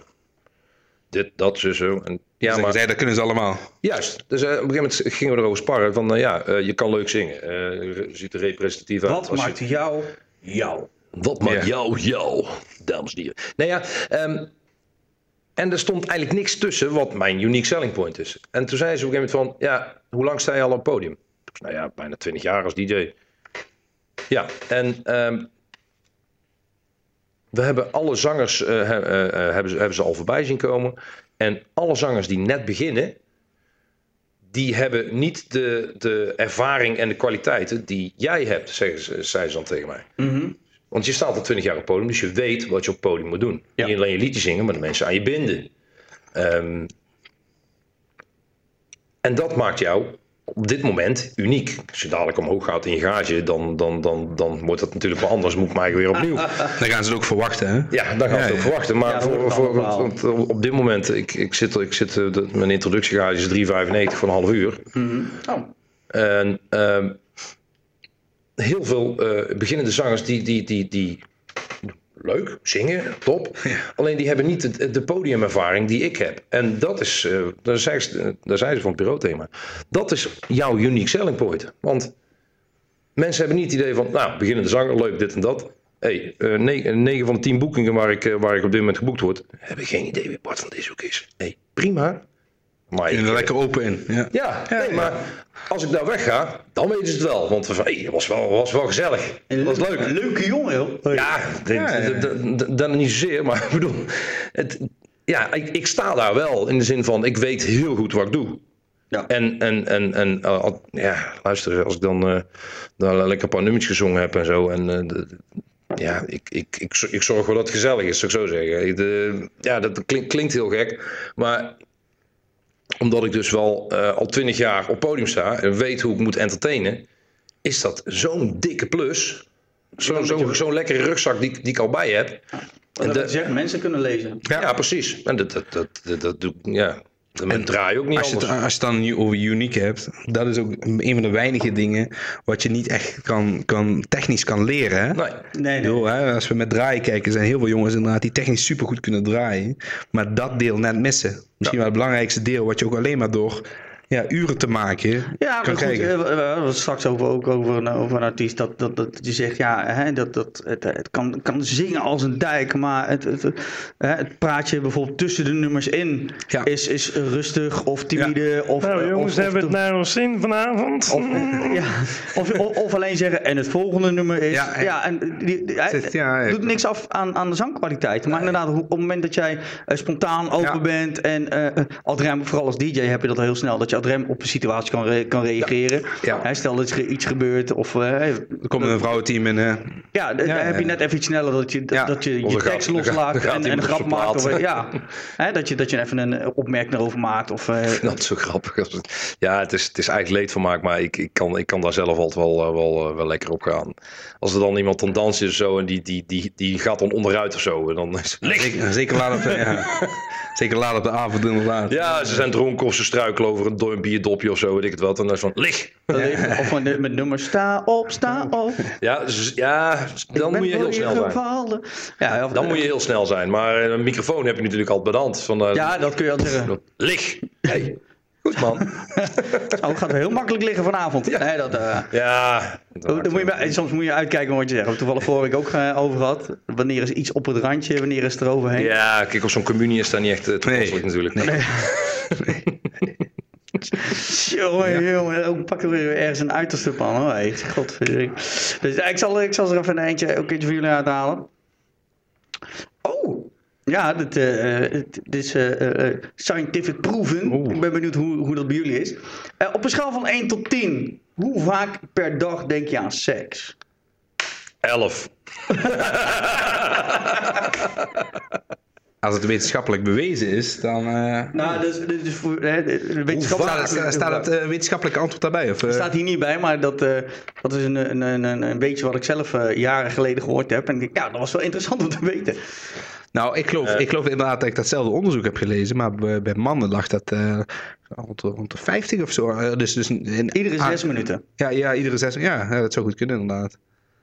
dit, dat, zo, zo. En, ja, maar zij, dat kunnen ze allemaal. Juist. Dus uh, op een gegeven moment gingen we erover sparren van ja, je kan leuk zingen. je ziet er representatief uit. Wat maakt je... jou jou? Wat maakt ja. jou jou, dames en heren? Nou ja, um, en er stond eigenlijk niks tussen wat mijn unique selling point is. En toen zei ze op een gegeven moment van, ja, hoe lang sta je al op het podium? Nou ja, bijna 20 jaar als DJ. Ja, en um, we hebben alle zangers uh, hebben, ze, hebben ze al voorbij zien komen. En alle zangers die net beginnen, die hebben niet de, de ervaring en de kwaliteiten die jij hebt, zeggen, zei ze dan tegen mij. Mm. Want je staat al 20 jaar op het podium, dus je weet wat je op het podium moet doen. Ja. Niet alleen je liedje zingen, maar de mensen aan je binden. Um, en dat maakt jou op dit moment uniek. Als je dadelijk omhoog gaat in je gage, dan, dan, dan, dan wordt dat natuurlijk wel anders. Moet ik mij weer opnieuw. Dan gaan ze het ook verwachten, hè? Ja, dan gaan ze het ook verwachten. Maar ja, voor, voor, voor, op dit moment, ik, ik zit, ik zit mijn introductiegage is 3,95 voor een half uur. Mm -hmm. oh. En um, heel veel uh, beginnende zangers die, die, die, die leuk, zingen, top. Ja. Alleen die hebben niet de, de, podiumervaring die ik heb. En dat is, uh, daar, zei ze, daar zei ze van het bureauthema, dat is jouw unique selling point. Want mensen hebben niet het idee van, nou, beginnende zanger, leuk dit en dat. Hey, uh, 9, 9 van de 10 boekingen waar ik, waar ik op dit moment geboekt word, heb ik geen idee wie Bart van deze ook is. Hey, prima. Maar je er lekker open in. Ja, ja, ja, nee, ja. maar als ik daar wegga, dan weten ze het wel. Want van, hey, het was wel, was wel gezellig. Het was leuk. Een leuke jongen, joh. Ja, dat niet zozeer, maar ik bedoel, het, ja, ik, ik, sta daar wel in de zin van, ik weet heel goed wat ik doe. Ja. En, en, en, en uh, ja, luister, als ik dan, uh, dan lekker een paar nummertjes gezongen heb en zo. En uh, de, ja, ik, ik, ik, ik zorg wel dat het gezellig is, zou ik zo zeggen. De, ja, dat klinkt heel gek, maar omdat ik dus wel uh, al twintig jaar op podium sta en weet hoe ik moet entertainen, is dat zo'n dikke plus. Zo'n zo, zo lekkere rugzak die, die ik al bij heb. En dat de, mensen kunnen lezen. Ja, ja precies. En dat, dat, dat, dat, dat doe ja. En draai ook niet als je, anders. Het, als je het dan over uniek hebt, dat is ook een van de weinige dingen wat je niet echt kan, kan, technisch kan leren. Hè? Nee. nee, nee. Bedoel, hè, als we met draaien kijken, zijn heel veel jongens inderdaad die technisch supergoed kunnen draaien. Maar dat deel net missen. Misschien ja. wel het belangrijkste deel, wat je ook alleen maar door ja, uren te maken. Ja, maar goed, we hadden straks over, ook over een, over een artiest dat, dat, dat je zegt, ja, hè, dat, dat, het, het kan, kan zingen als een dijk, maar het, het, het praatje bijvoorbeeld tussen de nummers in is, is rustig of timide. Of, nou jongens, hebben we het naar ons zin vanavond? Of, ja, of, of, alleen zeggen, en het volgende nummer is... Ja, ja en die, hij doet niks af aan, aan de zangkwaliteit. Maar inderdaad, op het moment dat jij uh, spontaan open bent en uh, vooral als DJ heb je dat heel snel, dat je Adrem op een situatie kan, re kan reageren. Ja. stel dat er iets gebeurt of... Uh, er komt een vrouwenteam in. ja, dan heb je net even iets sneller dat je, dat je je tekst loslaat en, en een grap maakt. Of, ja, dat, je, dat je even een opmerking erover maakt. Of, dat is zo grappig. Ja, het is, het is eigenlijk leedvermaak, maar ik, ik, kan, ik kan daar zelf altijd wel, wel, wel lekker op gaan. Als er dan iemand dan danst of zo en die, die, die, die gaat dan onderuit of zo. En dan is Zeker, zeker ja. zeker laat op de avond inderdaad. Ja, ze zijn dronken of ze struikelen over een, een bierdopje of zo, weet ik het wat. En dan is van, lig! Of met nummer sta op, sta op. Ja, ja dan moet je heel snel zijn. Ja, dan moet je heel snel zijn. Maar een microfoon heb je natuurlijk al bedand. Van, uh, ja, dat kun je al zeggen. Lig! Hey. Goed man. oh, gaat heel makkelijk liggen vanavond. Ja. Nee, dat, uh... ja dat moet je, soms moet je uitkijken wat je zegt. Toevallig vorige week ook uh, over gehad. Wanneer is iets op het randje, wanneer is het eroverheen? Ja, kijk, op zo'n communie is dat niet echt uh, toepasselijk nee. natuurlijk. Nee. nee. jongen, ja. jongen, ook pak er weer ergens een uiterste pan hoor. Hey, godverdomme. Dus ik zal, ik zal er even een eentje, ook een keertje voor jullie uithalen. Oh, ja, dit, uh, dit is uh, scientific proven. Ik ben benieuwd hoe, hoe dat bij jullie is. op een schaal van 1 tot 10, hoe vaak per dag denk je aan seks? 11. Als het wetenschappelijk bewezen is, dan. Nou, dus, dus voor, wetenschappelijk... Staat, staat het wetenschappelijke antwoord daarbij? Of, staat hier niet bij, maar dat, dat is een, een, een, een beetje wat ik zelf jaren geleden gehoord heb. En ik denk, ja, dat was wel interessant om te weten. Nou, ik geloof, ik geloof inderdaad dat ik datzelfde onderzoek heb gelezen, maar bij, mannen lag dat uh, rond, de, rond de 50 of zo. Uh, dus, dus in, iedere zes minuten. Ja, ja, iedere zes ja, ja, dat zou goed kunnen inderdaad.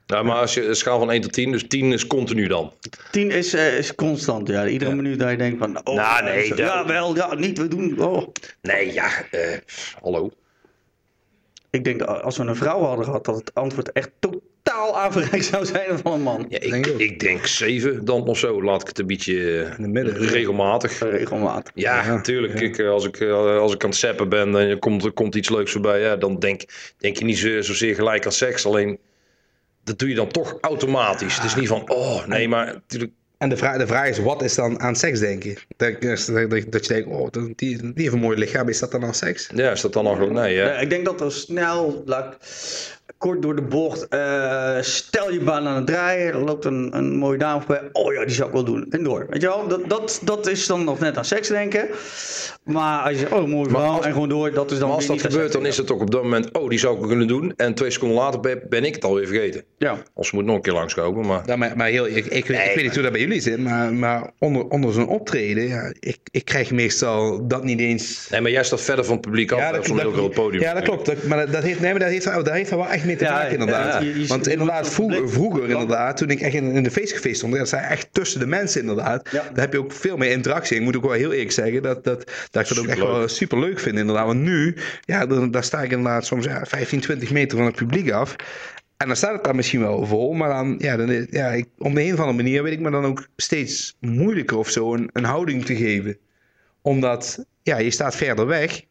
Ja, maar als je een schaal van 1 tot 10, dus 10 is continu dan? 10 is, uh, is constant, ja. Iedere ja. minuut dat je denkt van, oh, nou, nee, dat... ja, wel, ja, niet, we doen, oh. Nee, ja, hallo. Ik denk, als we een vrouw hadden gehad, dat het antwoord echt totaal totaal averechts zou zijn van een man. Ja, ik, ik, denk zeven dan of zo. Laat ik het een beetje In de midden, regelmatig. Regelmatig. Ja, natuurlijk. Ik, eh, als, ik, eh, als ik aan het zappen ben en er komt, er komt iets leuks voorbij, ja, dan denk, denk je niet zo, zozeer gelijk aan seks. Alleen dat doe je dan toch automatisch. Het is niet van, oh nee, maar natuurlijk. En de vraag, de vraag is, wat is dan aan seks, denk je? Dat, dat, dat je denkt, oh, die, die heeft een mooi lichaam, is dat dan al seks? Ja, is dat dan al... Nee, ja. Ik denk dat er snel, laat, kort door de bocht. Uh, stel je baan aan het draaien. Er loopt een, een mooie dame voorbij. Oh ja, die zou ik wel doen. En door. Weet je wel? Dat, dat, dat is dan nog net aan seks denken. Maar als je oh, mooi verhaal en gewoon door. Dat is dan maar als dat gebeurt, dan is het ook op dat moment. Oh, die zou ik kunnen doen. En twee seconden later ben, ik het alweer vergeten. Ja. Of ze moet nog een keer langskomen. Maar, ja, maar, maar heel, ik, ik, weet niet hoe dat bij jullie zit. Maar, maar onder, onder zo'n optreden. Ja, ik, ik krijg meestal dat niet eens. Nee, maar jij staat verder van het publiek af. Ja, dat, dat, dat, podium. Ja, dat klopt. maar dat, heeft, nee, maar dat heeft, dat heeft wel echt mee te maken, inderdaad. Want inderdaad, vroeger, vroeger inderdaad, toen ik echt in, in de feestcafé stond, dat zijn echt tussen de mensen inderdaad. Daar heb je ook veel meer interactie. Ik moet ook wel heel eerlijk zeggen dat, dat, dat ik dat ook echt wel super leuk vind inderdaad. Want nu, ja, dan, daar sta ik inderdaad soms ja, 15, 20 meter van het publiek af. En dan staat het daar misschien wel vol, maar dan, ja, dan, ja ik, op de een of andere manier weet ik me dan ook steeds moeilijker of zo een, een houding te geven. Omdat, ja, je staat verder weg.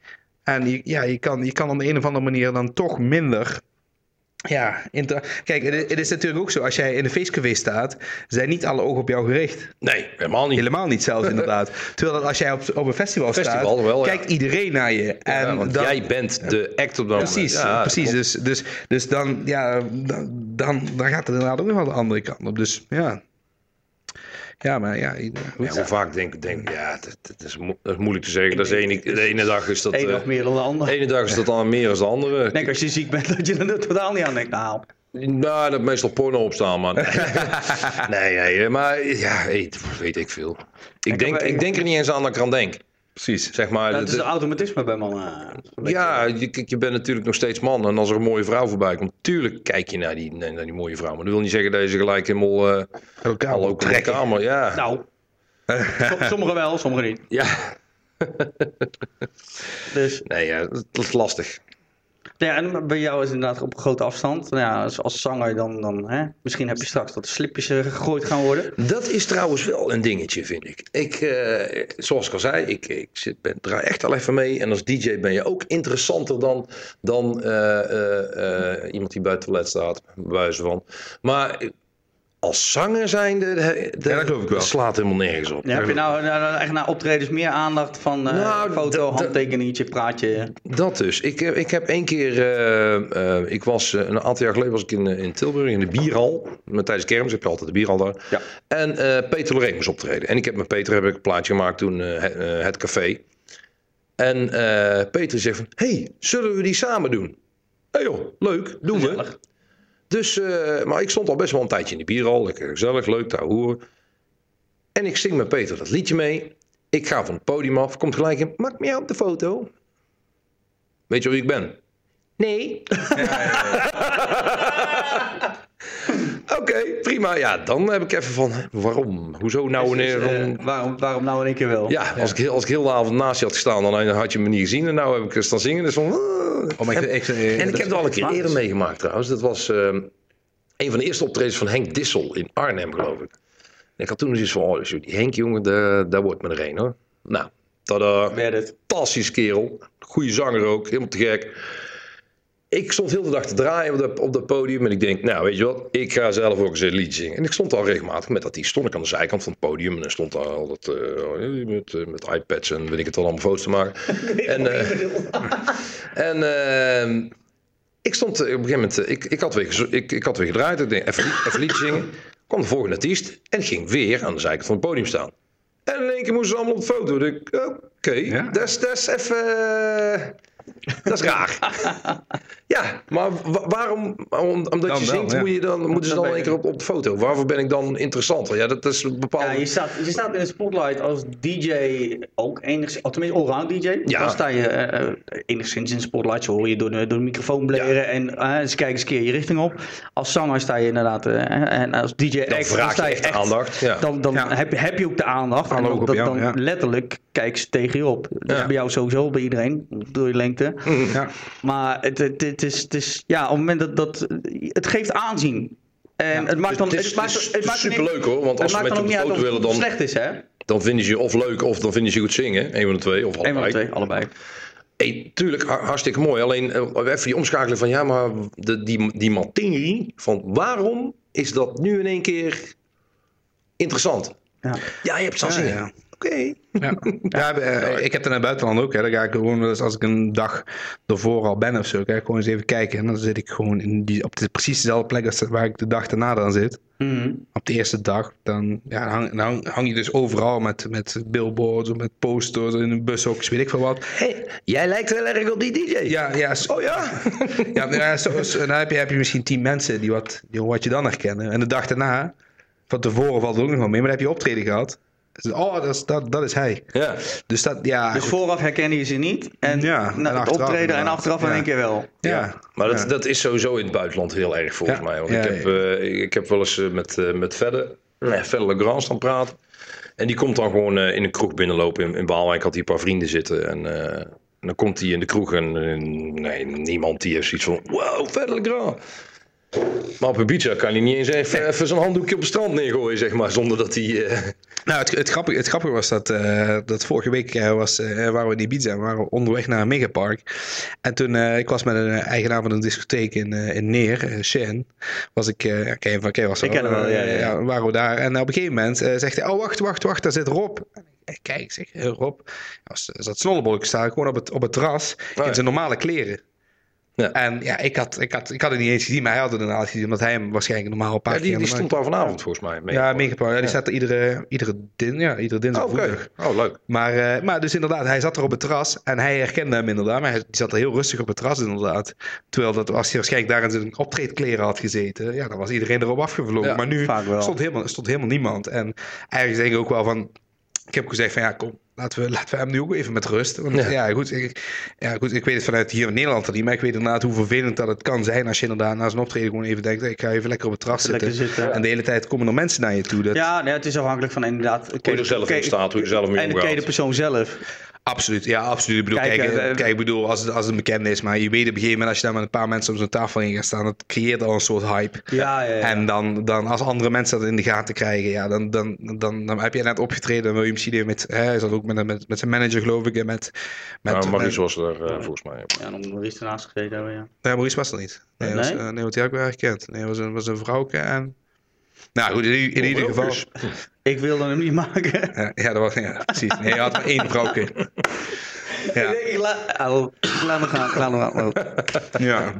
En je, ja, je, kan, je kan op de een of andere manier dan toch minder ja, kijk, het is natuurlijk ook zo. Als jij in een feestcafé staat, zijn niet alle ogen op jou gericht. Nee, helemaal niet. Helemaal niet zelfs inderdaad. Terwijl dat als jij op, op een festival, festival staat, wel, kijkt iedereen naar je. En ja, want dan, jij bent de act op dat Precies, ja, precies. Dus, dus, dus dan, ja, dan, dan, dan gaat het inderdaad ook nog wel de andere kant op. Dus ja. Ja, maar ja. ja hoe vaak denk ik, denk, ja, dat, is, dat is moeilijk te zeggen. Dat is ene, de ene dag is dat. Eén dag meer dan de andere. De ene dag is dat dan meer dan de andere. Ik denk als je ziek bent dat je er totaal niet aan denkt. Nou. Nou, dat meestal porno opstaan, man. nee, nee, maar ja, weet ik veel. Ik, denk, ik denk er niet eens aan dat ik eraan denk. Precies. Zeg maar, dat is een automatisme bij mannen. Ja, je, je bent natuurlijk nog steeds man. En als er een mooie vrouw voorbij komt, tuurlijk kijk je naar die, naar die mooie vrouw. Maar dat wil niet zeggen dat je ze gelijk helemaal uh, al ook in de kamer. Ja. Nou, sommigen wel, sommigen niet. Ja. dus. Nee, ja, dat is lastig. Ja, en bij jou is inderdaad op grote afstand. Nou ja, als, als zanger dan, dan hè? misschien heb je straks dat slipjes uh, gegooid gaan worden. Dat is trouwens wel een dingetje, vind ik. ik uh, zoals ik al zei, ik, ik zit, ben, draai echt al even mee. En als DJ ben je ook interessanter dan, dan uh, iemand die bij het toilet staat, bij van. Maar als zanger zijnde, de, ja, dat, slaat helemaal nergens op. Ja, heb je nou, nou, nou echt naar optredens meer aandacht van uh, nou, foto, handtekeningetje, praatje? Dat dus. Ik, eh, ik heb één keer, uh, uh, ik was een aantal jaar geleden was ik in, in Tilburg in de bierhal. Met, tijdens kermis heb je altijd de bierhal daar. Ja. En Peter Loreen moest optreden. En ik heb met Peter heb ik een plaatje gemaakt toen, het, het café. En Peter zegt van, hey, zullen we die samen doen? Hé hey joh, leuk, doen we. Dus, uh, maar ik stond al best wel een tijdje in de bierhal. Lekker gezellig, leuk, daar horen. En ik zing met Peter dat liedje mee. Ik ga van het podium af, komt gelijk in. Maak me op de foto. Weet je wie ik ben? Nee. Oké, prima. Ja, dan heb ik even van, waarom? Hoezo nou dus, uh, waarom, waarom nou in één keer wel? Ja, als, Ik, als ik heel de avond naast je had gestaan, dan had je me niet gezien. En nou heb ik staan zingen. Dus van, oh, maar ik, en, en ik heb het al een keer eerder meegemaakt trouwens. Dat was uh, een van de eerste optredens van Henk Dissel in Arnhem, geloof ik. En ik had toen eens van, oh, die Henk jongen, daar wordt me er een hoor. Nou, dat werd het. Fantastisch kerel. Goede zanger ook, helemaal te gek ik stond heel de dag te draaien op dat, op dat podium. En ik denk, nou weet je wat, ik ga zelf ook eens een liedje zingen. En ik stond al regelmatig met dat die stond ik aan de zijkant van het podium. En dan stond daar altijd uh, met, uh, met iPads en weet ik het al allemaal foto's te maken. en uh, en uh, ik stond op een gegeven moment, ik, ik, had, weer, ik, ik had weer gedraaid. Ik denk, even, even liedje zingen. kwam de volgende artiest en ging weer aan de zijkant van het podium staan. En in één keer moesten ze allemaal op de foto. Oké, okay, ja. dat is even... Dat is raar. ja, maar waarom, omdat je zingt, moet je dan, moeten ze dan een keer op, op de foto. Waarvoor ben ik dan interessanter? Ja, dat is bepaald. Ja, je staat, je staat in de spotlight als DJ ook enigszins, of tenminste allround DJ. Ja. Dan sta je uh, enigszins in de spotlight, zo hoor je door de, door de microfoon bleren en uh, eens kijken eens een keer je richting op. Als zanger sta je inderdaad, uh, en als DJ dan vraag je echt, aandacht. Ja. Dan, dan heb, je, heb je ook de aandacht. En dan, dan letterlijk kijk ze tegen je op. Dat is bij jou sowieso, bij iedereen, door je lengte. Ja. Maar het, het, het, is, het is, ja, op het moment dat, dat het geeft aanzien. En het maakt dan, het, is, maakt, het, maakt superleuk hoor, want als ze met je op de foto willen dan, slecht is, hè? dan vinden ze je of leuk of dan vinden ze je goed zingen. Een van de twee of allebei. Een van de twee, allebei. Hey, tuurlijk, hartstikke mooi. Alleen uh, even die omschakeling van ja, maar de, die, die materie van waarom is dat nu in één keer interessant? Ja, ja je hebt het al. Ja. Oké. Ja. ja, eh, ik heb het in het buitenland ook. Hè. Dan ga ik gewoon, dus als ik een dag ervoor al ben of zo, ga ik gewoon eens even kijken. En dan zit ik gewoon in die, op de, precies dezelfde plek als waar ik de dag daarna dan zit. Mhm. Op de eerste dag, dan, ja, dan, hang, hang, je dus overal met, met billboards of met posters in een bushokjes, weet ik veel wat. Hey, jij lijkt wel erg op die DJ. Ja, ja. oh ja? ja, ja zo, dan heb je, heb je misschien tien mensen die wat, die wat je dan herkennen. En de dag daarna, van tevoren valt er ook nog wel mee, maar dan heb je optreden gehad. Oh, dat is, dat, dat is hij. Ja. Dus, dat, ja, dus vooraf herken je ze niet. En, ja, nou, en optreden en achteraf in één keer wel. Ja, maar dat, dat is sowieso in het buitenland heel erg volgens mij. Want ik, heb, uh, ik heb wel eens uh, met, uh, met Verder, nee, Verder Legrand staan praten. En die komt dan gewoon in een kroeg binnenlopen. In, in Baalwijk had hij een paar vrienden zitten. En, en dan komt hij in de kroeg en nee, niemand die heeft zoiets van... Wow, Verder Legrand. Maar op Ibiza kan hij niet eens even, even zo'n handdoekje op het strand neergooien, zeg maar, zonder dat hij... Uh... Nou, het, het, grappige, het grappige was dat, uh, dat vorige week uh, was, waren we in Ibiza, we waren onderweg naar een megapark. En toen, ik was met een eigenaar van een discotheek in, in Neer, Shen, was ik, uh, ken van, ken was ik ken hem wel, ja, ja. ja, waren we daar. En op een gegeven moment zegt hij, oh wacht, wacht, wacht, daar zit Rob. Kijk, zeg, Rob, was, zat snollebolletje staan, gewoon op het, op het terras, in zijn normale kleren. Ja. En ja, ik had, ik, had, ik had het niet eens gezien, maar hij had het inderdaad gezien, omdat hij hem waarschijnlijk normaal een paar ja, die, die stond daar vanavond volgens mij mee. Ja, meegepakt. Ja, die staat er iedere, iedere, din, ja, iedere dinsdag. Oh, okay. oh leuk. Maar, uh, maar dus inderdaad, hij zat er op het terras en hij herkende hem inderdaad, maar hij die zat er heel rustig op het terras inderdaad. Terwijl dat, als hij waarschijnlijk daar in zijn optreedkleren had gezeten, ja, dan was iedereen erop afgevlogen. Ja, maar nu stond helemaal, stond helemaal niemand. En eigenlijk denk ik ook wel van, ik heb gezegd van ja, kom, laten we, laten we hem nu ook even met rust. Want ja, goed, ik, ja, goed, ik weet het vanuit hier in Nederland niet, maar ik weet inderdaad hoe vervelend dat het kan zijn als je inderdaad na zijn optreden gewoon even denkt, ik ga even lekker op het terras zitten. zitten. En de hele tijd komen er mensen naar je toe. Dat... Ja, nee, het is afhankelijk van inderdaad... Hoe je er zelf in staat, hoe je zelf mee En de persoon zelf. Absoluut, ja, absoluut. Ik bedoel, kijk, kijk, uh, kijk ik bedoel, als het, als het bekend is, maar je weet op een gegeven moment als je daar met een paar mensen op zo'n tafel in gaat staan, dat creëert al een soort hype. Ja, ja, ja. En dan, dan als andere mensen dat in de gaten krijgen, ja, dan, dan, dan, dan heb je net opgetreden, dan wil je misschien met, hè, hij zat ook met, met, met zijn manager geloof ik, en met... met ja, Maurice was er uh, volgens mij. Ja, dan Maurice ernaast gezeten hebben, ja. Nee, Maurice was er niet. Nee, nee? Was, uh, nee want die heb ik wel herkend. Nee, was een, was een vrouwke en... Nou goed, in, in ieder geval. Ik wilde hem niet maken. Ja, ja dat was ja, precies. Nee, je had maar één vrouwke. Ja. Ik, la, laat me gaan, laat me gaan. Ja.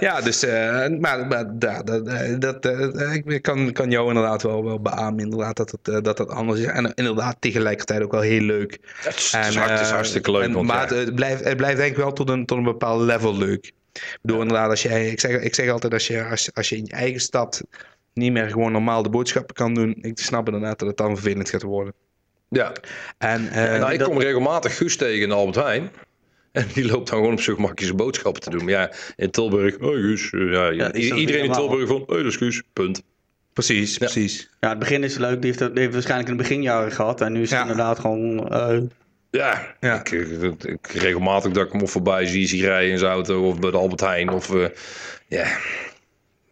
ja, dus, uh, maar, maar dat, dat, dat uh, ik kan, kan jou inderdaad wel, wel beamen, inderdaad, dat het, uh, dat dat anders is. En inderdaad, tegelijkertijd ook wel heel leuk. Het is, en, het is hartstikke leuk. En, want, maar ja. het, blijft, het blijft denk ik wel tot een, tot een bepaald level leuk. Ik bedoel, inderdaad, als jij, ik, zeg, ik zeg altijd, als je, als, als je in je eigen stad niet meer gewoon normaal de boodschappen kan doen, ik snap inderdaad dat het dan vervelend gaat worden. Ja. En, uh, nou, ik dat... kom regelmatig Guus tegen in Albert Heijn. En die loopt dan gewoon op zijn gemakje zijn boodschappen te doen. Maar ja, in Tilburg, oh Guus. Ja, ja, iedereen in Tilburg van, oh dat is Guus, punt. Precies, ja. precies. Ja, het begin is leuk. Die heeft, die heeft waarschijnlijk in de beginjaren gehad. En nu is het inderdaad gewoon... Uh... Ja, ja. Ik, ik, ik, regelmatig dat ik hem of voorbij zie, zie rijden in zijn auto of bij de Albert Heijn. Of, uh, ja,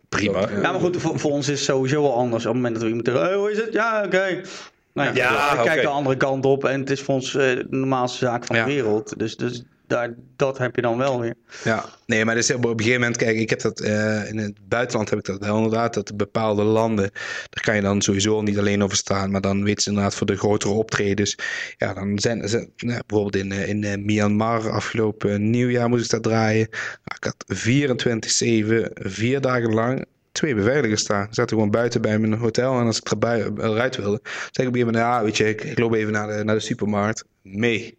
prima. Ja, maar goed, voor, voor, ons is het sowieso wel anders. Op het moment dat we iemand zeggen, hey, hoe is het? Ja, oké. Okay. Nou ja, ja ik kijk de andere kant op en het is voor ons uh, de normaalste zaak van de wereld. Dus, dus dat heb je dan wel weer. Ja, nee, maar dus op een gegeven moment, kijk, ik heb dat uh, in het buitenland heb ik dat wel inderdaad, dat bepaalde landen, daar kan je dan sowieso niet alleen over staan, maar dan weet ze inderdaad voor de grotere optredens. Ja, dan zijn ze, nou, bijvoorbeeld in, in uh, Myanmar afgelopen nieuwjaar moest ik dat draaien. Nou, ik had 24-7, vier dagen lang twee beveiligers staan. Ze zaten gewoon buiten bij mijn hotel. En als ik eruit wilde, zei ik op een moment, ja, weet je, ik, ik loop even naar de, naar de supermarkt. Mee.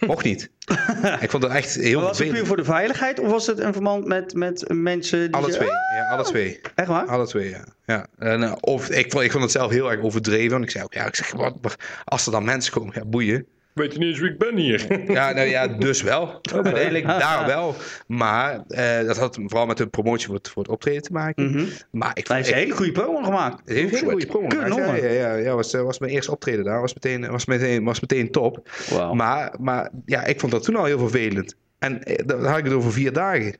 Mocht niet. ik vond het echt heel Was het puur voor de veiligheid of was het een verband met, met mensen die... Alle twee, ja, alle twee. Echt waar? Alle twee, ja. ja. En, uh, of, ik, vond, ik vond het zelf heel erg overdreven. Want ik zei ook, ja, ik zeg, wat, als er dan mensen komen, ja, boeien. Weet je niet eens wie ik ben hier? Ja, nou ja, dus wel. Uiteindelijk daar wel. Maar uh, dat had vooral met de promotie voor het, voor het optreden te maken. Mm -hmm. Maar ik Hij heeft een hele goede promo gemaakt. Hij heeft een hele goede promo gemaakt. Ja, ja, ja, ja, was, was mijn eerste optreden daar. Was meteen, was meteen, was meteen top. Wow. Maar, maar ja, ik vond dat toen al heel vervelend. En dan had ik het over vier dagen.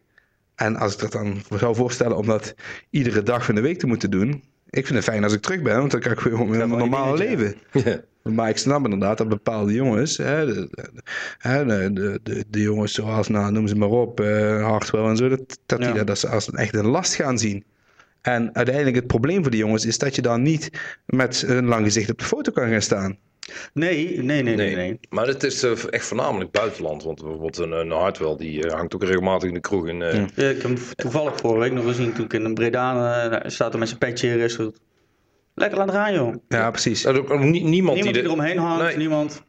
En als ik dat dan zou voorstellen om dat iedere dag van de week te moeten doen. Ik vind het fijn als ik terug ben, want dan kan ik weer mijn normale leven. Ja. Maar ik snap inderdaad dat bepaalde jongens, hè, de, de, de, de, de jongens zoals, nou, noem ze maar op, uh, Hartwell en zo, dat, dat ja. die dat als, als echt een last gaan zien. En uiteindelijk het probleem voor die jongens is dat je dan niet met een lang gezicht op de foto kan gaan staan. Nee, nee, nee, nee. nee. Maar het is uh, echt voornamelijk buitenland. Want bijvoorbeeld een, een Hartwell, die uh, hangt ook regelmatig in de kroeg. In, uh... ja. ik heb hem toevallig vorige week nog gezien toen ik in Breda staat er met zijn petje in. Lekker laten gaan, joh. Ja, precies. Er, er, niemand, niemand die, die eromheen hangt, nee. niemand.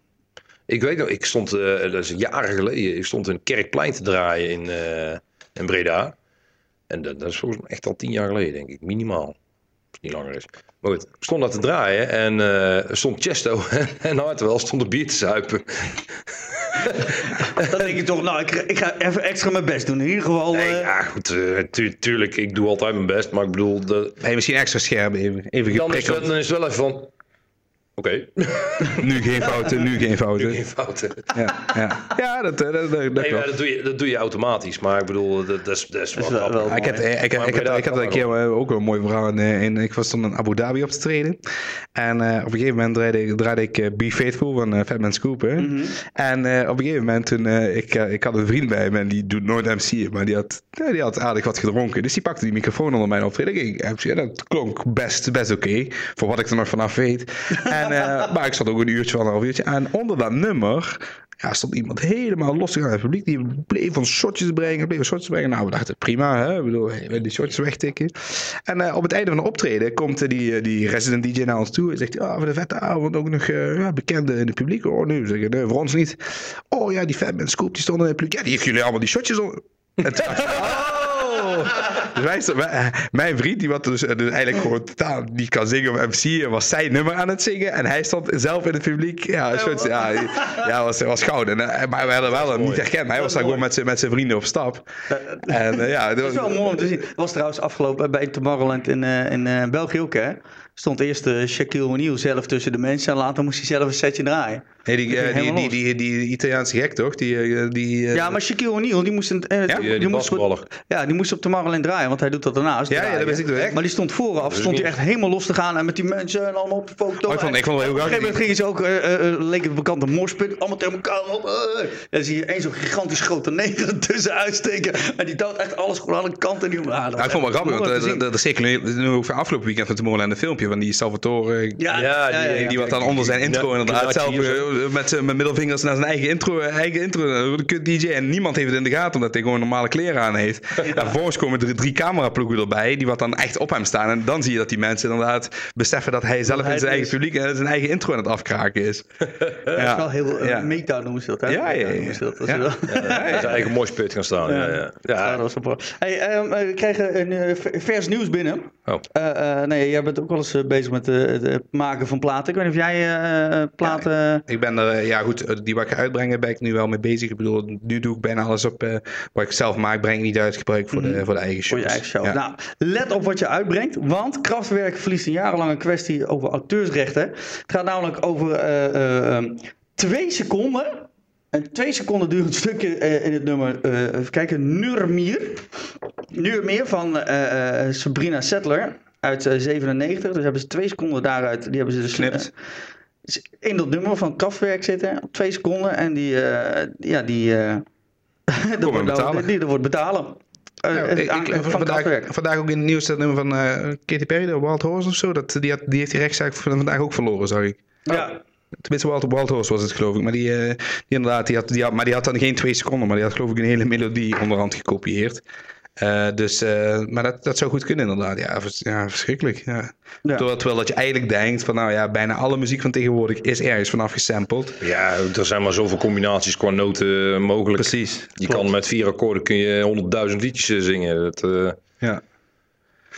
Ik weet nog, ik stond, uh, dat is jaren geleden, ik stond in Kerkplein te draaien in, uh, in Breda. En dat, dat, is volgens mij echt al tien jaar geleden, denk ik, minimaal. Het niet langer is. Maar goed, ik stond daar te draaien en uh, stond Chesto en Hartwell stond een bier te zuipen. dan denk je toch, nou, ik, ik, ga even extra mijn best doen. In ieder geval. Nee, uh... ja, goed. Uh, tu tuurlijk, ik doe altijd mijn best. Maar ik bedoel. De... Nee, misschien extra scherp even. even dan, is, dan is het wel even van. Oké. Okay. nu geen fouten, nu geen fouten. Nu geen fouten. Ja, ja. ja dat, dat, dat, dat, nee, dat, doe je, dat doe je automatisch. Maar ik bedoel, dat, dat is, dat is wel, wel, wel Ik heb, ik, ik, ik, ik had een keer ook een mooi verhaal. In, in, ik was toen in Abu Dhabi op te treden. En uh, op een gegeven moment draaide ik, draaide ik uh, Be Faithful van uh, Fatman Scoop. Mm -hmm. En op een gegeven moment toen, ik, ik had een vriend bij me en die doet nooit MC. Maar die had, die had aardig wat gedronken. Dus die pakte die microfoon onder mijn optreden. Ik, ja, dat klonk best, best oké. Okay, voor wat ik er nog vanaf weet. En, maar ik zat ook een uurtje, een half uurtje. En onder dat nummer ja, stond iemand helemaal los te gaan in het publiek. Die bleef van shotjes brengen, bleef shotjes brengen. Nou, we dachten prima, hè. Ik bedoel, die shotjes wegtikken. En uh, op het einde van de optreden komt die, die resident DJ naar ons toe. En zegt, ah, oh, voor de vette avond ook nog bekende in het publiek. Oh, nu zeggen, nee, voor ons niet. Oh ja, die Fatman Scoop, die stonden in het publiek. Ja, die heeft jullie allemaal die shotjes onder. En toen dus wij, mijn vriend, die, wat dus, dus eigenlijk gewoon totaal niet kan zingen of MC, was zijn nummer aan het zingen. En hij stond zelf in het publiek. Ja, soort, ja, ja was, was goud. En, maar we hadden wel hem niet herkend. Hij was daar gewoon met zijn, met zijn vrienden op stap. En, ja, dat is wel mooi om te zien. Het was trouwens afgelopen bij Tomorrowland in, in België ook, hè? Stond eerst Shaquille O'Neal zelf tussen de mensen en later moest hij zelf een setje draaien. Hey, die, uh, die, die, die, die, Italiaanse gek toch? Die, uh, die, uh... Ja, maar Shaquille O'Neal, die moest, een, ja? die, die moest ja, die moest op de alleen draaien, want hij doet dat daarnaast. Ja, ja, dat wist ik direct. Maar die stond vooraf, stond hij echt helemaal los te gaan en met die mensen en allemaal op de foto. Oh, ik vond, ik vond het heel graag. Op een gegeven moment gingen ze ook, leek het bekante morsput, allemaal tegen elkaar op. En dan zie je één zo'n gigantisch grote neger tussen uitsteken. En die duwt echt alles gewoon aan de kant. En die, ah, ik vond het wel grappig, want dat is zeker nu ook van afgelopen weekend van Tomorrowland een filmpje van die Salvatore. Ja, die, die wat dan onder zijn intro inderdaad zelf met, met middelvingers naar zijn eigen intro, eigen intro, DJ. En niemand heeft het in de gaten, omdat hij gewoon normale kleren aan heeft. Ja. vervolgens komen er drie cameraploegen erbij, die wat dan echt op hem staan. En dan zie je dat die mensen inderdaad beseffen dat hij zelf in zijn eigen publiek en zijn eigen intro aan het afkraken is. Dat is wel heel uh, meta noemen ze dat, hè? Ja, ja, ja. Dat, dat ja. zijn eigen mooi sput gaan staan. Ja, ja. ja. dat was hey, um, we kregen een uh, vers nieuws binnen. Oh. Uh, nee, jij bent ook wel eens bezig met het maken van platen. Ik weet niet of jij platen... ik ben er, ja goed, die wat ik ga uitbrengen ben ik nu wel mee bezig. Ik bedoel, nu doe ik bijna alles op wat ik zelf maak, breng ik niet uit, gebruik voor, de, mhm. voor de eigen show. Voor je eigen show. Nou, let op wat je uitbrengt, want Kraftwerk verliest een jarenlange kwestie over auteursrechten. Het gaat namelijk over ehm, twee seconden en twee seconden duurt stukje uh, in het nummer, uh, even kijken, Nurmier. Nurmier van uh, Sabrina Settler uit 97. Dus hebben ze twee seconden daaruit, die hebben ze dus... in dat nummer van Kraftwerk zitten, op twee seconden. En die, ja, die... dat wordt, betalen. Die, die, wordt betalen. Ja, ik, ik, vandaag, vandaag, ook in het nieuws dat nummer van Katy Perry, de Wild Horse of zo. Dat, die, had, die heeft die rechtszaak vandaag ook verloren, zag ik. Ja. Tenminste, Walter Waldhorst was het geloof ik. Maar die, uh, die inderdaad, die had, die had, maar die had dan geen twee seconden. Maar die had geloof ik een hele melodie onderhand gekopieerd. Uh, dus, uh, maar dat, dat zou goed kunnen inderdaad. Ja, vers, ja verschrikkelijk. Ja. ja. Terwijl dat je eigenlijk denkt van nou ja, bijna alle muziek van tegenwoordig is ergens vanaf gesampled. Ja, er zijn maar zoveel combinaties qua noten mogelijk. Precies. Je kan met vier akkoorden kun je honderdduizend liedjes zingen. Dat, uh... Ja.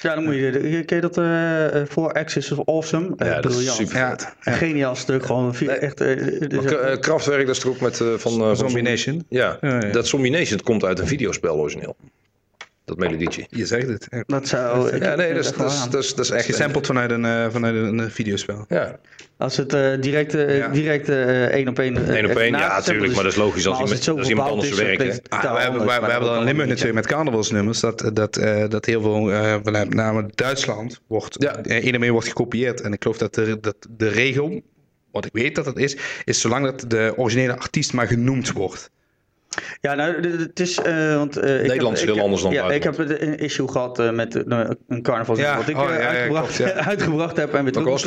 Ja, dan moet je. Ken je dat uh, For Access of Awesome? Uh, ja, dat is super ja, Geniaal stuk. Gewoon nee. echt. Uh, dus uh, Kraftwerk, dat is er ook met van. Zombie Nation. Ja, dat Zombie Nation komt uit een videospel origineel. Dat melodietje. Je zegt het. Dat zou. Ja, nee, dat is, dat, is, dat, is, dat is echt. Gesampled vanuit een, vanuit een videospel. Ja. Als het uh, direct, uh, direct uh, één op één. Eén op één, ja, natuurlijk. Maar dat is logisch als, als, als iemand anders werkt. Ah, we, hebben, we, we hebben dan in Limburg natuurlijk met carnavalsnummers. Dat, dat, dat heel veel, met name Duitsland, wordt, ja. één wordt gekopieerd. En ik geloof dat de, dat de regel, wat ik weet dat het is, is zolang dat de originele artiest maar genoemd wordt. Ja, nou, het is. Uh, want, uh, Nederland is heel anders dan Ja, ik heb een issue gehad uh, met een carnaval ja. wat ik oh, ja, uitgebracht, ja, uitgebracht, heb en weer terug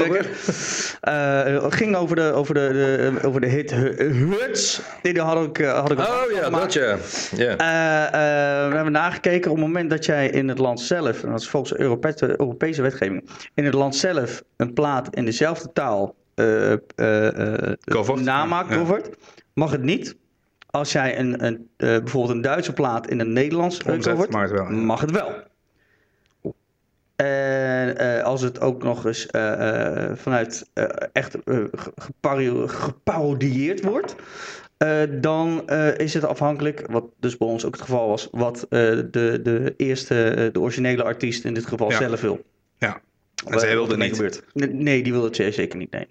Het ging over de, over de, de, over de hit Huts. Die had ik, had ik Oh ja, dat ja. we hebben nagekeken op het moment dat jij in het land zelf, en dat is volgens Europese, Europese wetgeving, in het land zelf een plaat in dezelfde taal namaakt, covert, mag het niet als jij een, een, uh, bijvoorbeeld een Duitse plaat in het Nederlands Omzet, wordt, mag het wel. Mag het wel. En uh, als het ook nog eens uh, vanuit echt geparodieerd wordt, dan is het afhankelijk, wat dus bij ons ook het geval was, wat de, de eerste, de originele artiest in dit geval zelf wil. Ja, en zij wilde niet. Gebeurt. Nee, die wilde het zeker niet, nee.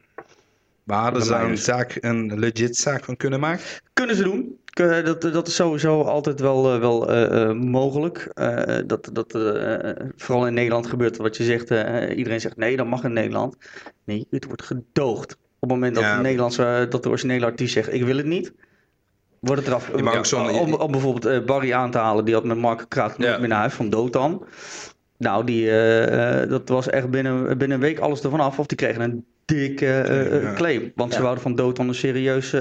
Maar hadden ze een, zaak, een legit zaak van kunnen maken? Kunnen ze doen. Dat, dat is sowieso altijd wel, eh, wel uh, mogelijk. Uh, dat, dat vooral in Nederland gebeurt wat je zegt. iedereen zegt nee, dat mag in Nederland. Nee, het wordt gedoogd. Op het moment dat, de, Nederlandse, dat de originele artiest zegt ik wil het niet. Wordt het eraf. om, om, bijvoorbeeld Barry aan te halen. Die had met Mark Kraat ja. meer naar huis van Dotan. Nou, die, dat was echt binnen, binnen een week alles ervan af. Of die kregen een dikke uh, claim. Want ze wouden van Dood een serieus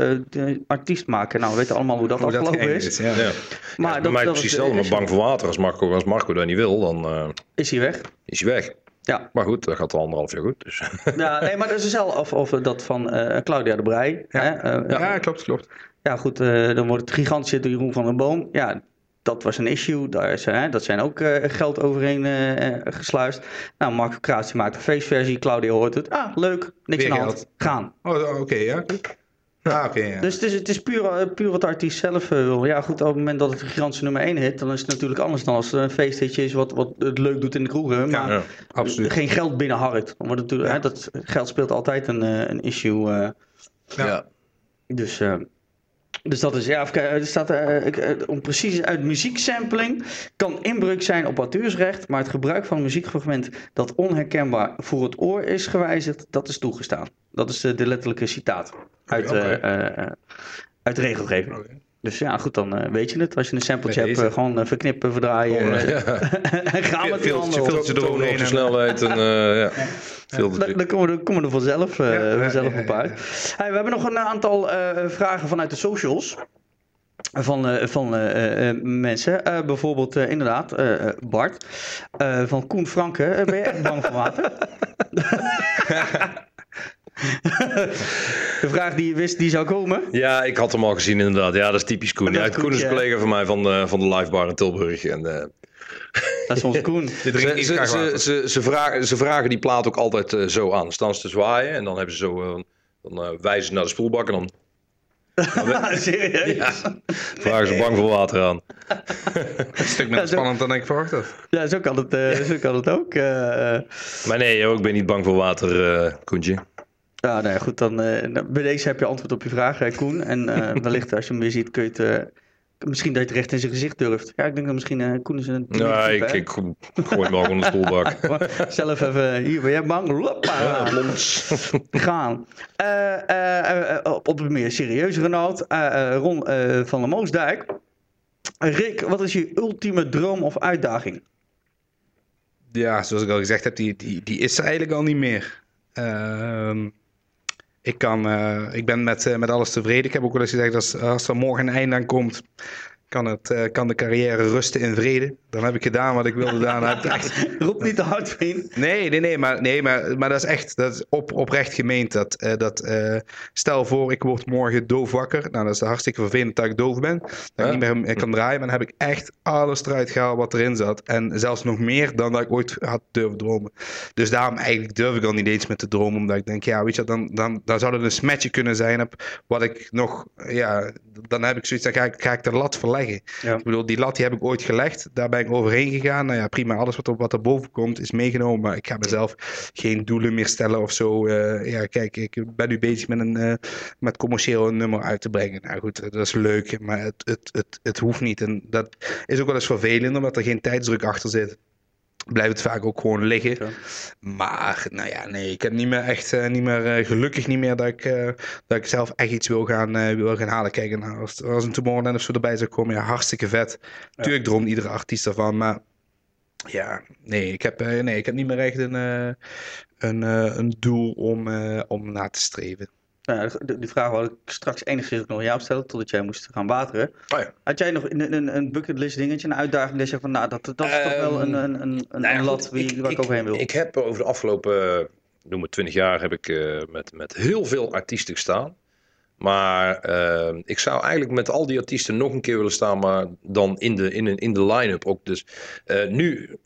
artiest maken. Nou, we weten allemaal hoe dat hoe afgelopen is. is. Ja. Ja. Maar ja, dat, mij dat precies hetzelfde, maar bang voor water. Als Marco, als Marco dat niet wil, dan... Uh, is hij weg. Is hij weg. Ja. Maar goed, dat gaat al anderhalf jaar goed. Dus. Ja, nee, maar dat is hetzelfde of, of dat van uh, Claudia de Brij. Ja, hè? ja klopt, klopt. Ja, goed, dan wordt het gigantisch door Jeroen van den Boom. Ja, dat was een issue. Daar is, hè, dat zijn ook uh, geld overheen uh, gesluist. Nou, Mark Kraats maakt een feestversie. Claudia hoort het. Ah, leuk. Niks aan de hand. Gaan. Oh, oké, okay, ja. Ah, oké. ja. Dus het is, het is puur, puur wat de artiest zelf wil. Ja, goed, op het moment dat het een gigantische nummer 1 hit, dan is het natuurlijk anders dan als het een feesthitje is wat, wat het leuk doet in de kroegen. Maar ja, absoluut. geen geld binnenharkt. Natuurlijk, hè, dat geld speelt altijd een, een issue. ja. Dus, uh, dus dat is, ja, er staat, uh, om precies uit muzieksampling kan inbreuk zijn op auteursrecht, maar het gebruik van een muziekfragment dat onherkenbaar voor het oor is gewijzigd, dat is toegestaan. Dat is de, de letterlijke citaat uit, okay. uit de regelgeving. Okay. Dus ja, goed, dan uh, weet je het. Als je een sampletje hebt, uh, gewoon uh, verknippen, verdraaien. Oh, ja. en gaan met die handen. Filtje eroverheen. snelheid. En, ja. Veel dan, dan komen we, er, komen we er vanzelf, ja, vanzelf op uit. Hey, we hebben nog een aantal vragen vanuit de socials. Van, van mensen. bijvoorbeeld inderdaad Bart. van Koen Franke. ben je echt bang voor water? de vraag die je wist die zou komen? Ja, ik had hem al gezien inderdaad. Ja, dat is typisch Koen. Ja, Koen is een collega van mij van de, van de live bar in Tilburg. En, uh... Dat is ons Koen. ze, ze, ze, ze, ze, vragen, ze vragen die plaat ook altijd uh, zo aan. Staan ze te zwaaien en dan hebben ze zo... Uh, dan wijzen ze naar de spoelbak en dan... Serieus? Ja, vragen ze bang voor water aan. een stuk minder spannend dan ik verwacht had. Ja, zo kan het, uh, zo kan het ook. Uh, maar nee, ik ben niet bang voor water, uh, Koentje. Ja, nou ja, goed, dan uh, bij deze heb je antwoord op je vraag, hè, Koen. En uh, wellicht als je hem weer ziet, kun je het... Uh, misschien dat je het recht in zijn gezicht durft. Ja, ik denk dat misschien uh, Koen is een... Ja, ik, ik gooi hem al in de stoelbak. Zelf even, hier ben jij bang? Loppa, ja, gaan. op, op een meer serieuzere noot, Ron van der Moosdijk. Rick, wat is je ultieme droom of uitdaging? Ja, zoals ik al gezegd heb, die, die, die is er eigenlijk al niet meer. Ehm ik, kan, uh, ik ben met, uh, met alles tevreden. Ik heb ook wel eens gezegd, als, als er morgen een einde aan komt, kan, het, uh, kan de carrière rusten in vrede. Dan heb ik gedaan wat ik wilde gedaan. Roep niet te hard, vriend. Nee, nee, nee, maar, nee maar, maar dat is echt dat is op, oprecht gemeend. Dat, uh, dat, uh, stel voor, ik word morgen doof wakker. Nou, dat is hartstikke vervelend dat ik doof ben. Dat ik niet meer kan draaien. Maar dan heb ik echt alles eruit gehaald wat erin zat. En zelfs nog meer dan dat ik ooit had durven dromen. Dus daarom eigenlijk durf ik al niet eens met te dromen. Omdat ik denk, ja, weet je, dan, dan, dan zou het een smetje kunnen zijn op wat ik nog, ja, dan heb ik zoiets, dan ga ik, ga ik de lat verleggen. Ja. Ik bedoel, die lat die heb ik ooit gelegd. Daar ben ik overheen gegaan. Nou ja, prima. Alles wat, er, wat er boven komt is meegenomen. Maar ik ga mezelf geen doelen meer stellen of zo. Uh, ja, kijk, ik ben nu bezig met een uh, met commercieel nummer uit te brengen. Nou goed, dat is leuk. Maar het, het, het, het hoeft niet. En dat is ook wel eens vervelend, omdat er geen tijdsdruk achter zit blijft het vaak ook gewoon liggen. Ja. Maar nou ja, nee, ik heb niet meer echt, uh, niet meer, uh, gelukkig niet meer dat ik, uh, dat ik zelf echt iets wil gaan, wil gaan halen. Kijk, als, als een Tomorrowland of zo erbij zou komen, ja, hartstikke vet. Ja. Tuurlijk droomt iedere artiest ervan, maar ja, nee, ik heb, nee, ik heb niet meer echt een, een, een doel om, om na te streven. Nou, die vraag wil ik straks enigszins nog aan jou stellen, totdat jij moest gaan wateren. Oh ja. Had jij nog een, een, een bucketlist dingetje, een uitdaging, dat je van, nou, dat, dat is toch wel een, een, een, een, nou ja, lat wie, ik, waar ik, ik overheen wil? Ik heb over de afgelopen, noem het 20 jaar, heb ik uh, met, met heel veel artiesten gestaan. Maar uh, ik zou eigenlijk met al die artiesten nog een keer willen staan, maar dan in de, in, in de line-up ook. Dus uh, nu,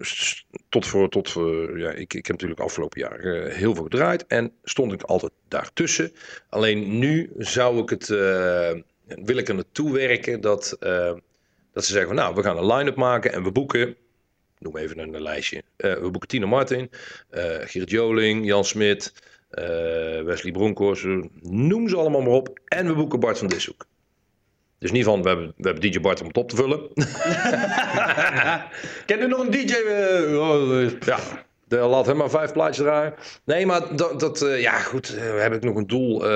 tot voor, tot voor ja, ik, ik heb natuurlijk afgelopen jaar uh, heel veel gedraaid en stond ik altijd daartussen. Alleen nu zou ik het, wil ik er naartoe werken dat, dat ze zeggen van nou, we gaan een line-up maken en we boeken noem even een, lijstje. we boeken Tina Martin, uh, Gerrit Joling, Jan Smit, Wesley Bronkhorst, noem ze allemaal maar op. En we boeken Bart van Dishoek. Dus niet van, we hebben, we hebben DJ Bart om het op te vullen. Ken je nog een DJ? Uh, oh, ja, de, laat hem maar vijf plaatjes draaien. Nee, maar dat, dat uh, ja goed, heb ik nog een doel.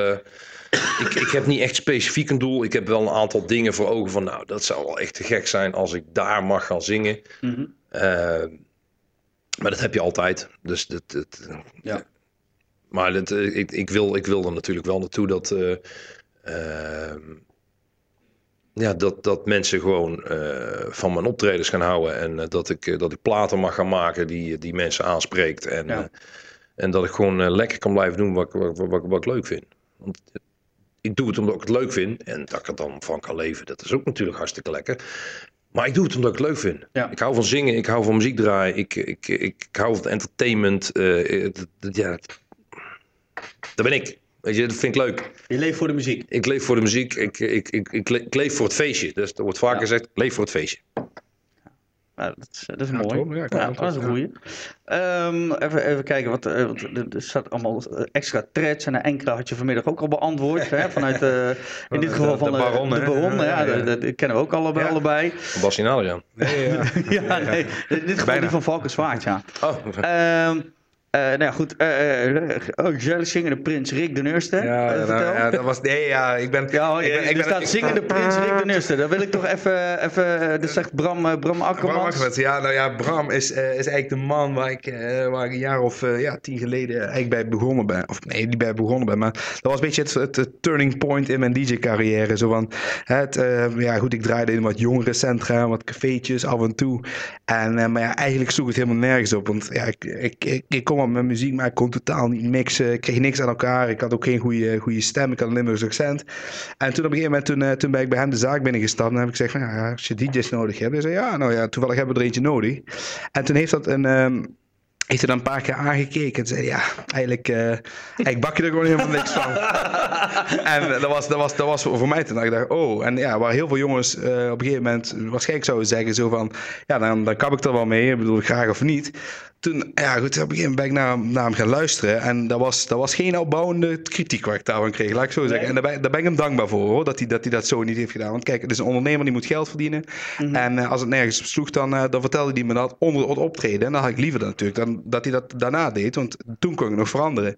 ik, ik heb niet echt specifiek een doel. Ik heb wel een aantal dingen voor ogen van, nou, dat zou wel echt te gek zijn als ik daar mag gaan zingen. Mm -hmm. maar dat heb je altijd. Dus dat, dat ja. Maar dat, eh, ik, ik, wil, ik wil er natuurlijk wel naartoe dat, uh, uh, ja, dat, dat mensen gewoon uh, van mijn optredens gaan houden. En dat, ik, dat ik platen mag gaan maken die, die mensen aanspreekt. En, ja. en dat ik gewoon lekker kan blijven doen wat, wat, wat, wat, ik leuk vind. Want ik doe het omdat ik het leuk vind. En dat ik er dan van kan leven, dat is ook natuurlijk hartstikke lekker. Maar ik doe het omdat ik het leuk vind. Ja. Ik hou van zingen, ik hou van muziek draaien, ik, ik, ik, ik hou van entertainment. ja, dat ben ik. Weet je, dat vind ik leuk. Je leeft voor de muziek. Ik leef voor de muziek. Ik, ik, ik, ik, leef voor het feestje. Dus er wordt vaker gezegd, leef voor het feestje. dat is, dat is mooi. ja, dat is een goeie. Um, even, even kijken, wat, uh, wat, er staat allemaal extra threads en enkele had je vanmiddag ook al beantwoord. hè, vanuit, uh, in dit geval van de, Baron. De, baron ja, dat, kennen we ook allebei. allebei. Bas ja. Nee, ja. ja, nee, in dit geval die van Valkenswaard, ja. Oh, um, uh, nou ja, goed. Uh, uh, oh, zingende prins Rick de Nurste. Ja, nou, ja, dat was. Nee, ja, ik ben. Ja, ik ben, ik ben, staat zingende prins Rick de Nurste. Dat wil ik toch even. even dat zegt Bram, Bram Akkermans. Bram ja, nou ja, Bram is, is eigenlijk de man waar ik, waar ik een jaar of ja, tien geleden eigenlijk bij begonnen ben. Of nee, niet bij begonnen ben, maar dat was een beetje het, het, turning point in mijn DJ-carrière. Zo van. Het, ja, goed, ik draaide in wat jongere centra, wat cafeetjes af en toe. En, maar ja, eigenlijk sloeg het helemaal nergens op. Want ja, ik, ik, ik, ik kom met muziek, maar ik kon totaal niet mixen. Ik kreeg niks aan elkaar. Ik had ook geen goede, goede stem. Ik had een Limburgs accent. En toen op een gegeven moment, toen, uh, toen ben ik bij hem de zaak binnengestapt. En heb ik gezegd, ja, als je DJ's nodig hebt. Hij zei, ja, nou ja, toevallig hebben we er eentje nodig. En toen heeft dat een... Um, heeft er dan een paar keer aangekeken en zei: Ja, eigenlijk, uh, eigenlijk bak je er gewoon helemaal niks van. en dat was, dat, was, dat was voor mij toen. Ik dacht: Oh, en ja, waar heel veel jongens uh, op een gegeven moment waarschijnlijk zouden zeggen: zo van, Ja, dan, dan kap ik er wel mee, ik bedoel, graag of niet toen, ja goed, op een gegeven moment ben ik naar, naar hem gaan luisteren. En dat was, dat was geen opbouwende kritiek waar ik daarvan kreeg, laat ik zo zeggen. En daar ben, daar ben ik hem dankbaar voor, hoor, dat hij, dat hij dat zo niet heeft gedaan. Want kijk, het is een ondernemer die moet geld verdienen. Mhm. En uh, als het nergens op sloeg, dan, uh, dan vertelde hij me dat onder het optreden. En dan had ik liever dat natuurlijk dan dat hij dat daarna deed. Want toen kon ik nog veranderen.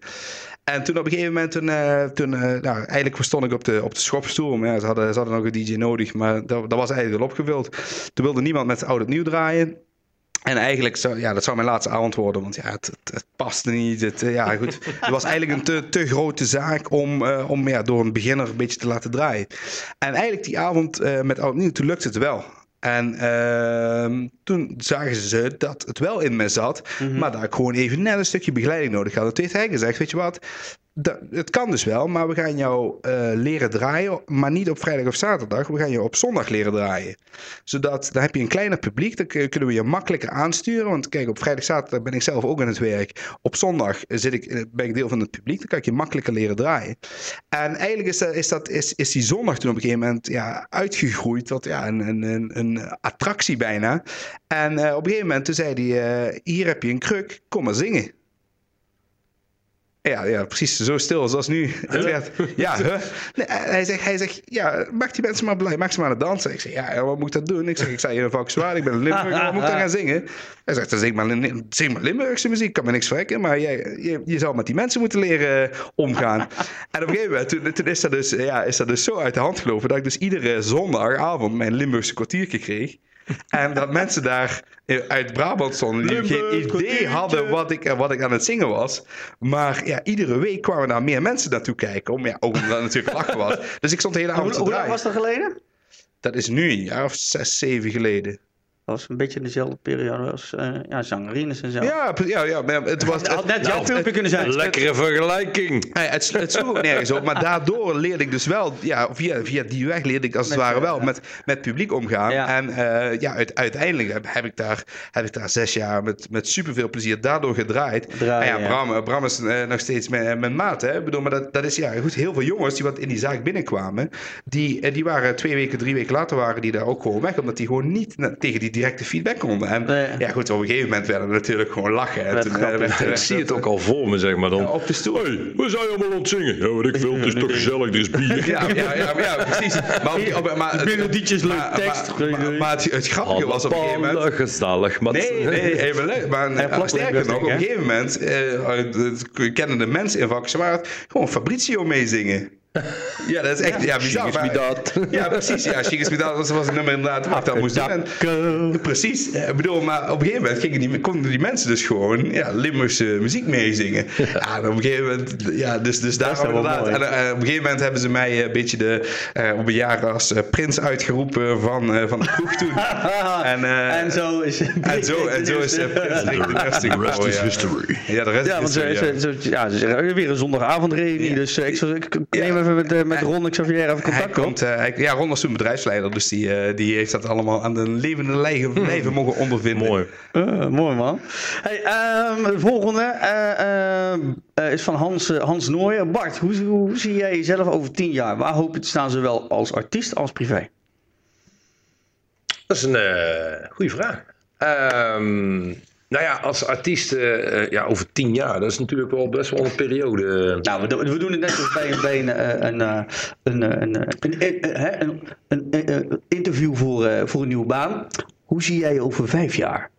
En toen op een gegeven moment, toen, uh, toen nou, eigenlijk stond ik op de, op de schopstoel. Maar ja, ze, hadden, ze hadden nog een DJ nodig, maar dat, dat was eigenlijk al opgevuld. Toen wilde niemand met oud opnieuw draaien. En eigenlijk, zou, ja, dat zou mijn laatste avond worden, want ja, het, het, het paste niet. Het, eh, ja, goed. het was eigenlijk een te, te grote zaak om, uh, om ja, door een beginner een beetje te laten draaien. En eigenlijk die avond uh, met Oud Nieuw, toen lukte het wel. En uh, toen zagen ze dat het wel in me zat, mm -hmm. maar dat ik gewoon even net een stukje begeleiding nodig had. toen heeft hij gezegd, weet je wat, het kan dus wel, maar we gaan jou uh, leren draaien, maar niet op vrijdag of zaterdag. We gaan je op zondag leren draaien. Zodat, dan heb je een kleiner publiek, dan kunnen we je makkelijker aansturen. Want kijk, op vrijdag, zaterdag ben ik zelf ook aan het werk. Op zondag zit ik, eh, ben ik deel van het publiek, dan kan ik je makkelijker leren draaien. En eigenlijk is, dat, is, dat, is, is die zondag toen op een gegeven moment ja, uitgegroeid tot ja, een, een, een, attractie bijna. En uh, op een gegeven moment toen zei hij, hier heb je een kruk, kom maar zingen. Ja, ja, precies. Zo stil zoals nu. Het werd, ja, Nee, hij, zegt, hij zegt, ja, maak die mensen maar blij. Maak ze maar aan het dansen. Ik zeg, ja, wat moet ik dat doen? Ik zeg, ik sta hier in Valkenswaard. Ik ben een Limburger. Wat moet ik dan gaan zingen? Hij zegt, dan zing maar, zing maar Limburgse muziek. Kan me niks verrekken. Maar jij, je, je zou met die mensen moeten leren eh, omgaan. en op een gegeven moment, toen, toen is, dat dus, ja, is dat dus zo uit de hand gelopen... dat ik dus iedere zondagavond mijn Limburgse kwartiertje kreeg. En dat mensen daar uit Brabant stonden die geen idee hadden wat ik, wat ik aan het zingen was. Maar ja, iedere week kwamen daar meer mensen naartoe kijken. Om, ja, ook omdat het natuurlijk lachen was. Dus ik stond de hele avond te Hoe lang was dat geleden? Dat is nu een jaar of zes, zeven geleden. Dat was een beetje dezelfde periode als uh, ja, zangerines en zo. Ja, ja, ja maar het was... Het had net jouw filmpje kunnen zijn. Lekkere vergelijking. Nee, het, het sloeg ook nergens op. Maar daardoor leerde ik dus wel... Ja, via, via die weg leerde ik als het ware wel met, met publiek omgaan. En uh, ja, uiteindelijk heb, heb, ik daar, heb ik daar zes jaar met, met superveel plezier daardoor gedraaid. Draaien, en ja, Bram, Bram is uh, nog steeds mijn, mijn maat. Hè? Ik bedoel, maar dat, dat is ja, goed. Heel veel jongens die wat in die zaak binnenkwamen... Die, die waren twee weken, drie weken later waren die daar ook gewoon weg. Omdat die gewoon niet tegen die directe feedback konden. En ja, goed, op een gegeven moment werden we natuurlijk gewoon lachen. En toen, werd, ik zie het ook al voor me, zeg maar dan. op de stoel. Hey, we zijn allemaal aan het zingen. Ja, wat ik wil, het is toch gezellig, er is bier. Ja, ja, ja, ja precies. Maar, op, maar, melodietjes, leuk tekst. Maar, maar, het, het grappige was op een gegeven moment... gezellig. Maar nee, nee, even leuk. Maar sterker nog, op een gegeven moment uh, kennen de mensen in Vakkenwaard gewoon Fabrizio meezingen. Ja, dat is echt ja, bizar. Maar, dat. Ja, precies. Ja, Shigismidat was, was een nummer inderdaad wat ik dan moest doen. precies. Ik bedoel, maar op een gegeven moment gingen die, konden die mensen dus gewoon ja, Limburgse muziek meezingen. Ja, op een gegeven moment, ja, dus, dus daarom inderdaad. En, uh, op een gegeven moment hebben ze mij een beetje de, uh, op een jaar als uh, prins uitgeroepen van, uh, van de kroeg toen. en, en zo is En zo, en zo is de rest is history. Ja, de rest ja, is history. Want zo, ja, weer een zondagavondreunie, dus ik, ik neem even met, uh, met Ron Xavier even contact komt. Uh, hij, ja, Ron was toen bedrijfsleider, dus die, uh, die heeft dat allemaal aan de levende lijven, hmm. leven mogen ondervinden. Mooi. mooi man. Hey, um, de volgende is van Hans, Hans. Bart, hoe, hoe, zie jij jezelf over tien jaar? Waar hoop je te staan, zowel als artiest als privé? Dat is een goede vraag. Um, nou ja, als artiest uh, ja, over tien jaar, dat is natuurlijk wel best wel een periode. Nou, we, we doen het net als bij, een, een, een, een, een, een interview voor, voor een nieuwe baan. Hoe zie jij over vijf jaar?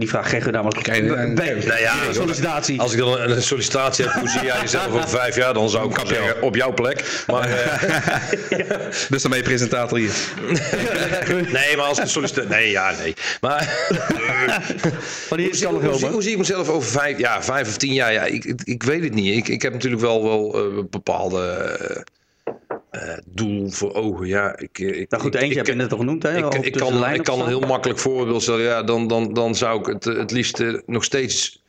Die vraag krijgen we namelijk bij, bij nou ja, sollicitatie. Als ik dan een sollicitatie heb, hoe zie jij jezelf over vijf jaar? Dan zou ik zeggen, op jouw plek. Maar, uh, dus dan ben je presentator hier. nee, maar als een sollicitatie... Nee, ja, nee. Maar... Wanneer is het hoe, hoe, zie ik mezelf over vijf, ja, vijf of tien jaar? Ja, ik, ik, ik weet het niet. Ik, ik heb natuurlijk wel, wel uh, bepaalde... Uh, uh, doel voor ogen. Ja, ik, eh, ik, nou goed, eentje heb je net al genoemd. Hè? Ik, ik kan, ik kan een heel makkelijk voorbeeld stellen. Ja, dan, dan, dan zou ik het, het liefst nog steeds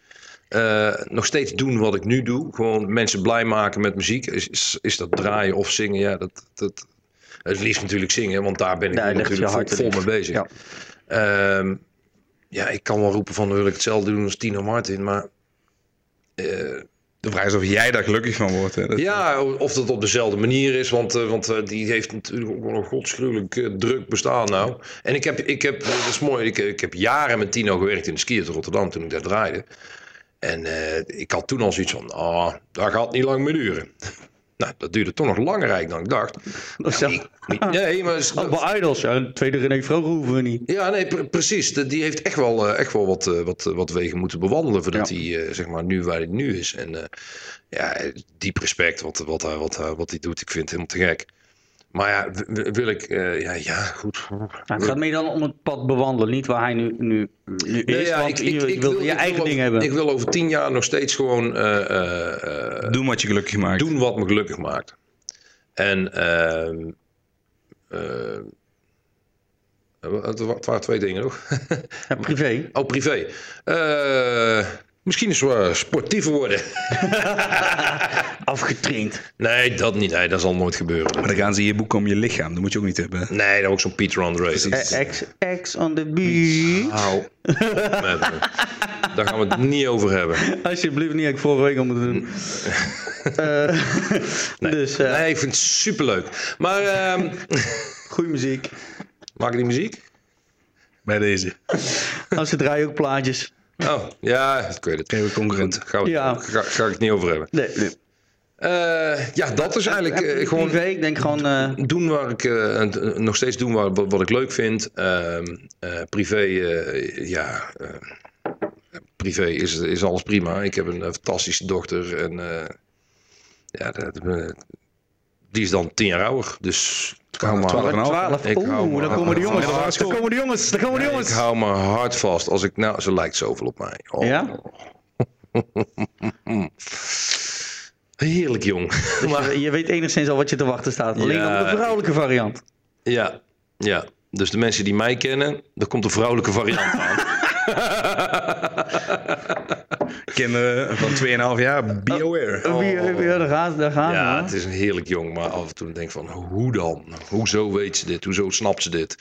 uh, nog steeds doen wat ik nu doe. Gewoon mensen blij maken met muziek. Is, is, is dat draaien of zingen? Ja, dat, dat, het liefst natuurlijk zingen, want daar ben ik natuurlijk vol, vol mee bezig. Ja. Uh, ja, ik kan wel roepen van wil ik hetzelfde doen als Tino Martin, maar uh, de vraag is of jij daar gelukkig van wordt. Hè? ja, of dat op dezelfde manier is. Want, uh, want uh, die heeft natuurlijk ook wel een godschuwelijk uh, druk bestaan nou. En ik heb, ik heb dat is mooi, ik, ik heb jaren met Tino gewerkt in de skier te Rotterdam toen ik daar draaide. En ik had toen al zoiets van, ah, oh, dat gaat niet lang meer duren. Nou, dat duurde toch nog langer dan ik dacht. Ja, niet, nee, maar... Is, wel idols, ja. Een tweede René Vroger hoeven we niet. Ja, nee, precies. Die heeft echt wel, eh, echt wel wat, eh, wat, wat wegen moeten bewandelen... voordat hij, eh, zeg maar, nu waar hij nu is. En ja, diep respect wat, wat, wat, wat hij doet. Ik vind het helemaal te gek. Maar ja, wil ik, uh, ja, ja, goed. Nou, het gaat meer dan om het pad bewandelen, niet waar hij nu, nu, nu is. ja, want ik, ik, ik, wil je eigen ding hebben. Ik wil over tien jaar nog steeds gewoon... Uh, uh, doen wat je gelukkig maakt. Doen wat me gelukkig maakt. En... Ehm, het waren twee dingen nog. ja, privé. Oh, privé. Misschien eens wel sportiever worden. Afgetraind. Nee, dat niet. Nee, dat zal nooit gebeuren. Maar dan gaan ze je boek om je lichaam. Dat moet je ook niet hebben. Nee, dan ook zo'n Peter on the Race. X, on the beach. Hou. Daar gaan we het niet over hebben. Alsjeblieft niet. Ik vorige week al moeten doen. uh, nee. Dus, uh, nee, ik vind het superleuk. Maar... Um... Goeie muziek. Maak die muziek? Bij deze. Als ze draaien ook plaatjes. Oh, ja, ik weet het. Geen concurrent. Gaan we, ja. ga, ga, ik het niet over hebben. Nee, nee. Uh, ja, dat is eigenlijk uh, gewoon. Privé, ik denk gewoon. Uh... Doen waar ik. nog steeds doen waar, wat, wat ik leuk vind. Ehm, privé, ja. privé is, is alles prima. Ik heb een fantastische dochter. En ja, dat, die is dan tien jaar ouder. Dus ik hou 12, 12. Oeh, daar komen de jongens. Daar komen de jongens. Daar komen de jongens. Ik hou me hard vast. Als ik, nou, ze lijkt zoveel op mij. Oh. Ja? Heerlijk jong. Dus maar, je, weet enigszins al wat je te wachten staat. Alleen ja, op de vrouwelijke variant. Ja, ja. Dus de mensen die mij kennen, er komt de vrouwelijke variant aan. Kinderen van 2,5 jaar, be aware. Oh, oh. Ja, daar gaat, daar gaat Ja, het is een heerlijk jong, maar af en toe denk ik van, hoe dan? Hoezo weet ze dit? Hoezo snapt ze dit?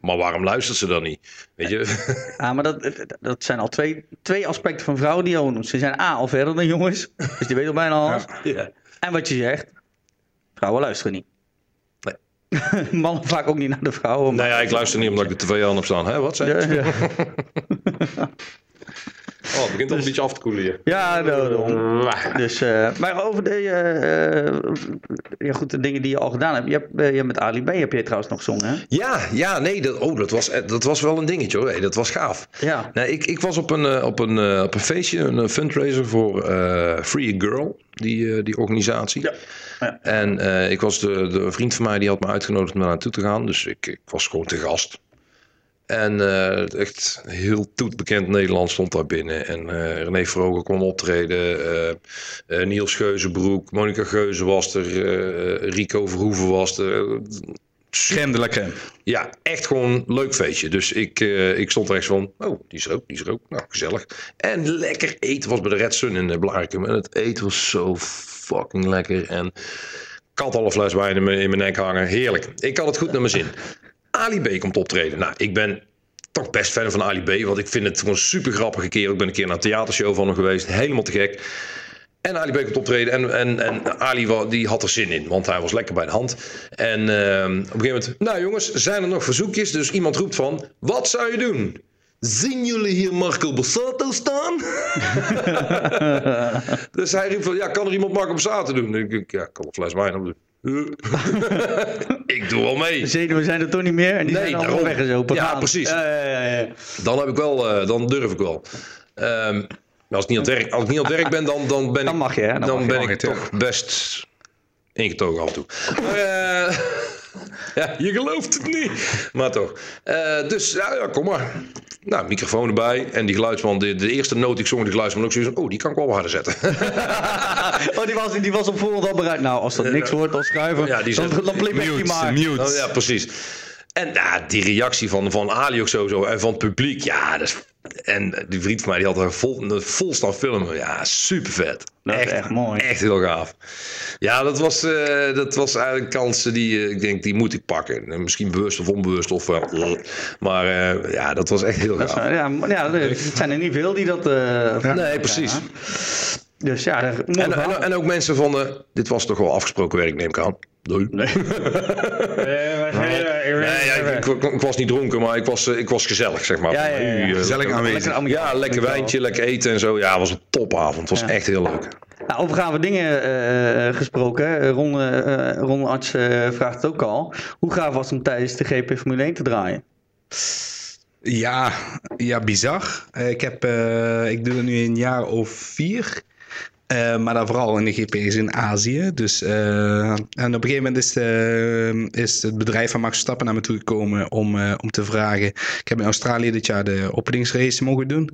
Maar waarom luistert ze dan niet? Weet je? Ja, maar dat, dat zijn al twee, twee aspecten van vrouwen die al Ze zijn A, al verder dan jongens. Dus die weten al bijna alles. Ja. En wat je zegt, vrouwen luisteren niet. Mannen vaak ook niet naar de vrouwen. Nee, ja, ik luister niet omdat ik de tv aan heb staan. Hè, wat zeg je? Ja, ja. Oh, het begint al een beetje af te koelen hier. Ja, daarom. Dus, uh, maar over de, uh, ja, goed, de dingen die je al gedaan hebt. Je hebt, uh, je met Ali B heb je trouwens nog gezongen, hè? Ja, ja, nee, dat, oh, dat, was, dat was wel een dingetje hoor. Hey, dat was gaaf. Ja. Nee, ik, ik was op een, op, een, op een feestje, een fundraiser voor Free a Girl, die, die organisatie. Ja. ja. En ik was de, de vriend van mij die had me uitgenodigd om daar naartoe te gaan. Dus ik, ik was gewoon te gast. En uh, echt heel toetbekend Nederland stond daar binnen. En uh, René Vroger kon optreden. Uh, Niels Geuzenbroek, Monica Geuze was er. Rico Verhoeven was er. Crème Ja, echt gewoon leuk feestje. Dus ik, ik stond er echt van, oh, die is er ook, die is er ook. Nou, gezellig. En lekker eten was bij de Red Sun in Blarikum. En het eten was zo fucking lekker. En ik had alle fles wijn in mijn, in mijn nek hangen. Heerlijk. Ik had het goed naar mijn zin. Ali B komt optreden. Nou, ik ben toch best fan van Ali B, want ik vind het gewoon een super grappige keer. Ik ben een keer naar een theatershow van hem geweest, helemaal te gek. En Ali B komt optreden en, en, en Ali die had er zin in, want hij was lekker bij de hand. En uh, op een gegeven moment, nou jongens, zijn er nog verzoekjes? Dus iemand roept van, wat zou je doen? Zien jullie hier Marco Borsato staan? dus hij riep van, ja, kan er iemand Marco Borsato doen? Ik, ja, kan een fles wijn op doen. Ik doe wel mee. Zenuwen zijn er toch niet meer en die Nee, zijn allemaal daarom. weggezopen. Ja, Gaan. precies. Ja, ja, ja, ja. Dan heb ik wel, eh, dan durf ik wel. Maar als ik niet aan het werk, als ik niet aan het werk ben, dan, dan ben Dan ik, mag je, hè? Dan dan mag je. ben Mag ik ja. toch best ingetogen af en toe. Maar, eh, ja, je gelooft het niet. Maar toch. Eh, dus ja, ja, kom maar. Nou, microfoon erbij. En die geluidsman, de, de eerste noot die ik zong, die geluidsman ook zoiets van, oh, die kan ik wel harder zetten. Oh, die was, die was op voorhand al bereid. Nou, als dat niks wordt, dan schuiven. Ja, die dan, zet- dan playback je Mute, maar. mute. Oh, ja, precies. En ja, die reactie van, van Ali ook zo, zo en van het publiek, ja, dat is... En die vriend van mij, die had er vol, vol staan filmen. Ja, super vet. Dat is echt mooi. Echt heel gaaf. Ja, dat was, eh, dat was eigenlijk kansen die eh, ik denk, die moet ik pakken. Misschien bewust of onbewust. Of, eh, maar eh, ja, dat was echt heel is, gaaf. ja, ja, het zijn er niet veel die dat... Nee, precies. ja. Dus ja, En, verhaal. en, en ook mensen van, eh, dit was toch wel afgesproken werk, neem ik aan. Nee. Nee, ja, ik, ik- ik was niet dronken, maar ik was, eh, ik was gezellig, zeg maar. Ja, ja, ja, ja. Nu, eh, Gezellig lekker- aanwezig. Lekker Ja, lekker wijntje, lekker eten en zo. Ja, het was een topavond. Het was Ja. echt heel leuk. Nou, over gave dingen eh, gesproken. Ron, eh, Ron Arts eh, vraagt het ook al. Hoe gaaf was het om tijdens de GP Formule 1 te draaien? Ja, ja bizar. Ik, heb, eh, ik doe het nu een jaar of vier. Eh, maar dan vooral in de GP's in Azië. Dus, eh, en op een gegeven moment is, de- is het bedrijf van Max Verstappen naar me toe gekomen om, eh, om te vragen. Ik heb in Australië dit jaar de openingsrace mogen doen.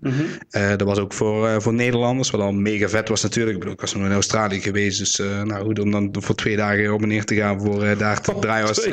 Eh, dat was ook voor, eh, voor Nederlanders, wat al mega vet was natuurlijk. Ik bedoel, ik was nog in Australië geweest, dus eh, nou, goed om dan voor twee dagen op en neer te gaan voor eh, daar te draaien. Was,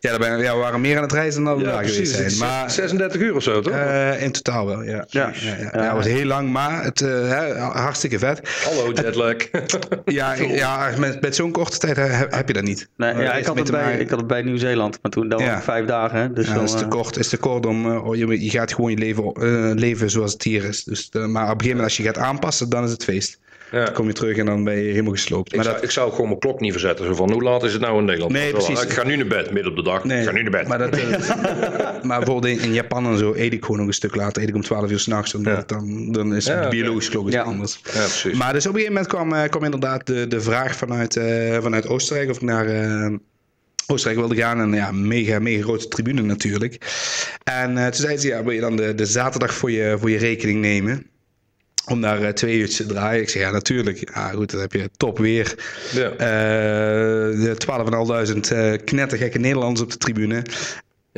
ja, ben, ja, we waren meer aan het reizen dan we Ja, daar geweest zijn. Maar 36 uur of zo, toch? eh, in totaal wel, ja. Ja. Ja, ja, ja. het was heel lang, maar het, eh, hartstikke vet. Hallo, jetlag. Ja, ja met, met zo'n korte tijd heb, heb je dat niet. Nee, Eh, ja, ik, had het bij, ik had het bij Nieuw-Zeeland, maar toen dat Ja. vijf dagen. Dus Ja, dan, dat is te eh, kort. is te kort om. eh, oh, je, je gaat gewoon je leven, eh, leven zoals het hier is. Dus, eh, maar op een gegeven moment, als je gaat aanpassen, dan is het feest. Ja. Dan kom je terug en dan ben je helemaal gesloopt. Ik, Maar zou, dat, ik zou gewoon mijn klok niet verzetten. Zo van, hoe laat is het nou in Nederland? Nee, Wel, precies. Ik ga nu naar bed, midden op de dag. nee, ik ga nu naar bed. Maar, dat, eh, maar bijvoorbeeld in, Japan en zo eet ik gewoon nog een stuk later. Eet ik om 12 uur s'nachts. Omdat dan, dan is Ja, het oké. biologisch klok iets Ja. anders. ja, precies. Maar dus op een gegeven moment kwam, eh, kwam inderdaad de, de vraag vanuit, eh, vanuit Oostenrijk of ik naar Oostenrijk wilde gaan. En ja, mega, mega grote tribune natuurlijk. En eh, toen zei ze, ja, wil je dan de, de zaterdag voor je, voor je rekening nemen? Om daar eh, twee uurtjes te draaien. Ik zeg, ja, natuurlijk. Ja, goed, dan heb je top weer. ja. Eh de 12.500 eh knettergekke Nederlanders op de tribune. ja,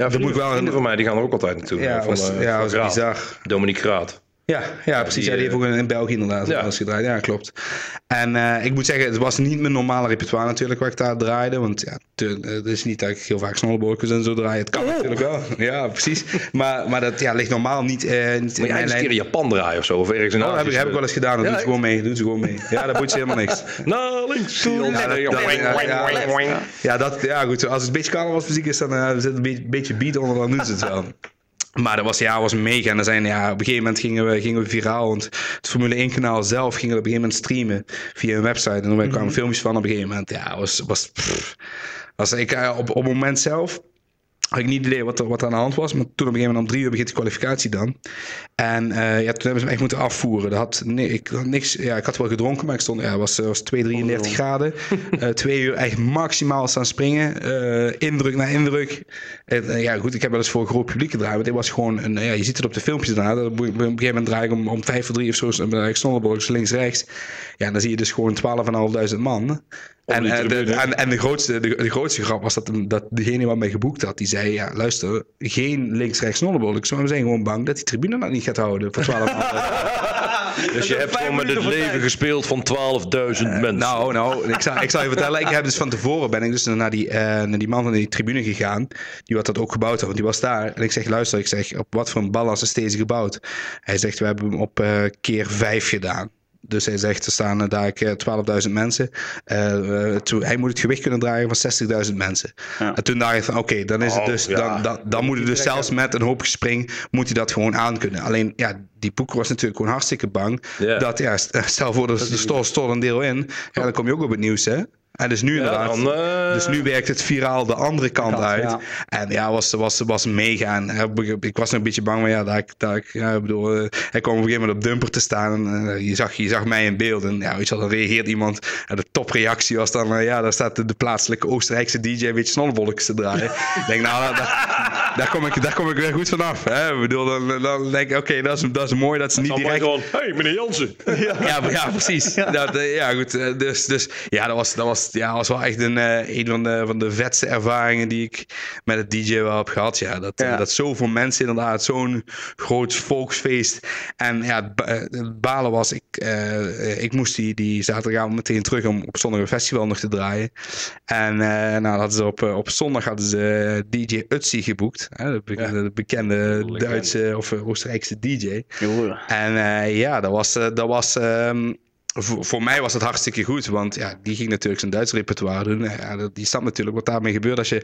moet vrienden, ik wel- vrienden van mij die gaan er ook altijd naartoe. Ja, van, was, eh, ja, was bizar. Dominique Graat. Ja, ja precies. die, ja, die heeft eh, ook in in België inderdaad ja. alles gedraaid. Ja, klopt. En eh, ik moet zeggen, het was niet mijn normale repertoire natuurlijk waar ik daar draaide. Want ja, te- eh, het is niet dat ik heel vaak snowboardjes en zo draai. Het kan natuurlijk wel. Ja, precies. Maar, maar dat ja, ligt normaal niet, niet in Moet je mijn eens een lijn. keer in Japan draaien of zo? Of ergens in Oh, heb, ik, heb ik wel eens gedaan. Dat Ja, doet ze gewoon mee. Doet ze gewoon mee. Ja, dat boeit ze helemaal niks. Nou, links. Ja, dat- ja, goed. Als het een beetje carnavalsmuziek is, dan eh, zit een beetje, beetje beat onder, dan doen ze het wel. Maar dat was, ja, was mega. En er zijn, ja, op een gegeven moment gingen we, gingen we viraal. Want het Formule 1 kanaal zelf gingen we op een gegeven moment streamen via een website. En dan kwamen filmpjes van op een gegeven moment. Ja, was, was, pff, was ik, eh, op, op het moment zelf had ik niet idee wat er, wat er aan de hand was. Maar toen op een gegeven moment om drie uur begint de kwalificatie dan. En eh, ja, toen hebben ze me echt moeten afvoeren. Dat had, nee, ik, had niks, ja, ik had wel gedronken, maar ik stond, ja, het was, was 2, 33 graden. Eh, twee uur echt maximaal staan springen. Eh, indruk na indruk. En, ja, goed, ik heb wel eens voor een groot publiek gedraaid. Maar dit was gewoon, een, ja, je ziet het op de filmpjes daarna. Dat Op een gegeven moment draai ik om, om vijf voor drie of zo. En ik snollebolletjes links, rechts. Ja, dan zie je dus gewoon 12.500 man. En, eh, de, en, en de, grootste, de, de grootste grap was dat, dat degene wat mij geboekt had, die zei, ja luister, geen links-rechts snollebollen. Ik zou we zijn gewoon bang dat die tribune dat niet gaat houden voor 12 Dus je hebt gewoon met het leven tijd. gespeeld van 12.000 mensen. Nou, nou, ik zal, ik zal je vertellen. Ik heb dus van tevoren ben ik dus naar die, eh, naar die man van die tribune gegaan. Die wat dat ook gebouwd had, want die was daar. En ik zeg, luister, ik zeg, op wat voor een balans is deze gebouwd? Hij zegt, we hebben hem op eh, keer vijf gedaan. Dus hij zegt, er staan daar eh, 12.000 mensen. Eh, eh, toen- hij moet het gewicht kunnen dragen van 60.000 mensen. Ja. En toen dacht ik van, oké, dan is het Oh, dus, ja. dan, dan, dan moet het dus zelfs met een hoop gespring, moet hij dat gewoon aankunnen. Alleen, ja, die poeker was natuurlijk gewoon hartstikke bang. Dat, ja, st- stel voor, er stort, stort een deel in. Ja, dan kom je ook op het nieuws, hè. En dus nu inderdaad, uh... dus nu werkt het viraal de andere kant, uit. En ja, was, was, was mega. En ik was nog een beetje bang, maar ja, dat dat ik, ja, bedoel, uh, hij kwam op een gegeven moment op dumper te staan. En je, zag, je zag mij in beeld. En ja, weet je, dan reageert iemand. En de topreactie was dan, ja, daar staat de, de plaatselijke Oostenrijkse DJ een beetje snollebolletjes te draaien. ik denk, nou, daar, daar, kom ik, daar kom ik weer goed vanaf. Hè? Ik bedoel, dan, dan denk ik, oké, dat, is, dat is mooi dat ze niet direct... gewoon, hey, meneer Jansen. ja, ja, precies. Dat, ja, goed. Dus, dus ja, dat was, dat was, ja, was wel echt een, een van, de, van de vetste ervaringen die ik met het DJ wel heb gehad. Ja, dat, ja. dat zoveel mensen inderdaad, zo'n groot volksfeest. En ja, het balen was, ik, uh, ik moest die, die zaterdagavond meteen terug om op zondag een festival nog te draaien. En uh, nou, hadden ze op, op zondag hadden ze DJ Utsi geboekt. Hè, de, ja. de bekende Duitse of Oostenrijkse DJ. En uh, ja, dat was, dat was um, voor, voor, mij was het hartstikke goed, want ja, die ging natuurlijk zijn Duits repertoire doen. Ja, die snapt natuurlijk wat daarmee gebeurt als je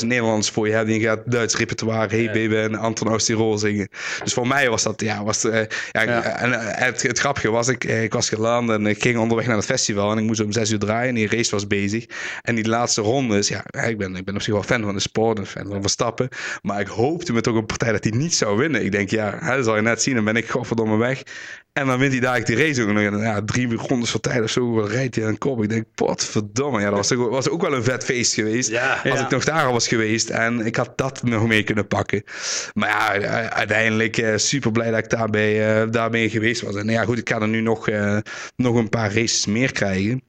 12.500 Nederlands voor je hebt en je gaat Duits repertoire, Hey Baby en Anton Tirol zingen. Dus voor mij was dat, ja, was, uh, ja, ja. En, uh, het, het, grappige was, ik, ik was geland en ik ging onderweg naar het festival en ik moest om 6 uur draaien en die race was bezig. En die laatste rondes, ja, ik ben, ik ben op zich wel fan van de sport, een fan van Verstappen, maar ik hoopte met toch een partij dat hij niet zou winnen. Ik denk, ja, hè, dat zal je net zien, dan ben ik godverdomme weg. En dan wint hij daar die race ook nog. Ja, drie rondes van tijd of zo rijdt hij een kop. Ik denk, potverdomme. Ja, dat was, ook, was ook wel een vet feest geweest. Ja, als ik nog daar al was geweest. En ik had dat nog mee kunnen pakken. Maar ja, uiteindelijk uh, super blij dat ik daarbij, uh, daarmee geweest was. En ja, goed, ik ga er nu nog, uh, nog een paar races meer krijgen.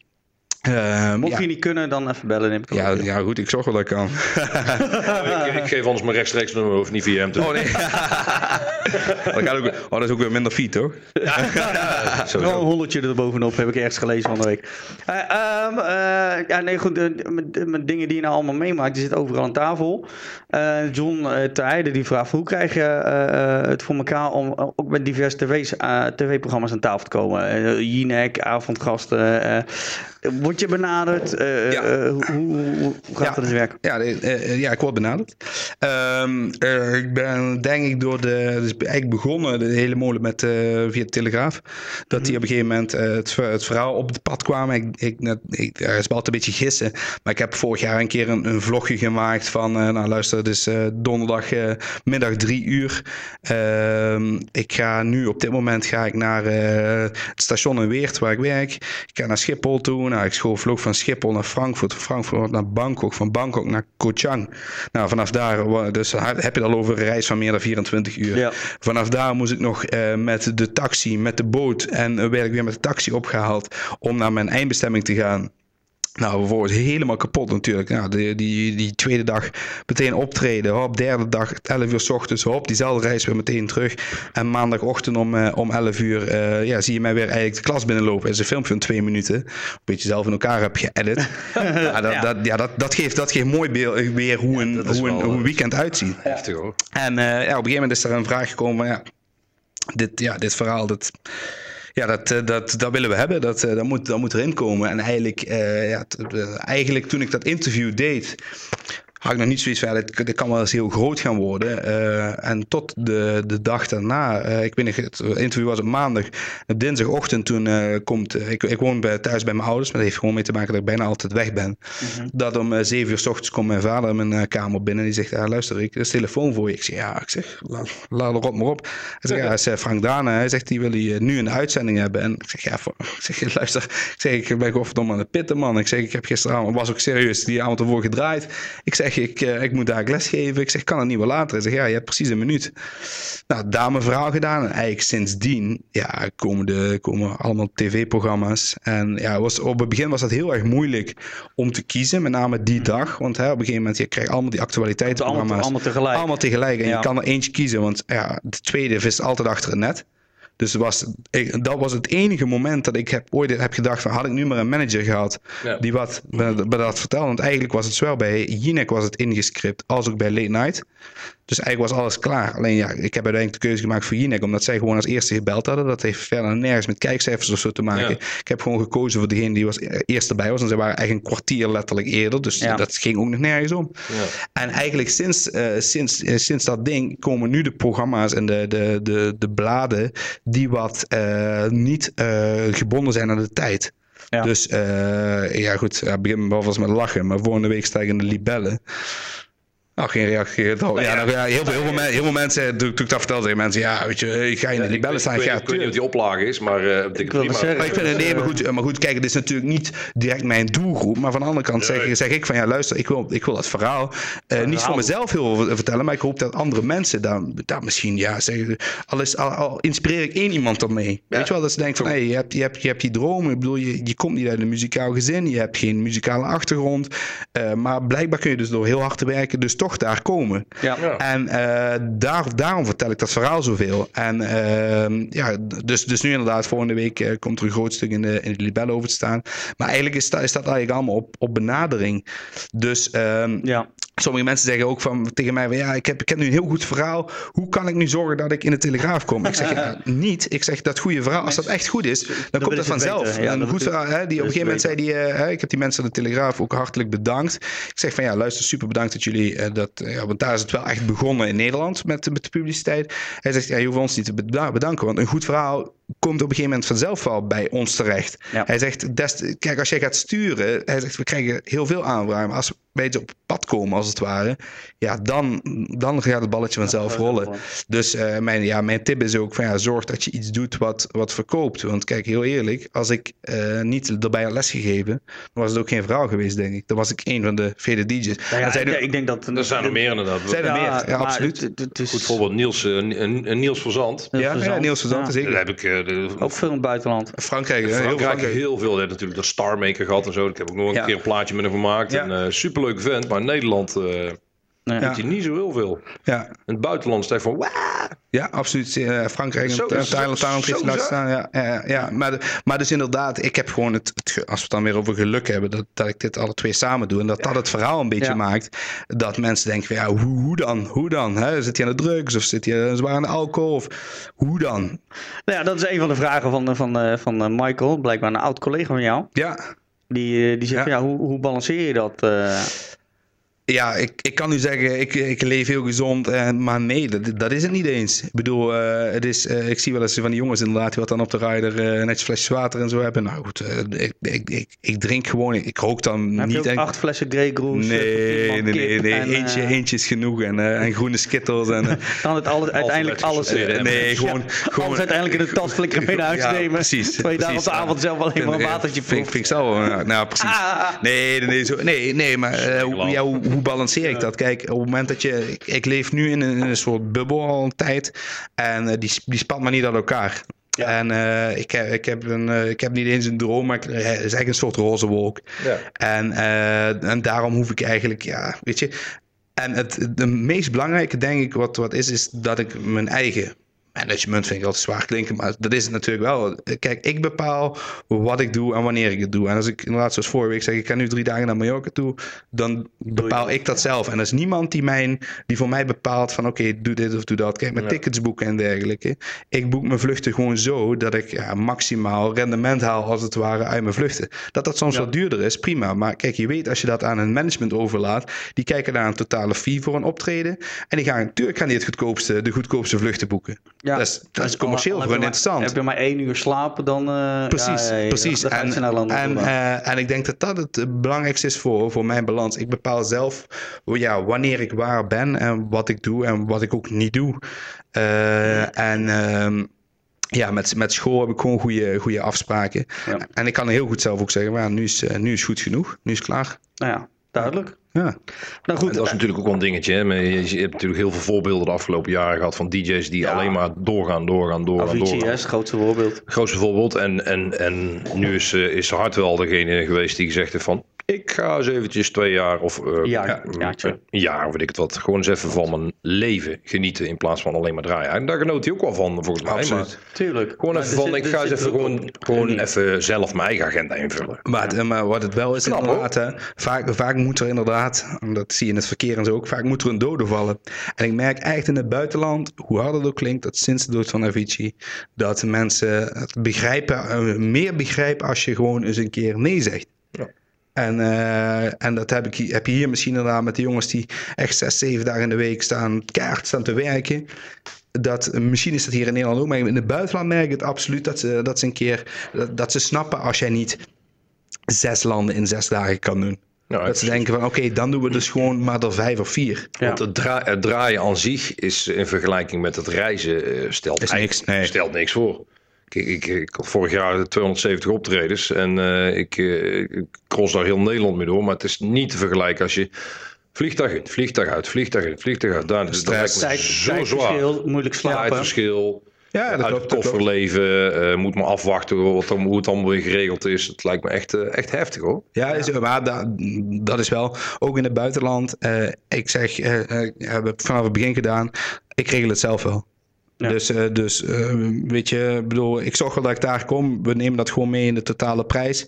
Uh, Mocht ja. je niet kunnen, dan even bellen. Neem ik ja, ja, goed, ik zorg wel dat ik kan. ik, ik, geef anders mijn rechtstreeks nummer, hoef niet via hem te Oh nee. dat, ook, oh, dat is ook weer minder fiet, toch? Ja, ja, Wel een honderdje er bovenop, heb ik ergens gelezen van de week. Uh, um, uh, ja, nee, goed, met, dingen die je nou allemaal meemaakt, die zit overal aan tafel. John uh, Teijden die vraagt, hoe krijg je het voor elkaar om ook met diverse tv-programma's aan tafel te komen? Jinek, avondgasten, Word je benaderd? Uh, ja. uh, hoe, hoe, gaat ja. dat in werken? Ja, uh, ja, ik word benaderd. Um, ik ben denk ik door de... Dus eigenlijk begonnen de hele molen met via de Telegraaf. Dat die mhm. op een gegeven moment het, het, verhaal op het pad kwamen. Ik, ik, net, ik, er is wel een beetje gissen. Maar ik heb vorig jaar een keer een, een vlogje gemaakt van... nou luister, het is donderdag middag drie uur. Ehm, ik ga nu op dit moment ga ik naar het station in Weert waar ik werk. Ik ga naar Schiphol toe nou, ik vloog van Schiphol naar Frankfurt, van Frankfurt naar Bangkok, van Bangkok naar Koh Chang. Nou, vanaf daar, dus heb je het al over een reis van meer dan 24 uur. Ja. Vanaf daar moest ik nog uh, met de taxi, met de boot en uh, werd ik weer met de taxi opgehaald om naar mijn eindbestemming te gaan. Nou, worden helemaal kapot natuurlijk. Nou, die, die, die tweede dag meteen optreden. Hop, derde dag 11 uur s ochtends. Hop, diezelfde reis weer meteen terug. En maandagochtend om, uh, om 11 uur uh, ja, zie je mij weer eigenlijk de klas binnenlopen. Het is een filmpje van twee minuten. Een beetje zelf in elkaar heb geëdit. ja, dat, ja. Dat, ja, dat, dat, geeft, dat geeft mooi beeld, eh, weer hoe een, hoe, een, hoe een weekend uitziet. Heftig hoor. En uh, ja, op een gegeven moment is er een vraag gekomen van ja, dit, ja, dit verhaal, dat ja, dat, eh, dat, dat willen we hebben. Dat, eh, dat, moet, dat moet erin komen. En eigenlijk, uh, ja, eigenlijk toen ik dat interview deed, had ik nog niet zoiets van, dit, dit kan wel eens heel groot gaan worden. Uh, en tot de, de dag daarna, uh, ik weet niet, het interview was op maandag. Op dinsdagochtend toen uh, komt, ik, ik woon bij, thuis bij mijn ouders, maar dat heeft gewoon mee te maken dat ik bijna altijd weg ben. Mm -hmm. Dat om zeven uur s ochtends komt mijn vader in mijn kamer binnen en die zegt, ja, luister, ik, er is telefoon voor je. Ik zeg, ja, ik zeg, laat, laat erop maar op. Hij zegt, ja, hij Frank Dana, hij zegt, die wil je nu een uitzending hebben. En ik zeg, ja, voor, ik zeg, luister, ik zeg, ik ben godverdomme aan de pitten, man. Ik zeg, ik heb gisteravond, was ook serieus, die avond ervoor gedraaid. Ik zeg, ik, uh, ik moet daar les geven. Ik zeg, kan het niet wel later? Hij zegt, ja, je hebt precies een minuut. Nou, daar mijn verhaal gedaan. En eigenlijk sindsdien ja, komen, de, komen allemaal tv-programma's. En ja, was, op het begin was dat heel erg moeilijk om te kiezen. Met name die mhm. dag. Want hè, op een gegeven moment, je krijgt allemaal die actualiteitsprogramma's. Allemaal, allemaal tegelijk. Allemaal tegelijk. En je kan er eentje kiezen. Want ja, de tweede vist altijd achter het net. Dus was, ik, dat was het enige moment dat ik heb, ooit heb gedacht van had ik nu maar een manager gehad die wat bij, bij dat vertelde. Want eigenlijk was het zowel bij Jinek was het ingescript als ook bij Late Night. Dus eigenlijk was alles klaar. Alleen ja, ik heb uiteindelijk de keuze gemaakt voor Jinek, omdat zij gewoon als eerste gebeld hadden. Dat heeft verder nergens met kijkcijfers of zo te maken. Ik heb gewoon gekozen voor degene die was e-, eerst erbij was. En ze waren eigenlijk een kwartier letterlijk eerder. Dus dat ging ook nog nergens om. Ja. En eigenlijk sinds, uh, sinds, uh, sinds dat ding komen nu de programma's en de, de, de, de bladen die wat uh, niet gebonden zijn aan de tijd. Dus ja goed, ik begin wel vast met lachen. Maar volgende week sta ik in de libellen. Nou, geen reactie. Ja, nou, ja, heel, veel, heel, veel, heel veel mensen, toen, ik dat vertelde tegen mensen, ja, weet je, ik ga in die bellen staan. Ik, ja, ik weet niet wat die oplage is, maar uh, ik, prima. Maar ik vind het, nee, maar goed, maar goed, kijk, het is natuurlijk niet direct mijn doelgroep, maar van de andere kant zeg, zeg ik van, ja, luister, ik wil, ik wil dat verhaal uh, niet voor mezelf heel veel vertellen, maar ik hoop dat andere mensen daar, daar misschien, ja, zeggen, al, is, al, al inspireer ik één iemand ermee. Ja. Weet je wel, dat ze denkt van, hé, hey, je, hebt, je, hebt, je hebt die dromen, ik bedoel, je, je komt niet uit een muzikaal gezin, je hebt geen muzikale achtergrond, uh, maar blijkbaar kun je dus door heel hard te werken, dus toch daar komen. Ja. En uh, daar, daarom vertel ik dat verhaal zoveel. En uh, ja, dus, dus nu inderdaad, volgende week uh, komt er een groot stuk in de, in de libelle over te staan. Maar eigenlijk is dat, is dat eigenlijk allemaal op, op benadering. Dus um, ja. Sommige mensen zeggen ook van, tegen mij: van, Ja, ik heb, ik heb nu een heel goed verhaal. Hoe kan ik nu zorgen dat ik in de Telegraaf kom? Ik zeg ja, niet. Ik zeg dat goede verhaal, als dat echt goed is, dan, komt dat vanzelf. Ja, een goed verhaal, hè, die, op een gegeven moment zei die: uh, Ik heb die mensen van de Telegraaf ook hartelijk bedankt. Ik zeg van ja, luister, super bedankt dat jullie uh, dat. Ja, want daar is het wel echt begonnen in Nederland met, met de publiciteit. Hij zegt: Ja, je hoeft ons niet te bedanken, want een goed verhaal komt op een gegeven moment vanzelf wel bij ons terecht. Hij zegt, des, kijk, als jij gaat sturen, hij zegt, we krijgen heel veel aanvragen. Maar als we op pad komen, als het ware, ja, dan, dan gaat het balletje vanzelf rollen. Dus uh, mijn, ja, mijn tip is ook van ja, zorg dat je iets doet wat, wat verkoopt. Want kijk, heel eerlijk, als ik uh, niet erbij had lesgegeven, dan was het ook geen verhaal geweest, denk ik. Dan was ik een van de vele DJ's. Ja, ja, ik, ik, denk dat... Er zijn er meer inderdaad. Zijn er meer, ja, absoluut. Het, het is... Goed voorbeeld, Niels, uh, Niels Verzand. Ja, ja, Niels Verzand, zeker. Daar heb ik... De, ook veel in het buitenland. Frankrijk, Frankrijk, heel, Frankrijk. heel veel. Hij natuurlijk de Starmaker gehad en zo. Ik heb ook nog een keer een plaatje met hem gemaakt. Ja. Een superleuke vent, maar Nederland... Nee. Ja. je niet zo heel veel. Ja. In het buitenland sta je van... Waa! Ja, absoluut. Uh, Frankrijk en Thailand, Thailand heeft laten staan. Ja, ja, ja. Maar, maar dus inderdaad, ik heb gewoon het, het, als we het dan weer over geluk hebben, dat, dat ik dit alle twee samen doe. En dat dat het verhaal een beetje maakt. Dat mensen denken, ja, hoe, hoe dan? Hoe dan? Hè? Zit hij aan de drugs of zit hij zwaar aan de alcohol? Of hoe dan? Nou ja, dat is een van de vragen van, van, eh, van, van eh, Michael, blijkbaar een oud collega van jou. Ja. Die, die zegt, ja. hoe, hoe balanceer je dat? Uh... Ja, ik, ik kan nu zeggen, ik, ik leef heel gezond. En, maar nee, dat, dat is het niet eens. Ik bedoel, uh, het is, uh, ik zie wel eens van die jongens inderdaad, die wat dan op de rider uh, netjes flesjes water en zo hebben. Nou goed, ik, ik, ik, ik, drink gewoon, ik rook dan Heb niet. Je ook acht flessen Grey Goose? Nee, nee, nee, nee. En, eentje, eentje is genoeg. En, en groene skittles. En, kan het alle, uiteindelijk alles... nee, gewoon... Ja, gewoon alles uiteindelijk in de tas flikkeren mee naar huis ja, nemen. Precies. Terwijl je daar op de avond zelf alleen maar een watertje proeft. Vind, vind ik zo. Nou, precies. Ah. Nee, nee, zo, nee, nee, maar hoe, hoe balanceer ik dat? Kijk, op het moment dat je. Ik, ik leef nu in een, een, soort bubbel al een tijd. En uh, die, die spat maar niet uit elkaar. Ja. En uh, ik, heb, ik, heb een, uh, ik heb niet eens een droom, maar het is eigenlijk een soort roze wolk. Ja. En, en daarom hoef ik eigenlijk, ja, weet je. En het de meest belangrijke, denk ik, wat, wat is, is dat ik mijn eigen management vind ik altijd zwaar klinken, maar dat is het natuurlijk wel. Kijk, ik bepaal wat ik doe en wanneer ik het doe. En als ik inderdaad zoals vorige week zeg, ik ga nu drie dagen naar Mallorca toe, dan bepaal ik dat zelf. En er is niemand die, mijn, die voor mij bepaalt van oké, doe dit of doe dat. Kijk, met tickets boeken en dergelijke. Ik boek mijn vluchten gewoon zo dat ik ja, maximaal rendement haal als het ware uit mijn vluchten. Dat dat soms wat duurder is, prima. Maar kijk, je weet als je dat aan een management overlaat, die kijken naar een totale fee voor een optreden. En die gaan natuurlijk gaan die het goedkoopste, de goedkoopste vluchten boeken. Ja. Dat is, dat is commercieel gewoon interessant. Heb je maar één uur slapen, dan... Uh, precies, ja, precies. En, en, uh, en ik denk dat dat het belangrijkste is voor, voor mijn balans. Ik bepaal zelf ja, wanneer ik waar ben en wat ik doe en wat ik ook niet doe. Uh, en... Uh, ja, met, met school heb ik gewoon goede, goede afspraken. Ja. En ik kan heel goed zelf ook zeggen, maar nu is, nu is goed genoeg. Nu is het klaar. Nou ja, duidelijk. Ja. Nou goed, dat is natuurlijk ook wel een dingetje. Hè? Je hebt natuurlijk heel veel voorbeelden de afgelopen jaren gehad van DJ's die alleen maar doorgaan, doorgaan, doorgaan. Avicii is het grootste voorbeeld. Het grootste voorbeeld. En, en, en nu is, uh, is Hartwell degene geweest die gezegd heeft van ik ga eens eventjes twee jaar of uh, ja, een jaar, of weet ik het wat, gewoon eens even van mijn leven genieten in plaats van alleen maar draaien. En daar genoot hij ook wel van, volgens mij. Absoluut. Maar Tuurlijk. Gewoon even van, ik ga eens even gewoon, gewoon even zelf mijn eigen agenda invullen. Maar, maar wat het wel is Knap, inderdaad, hè, vaak, vaak moet er inderdaad, dat zie je in het verkeer en zo ook, vaak moet er een dode vallen. En ik merk echt in het buitenland, hoe harder het ook klinkt, dat sinds de dood van Avicii, dat mensen het begrijpen, eh, meer begrijpen als je gewoon eens een keer nee zegt. Ja. En, uh, en dat heb, ik, heb je hier misschien inderdaad met de jongens die echt zes, zeven dagen in de week staan, kaart staan te werken. Dat, misschien is dat hier in Nederland ook, maar in het buitenland merk ik het absoluut dat ze, dat ze een keer dat, dat ze snappen als jij niet zes landen in zes dagen kan doen. Nou, dat ze denken van oké, dan doen we dus gewoon maar er vijf of vier. Want het, het, draaien aan zich is in vergelijking met het reizen uh, stelt, is niks, nee. stelt niks voor. Ik, ik, ik, had vorig jaar 270 optredens en uh, ik, uh, ik cross daar heel Nederland mee door. Maar het is niet te vergelijken als je vliegtuig in, vliegtuig uit, vliegtuig in, vliegtuig uit. Daar, is het zo zwaar. moeilijk slapen. verschil. Ja, dat uit klopt, het koffer leven, uh, moet maar afwachten wat hoe het allemaal weer geregeld is. Het lijkt me echt, uh, echt heftig hoor. Ja, is, maar dat, dat is wel, ook in het buitenland. Uh, ik zeg, ik heb het vanaf het begin gedaan, ik regel het zelf wel. Dus, uh, dus uh, weet je, bedoel, ik zorg wel dat ik daar kom. We nemen dat gewoon mee in de totale prijs.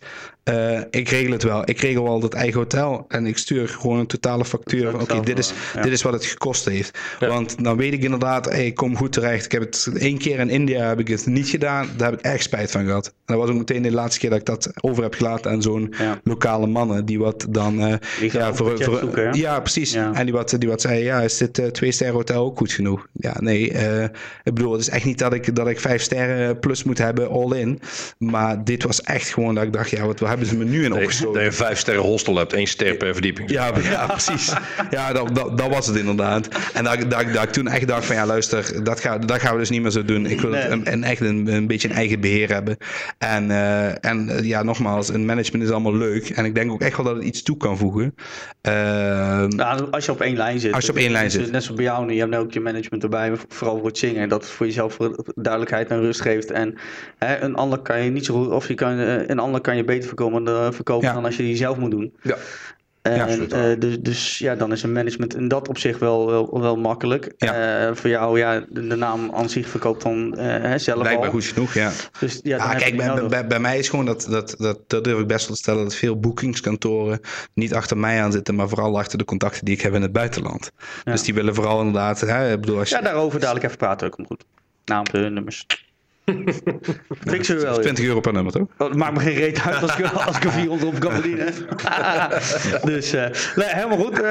Uh, ik regel het wel. Ik regel al het eigen hotel. En ik stuur gewoon een totale factuur. Oké, okay, dit, is, ja. dit is wat het gekost heeft. Ja. Want dan weet ik inderdaad, hey, ik kom goed terecht. Ik heb het één keer in India heb ik het niet gedaan. Daar heb ik echt spijt van gehad. En dat was ook meteen de laatste keer dat ik dat over heb gelaten aan zo'n ja. lokale mannen. Die wat dan. Die ja, voor, voor, zoeken, ja, precies. En die wat, die wat zei, ja, is dit twee sterren hotel ook goed genoeg? Ja, nee. Ik bedoel, het is echt niet dat ik, dat ik vijf sterren plus moet hebben, all in. Maar dit was echt gewoon dat ik dacht, ja, wat hebben ze me nu in opgestoken? Dat je vijf sterren hostel hebt, één ster per verdieping. Ja, ja precies. Ja, dat, dat, dat, was het inderdaad. En dat, dat, dat ik toen echt dacht van, ja, luister, dat, ga, dat gaan we dus niet meer zo doen. Ik wil nee. een, een, echt een, een beetje een eigen beheer hebben. En, uh, en ja, nogmaals, een management is allemaal leuk. En ik denk ook echt wel dat het iets toe kan voegen. Uh, nou, als je op één lijn zit. Als je op één lijn zit. Net zoals bij jou, je hebt nu ook je management erbij, vooral voor het zingen. Dat voor jezelf duidelijkheid en rust geeft. En hè, een ander kan je niet zo goed, of je kan, eh, een ander kan je beter verkopen, verkopen ja. dan als je die zelf moet doen. Ja. En, ja, uh, dus, dus ja, dan is een management in dat opzicht wel, wel, wel makkelijk. Ja. Uh, voor jou, ja, de, de, naam aan zich verkoopt dan uh, zelf me goed genoeg, ja. Dus, ja, ah, kijk, bij, bij, bij, mij is gewoon dat, dat, dat, dat durf ik best wel te stellen, dat veel boekingskantoren niet achter mij aan zitten, maar vooral achter de contacten die ik heb in het buitenland. Ja. Dus die willen vooral inderdaad, hè, bedoel, als je... Ja, daarover dadelijk even praten, ook goed naam, nummers. We wel. 20 euro per nummer, toch? Het maakt me geen reet uit als ik, als ik er 400 op kan verdienen. dus uh, nee, helemaal goed. Uh,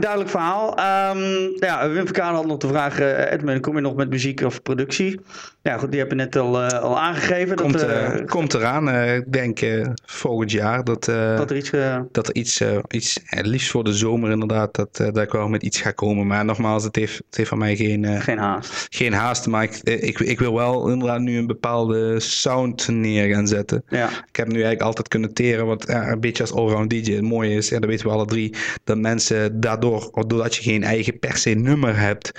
duidelijk verhaal. Um, ja, Wim Verkaan had nog de vraag: uh, Edmund, kom je nog met muziek of productie? Ja, goed, die heb je net al, al aangegeven. Komt, dat, komt eraan. ik denk volgend jaar dat, dat er iets, dat er iets, iets liefst voor de zomer inderdaad, dat, dat ik wel met iets ga komen. Maar nogmaals, het heeft, het heeft van mij geen, geen haast. Geen haast, maar ik, ik, ik wil wel inderdaad nu een bepaalde sound neer gaan zetten. Ja. Ik heb nu eigenlijk altijd kunnen teren, wat ja, een beetje als allround DJ het mooie is, ja, dat weten we alle drie, dat mensen daardoor, doordat je geen eigen per se nummer hebt,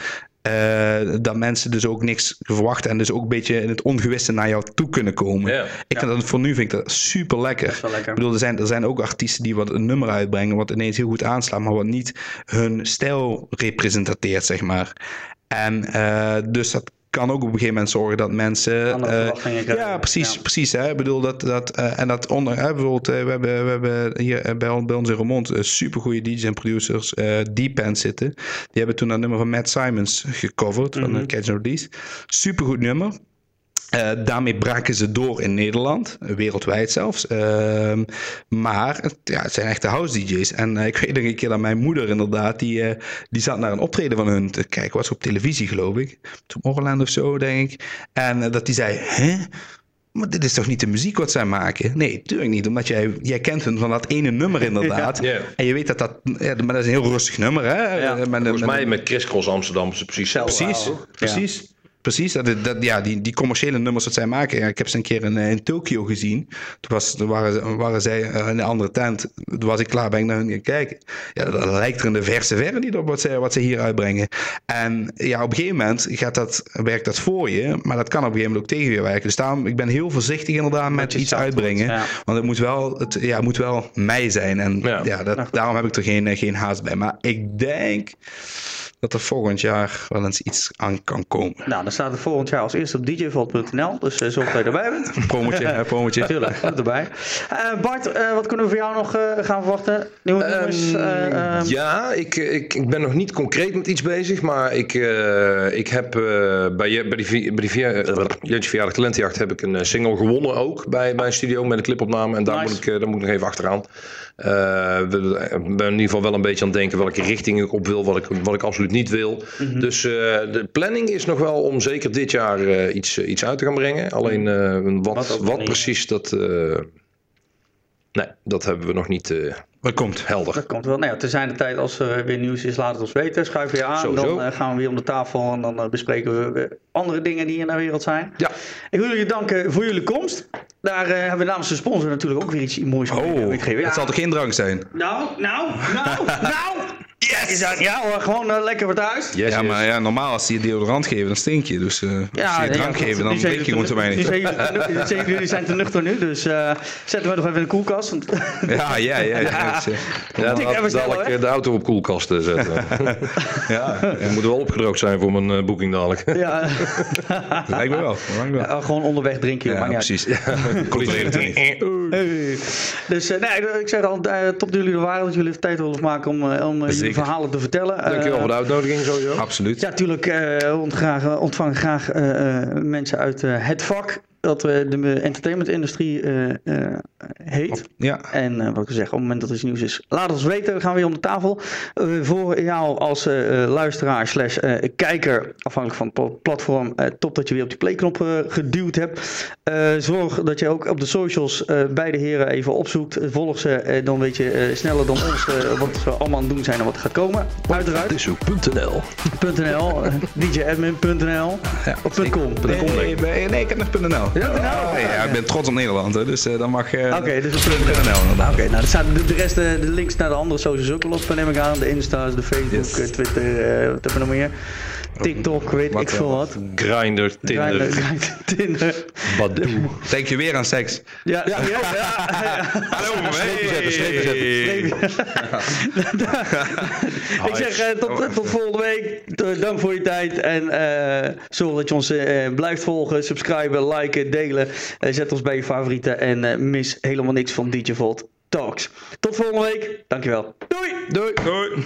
uh, dat mensen dus ook niks verwachten en dus ook een beetje in het ongewisse naar jou toe kunnen komen. Yeah. Ik vind dat voor nu vind ik dat super lekker. lekker. Ik bedoel, er zijn, er zijn ook artiesten die wat een nummer uitbrengen, wat ineens heel goed aanslaat, maar wat niet hun stijl representeert, zeg maar. En uh, dus dat kan ook op een gegeven moment zorgen dat mensen. Uh, ja, precies. Ja. precies hè. Ik bedoel dat. dat uh, en dat onder. Hè, bijvoorbeeld, uh, we, hebben, we hebben hier bij, bij ons in Remond super goede DJ's en producers. End zitten. Die hebben toen dat nummer van Matt Simons gecoverd. Mm -hmm. Van Catch Release. Super goed nummer. Uh, daarmee braken ze door in Nederland, wereldwijd zelfs. Uh, maar ja, het zijn echte house DJ's. En uh, ik weet nog een keer dat mijn moeder inderdaad, die, die zat naar een optreden van hun te kijken. Was op televisie geloof ik. Tomorrowland of zo, denk ik. En dat die zei, hè? Maar dit is toch niet de muziek wat zij maken? Nee, natuurlijk niet. Omdat jij, jij kent hun van dat ene nummer inderdaad. ja. En je weet dat dat... Ja, maar dat is een heel rustig nummer, hè? Ja. Met, Volgens met, mij met Chris Cross Amsterdam is het precies hetzelfde. Precies, precies. Precies, dat, dat, ja, die, die commerciële nummers dat zij maken. Ja, ik heb ze een keer in, in Tokio gezien. Toen, was, toen waren, waren zij in een andere tent. Toen was ik klaar, ben ik naar hun gaan kijken. Ja, dat, lijkt er in de verse verre niet op wat ze, wat ze hier uitbrengen. En ja, op een gegeven moment gaat dat, werkt dat voor je. Maar dat kan op een gegeven moment ook tegen je werken. Dus daarom, ik ben heel voorzichtig inderdaad met iets uitbrengen. Ja. Want het moet wel, het, ja, het moet wel mij zijn. En ja, ja dat, daarom heb ik er geen, geen haast bij. Maar ik denk dat er volgend jaar wel eens iets aan kan komen. Nou, dan staat er volgend jaar als eerste op djvault.nl. Dus uh, zorg dat je erbij bent. Promotje, hè, promotje. Tuurlijk, erbij. Uh, Bart, uh, wat kunnen we voor jou nog gaan verwachten? Nieuwe um, nummers? Um... Ja, ik, ik, ik ben nog niet concreet met iets bezig. Maar ik, ik heb bij, bij die, bij die Jantje Verjaardag Talentenjacht heb ik een single gewonnen ook. Bij mijn studio met een clipopname. En daar, nice. moet ik, daar moet ik nog even achteraan. Uh, we ben in ieder geval wel een beetje aan het denken welke richting ik op wil, wat ik, wat ik absoluut niet wil. Mm -hmm. Dus uh, de planning is nog wel om zeker dit jaar uh, iets, iets uit te gaan brengen. Alleen wat, wat, wat precies, dat, Nee, dat hebben we nog niet dat komt. helder. Dat komt wel. Nou ja, te zijn de tijd als er weer nieuws is, laat het ons weten. Schuif je aan, dan gaan we weer om de tafel en dan bespreken we andere dingen die in de wereld zijn. Ja. Ik wil jullie danken voor jullie komst. Daar hebben we namens de sponsor natuurlijk ook weer iets moois oh, gegeven. Ja. Het zal toch geen drank zijn? Nou, nou, nou, nou! Yes! Ja hoor, gewoon uh, lekker wat uit. Yes, ja, maar ja, normaal als ze je deodorant geven, dan stink je. Dus uh, ja, als je drank ja, geven, dan drink je gewoon te weinig. Jullie zijn te nuchter nu, dus uh, zetten we nog even in de koelkast. Want ja, ja, ja. ja, ja, ja dan dadelijk de auto op koelkast zetten. ja. En moet wel opgedroogd zijn voor mijn boeking dadelijk. ja. dat lijkt me wel. Ja, gewoon onderweg drinken. Ja, precies. Controleer het niet. Dus nee, ik zeg al, top dat jullie er waren, dat jullie even tijd willen maken om, om jullie verhalen te vertellen. Dankjewel voor de uitnodiging sowieso. Absoluut. Ja, natuurlijk uh, ontvang graag uh, mensen uit het vak dat we de entertainmentindustrie uh, uh, heet. Ja. En uh, wat ik zeg, op het moment dat er iets nieuws is, laat ons weten. We gaan weer om de tafel. voor jou als luisteraar slash kijker, afhankelijk van het platform, top dat je weer op die playknop geduwd hebt. zorg dat je ook op de socials beide heren even opzoekt. Volg ze, dan weet je sneller dan ons wat we allemaal aan het doen zijn en wat gaat komen. Uiteraard. Dishoek.nl .nl, djadmin.nl, ja, of .com. Nee, nee, nee, ik heb nog .nl. Ja, oh, ja, ik ben trots op Nederland, hè, dus uh, dan mag je. Uh, Oké, okay, dus NL Oké, nou, er staan de, de rest, de, de links naar de andere socials ook al op, neem ik aan. De Insta's, de Facebook, yes. Twitter, uh, wat hebben we nog meer? TikTok, weet wat ik veel wat. Grindr, Tinder. Grindr, Tinder. Badoo. Denk je weer aan seks? Ja, ja, ja. ja, Hallo, strepen zetten, strepen zetten. ik zeg uh, tot, tot volgende week. Dank voor je tijd. En uh, zorg dat je ons uh, blijft volgen, subscriben, liken, delen. zet ons bij je favorieten. En mis helemaal niks van DJ Volt Talks. Tot volgende week. Dankjewel. Doei. Doei. Doei.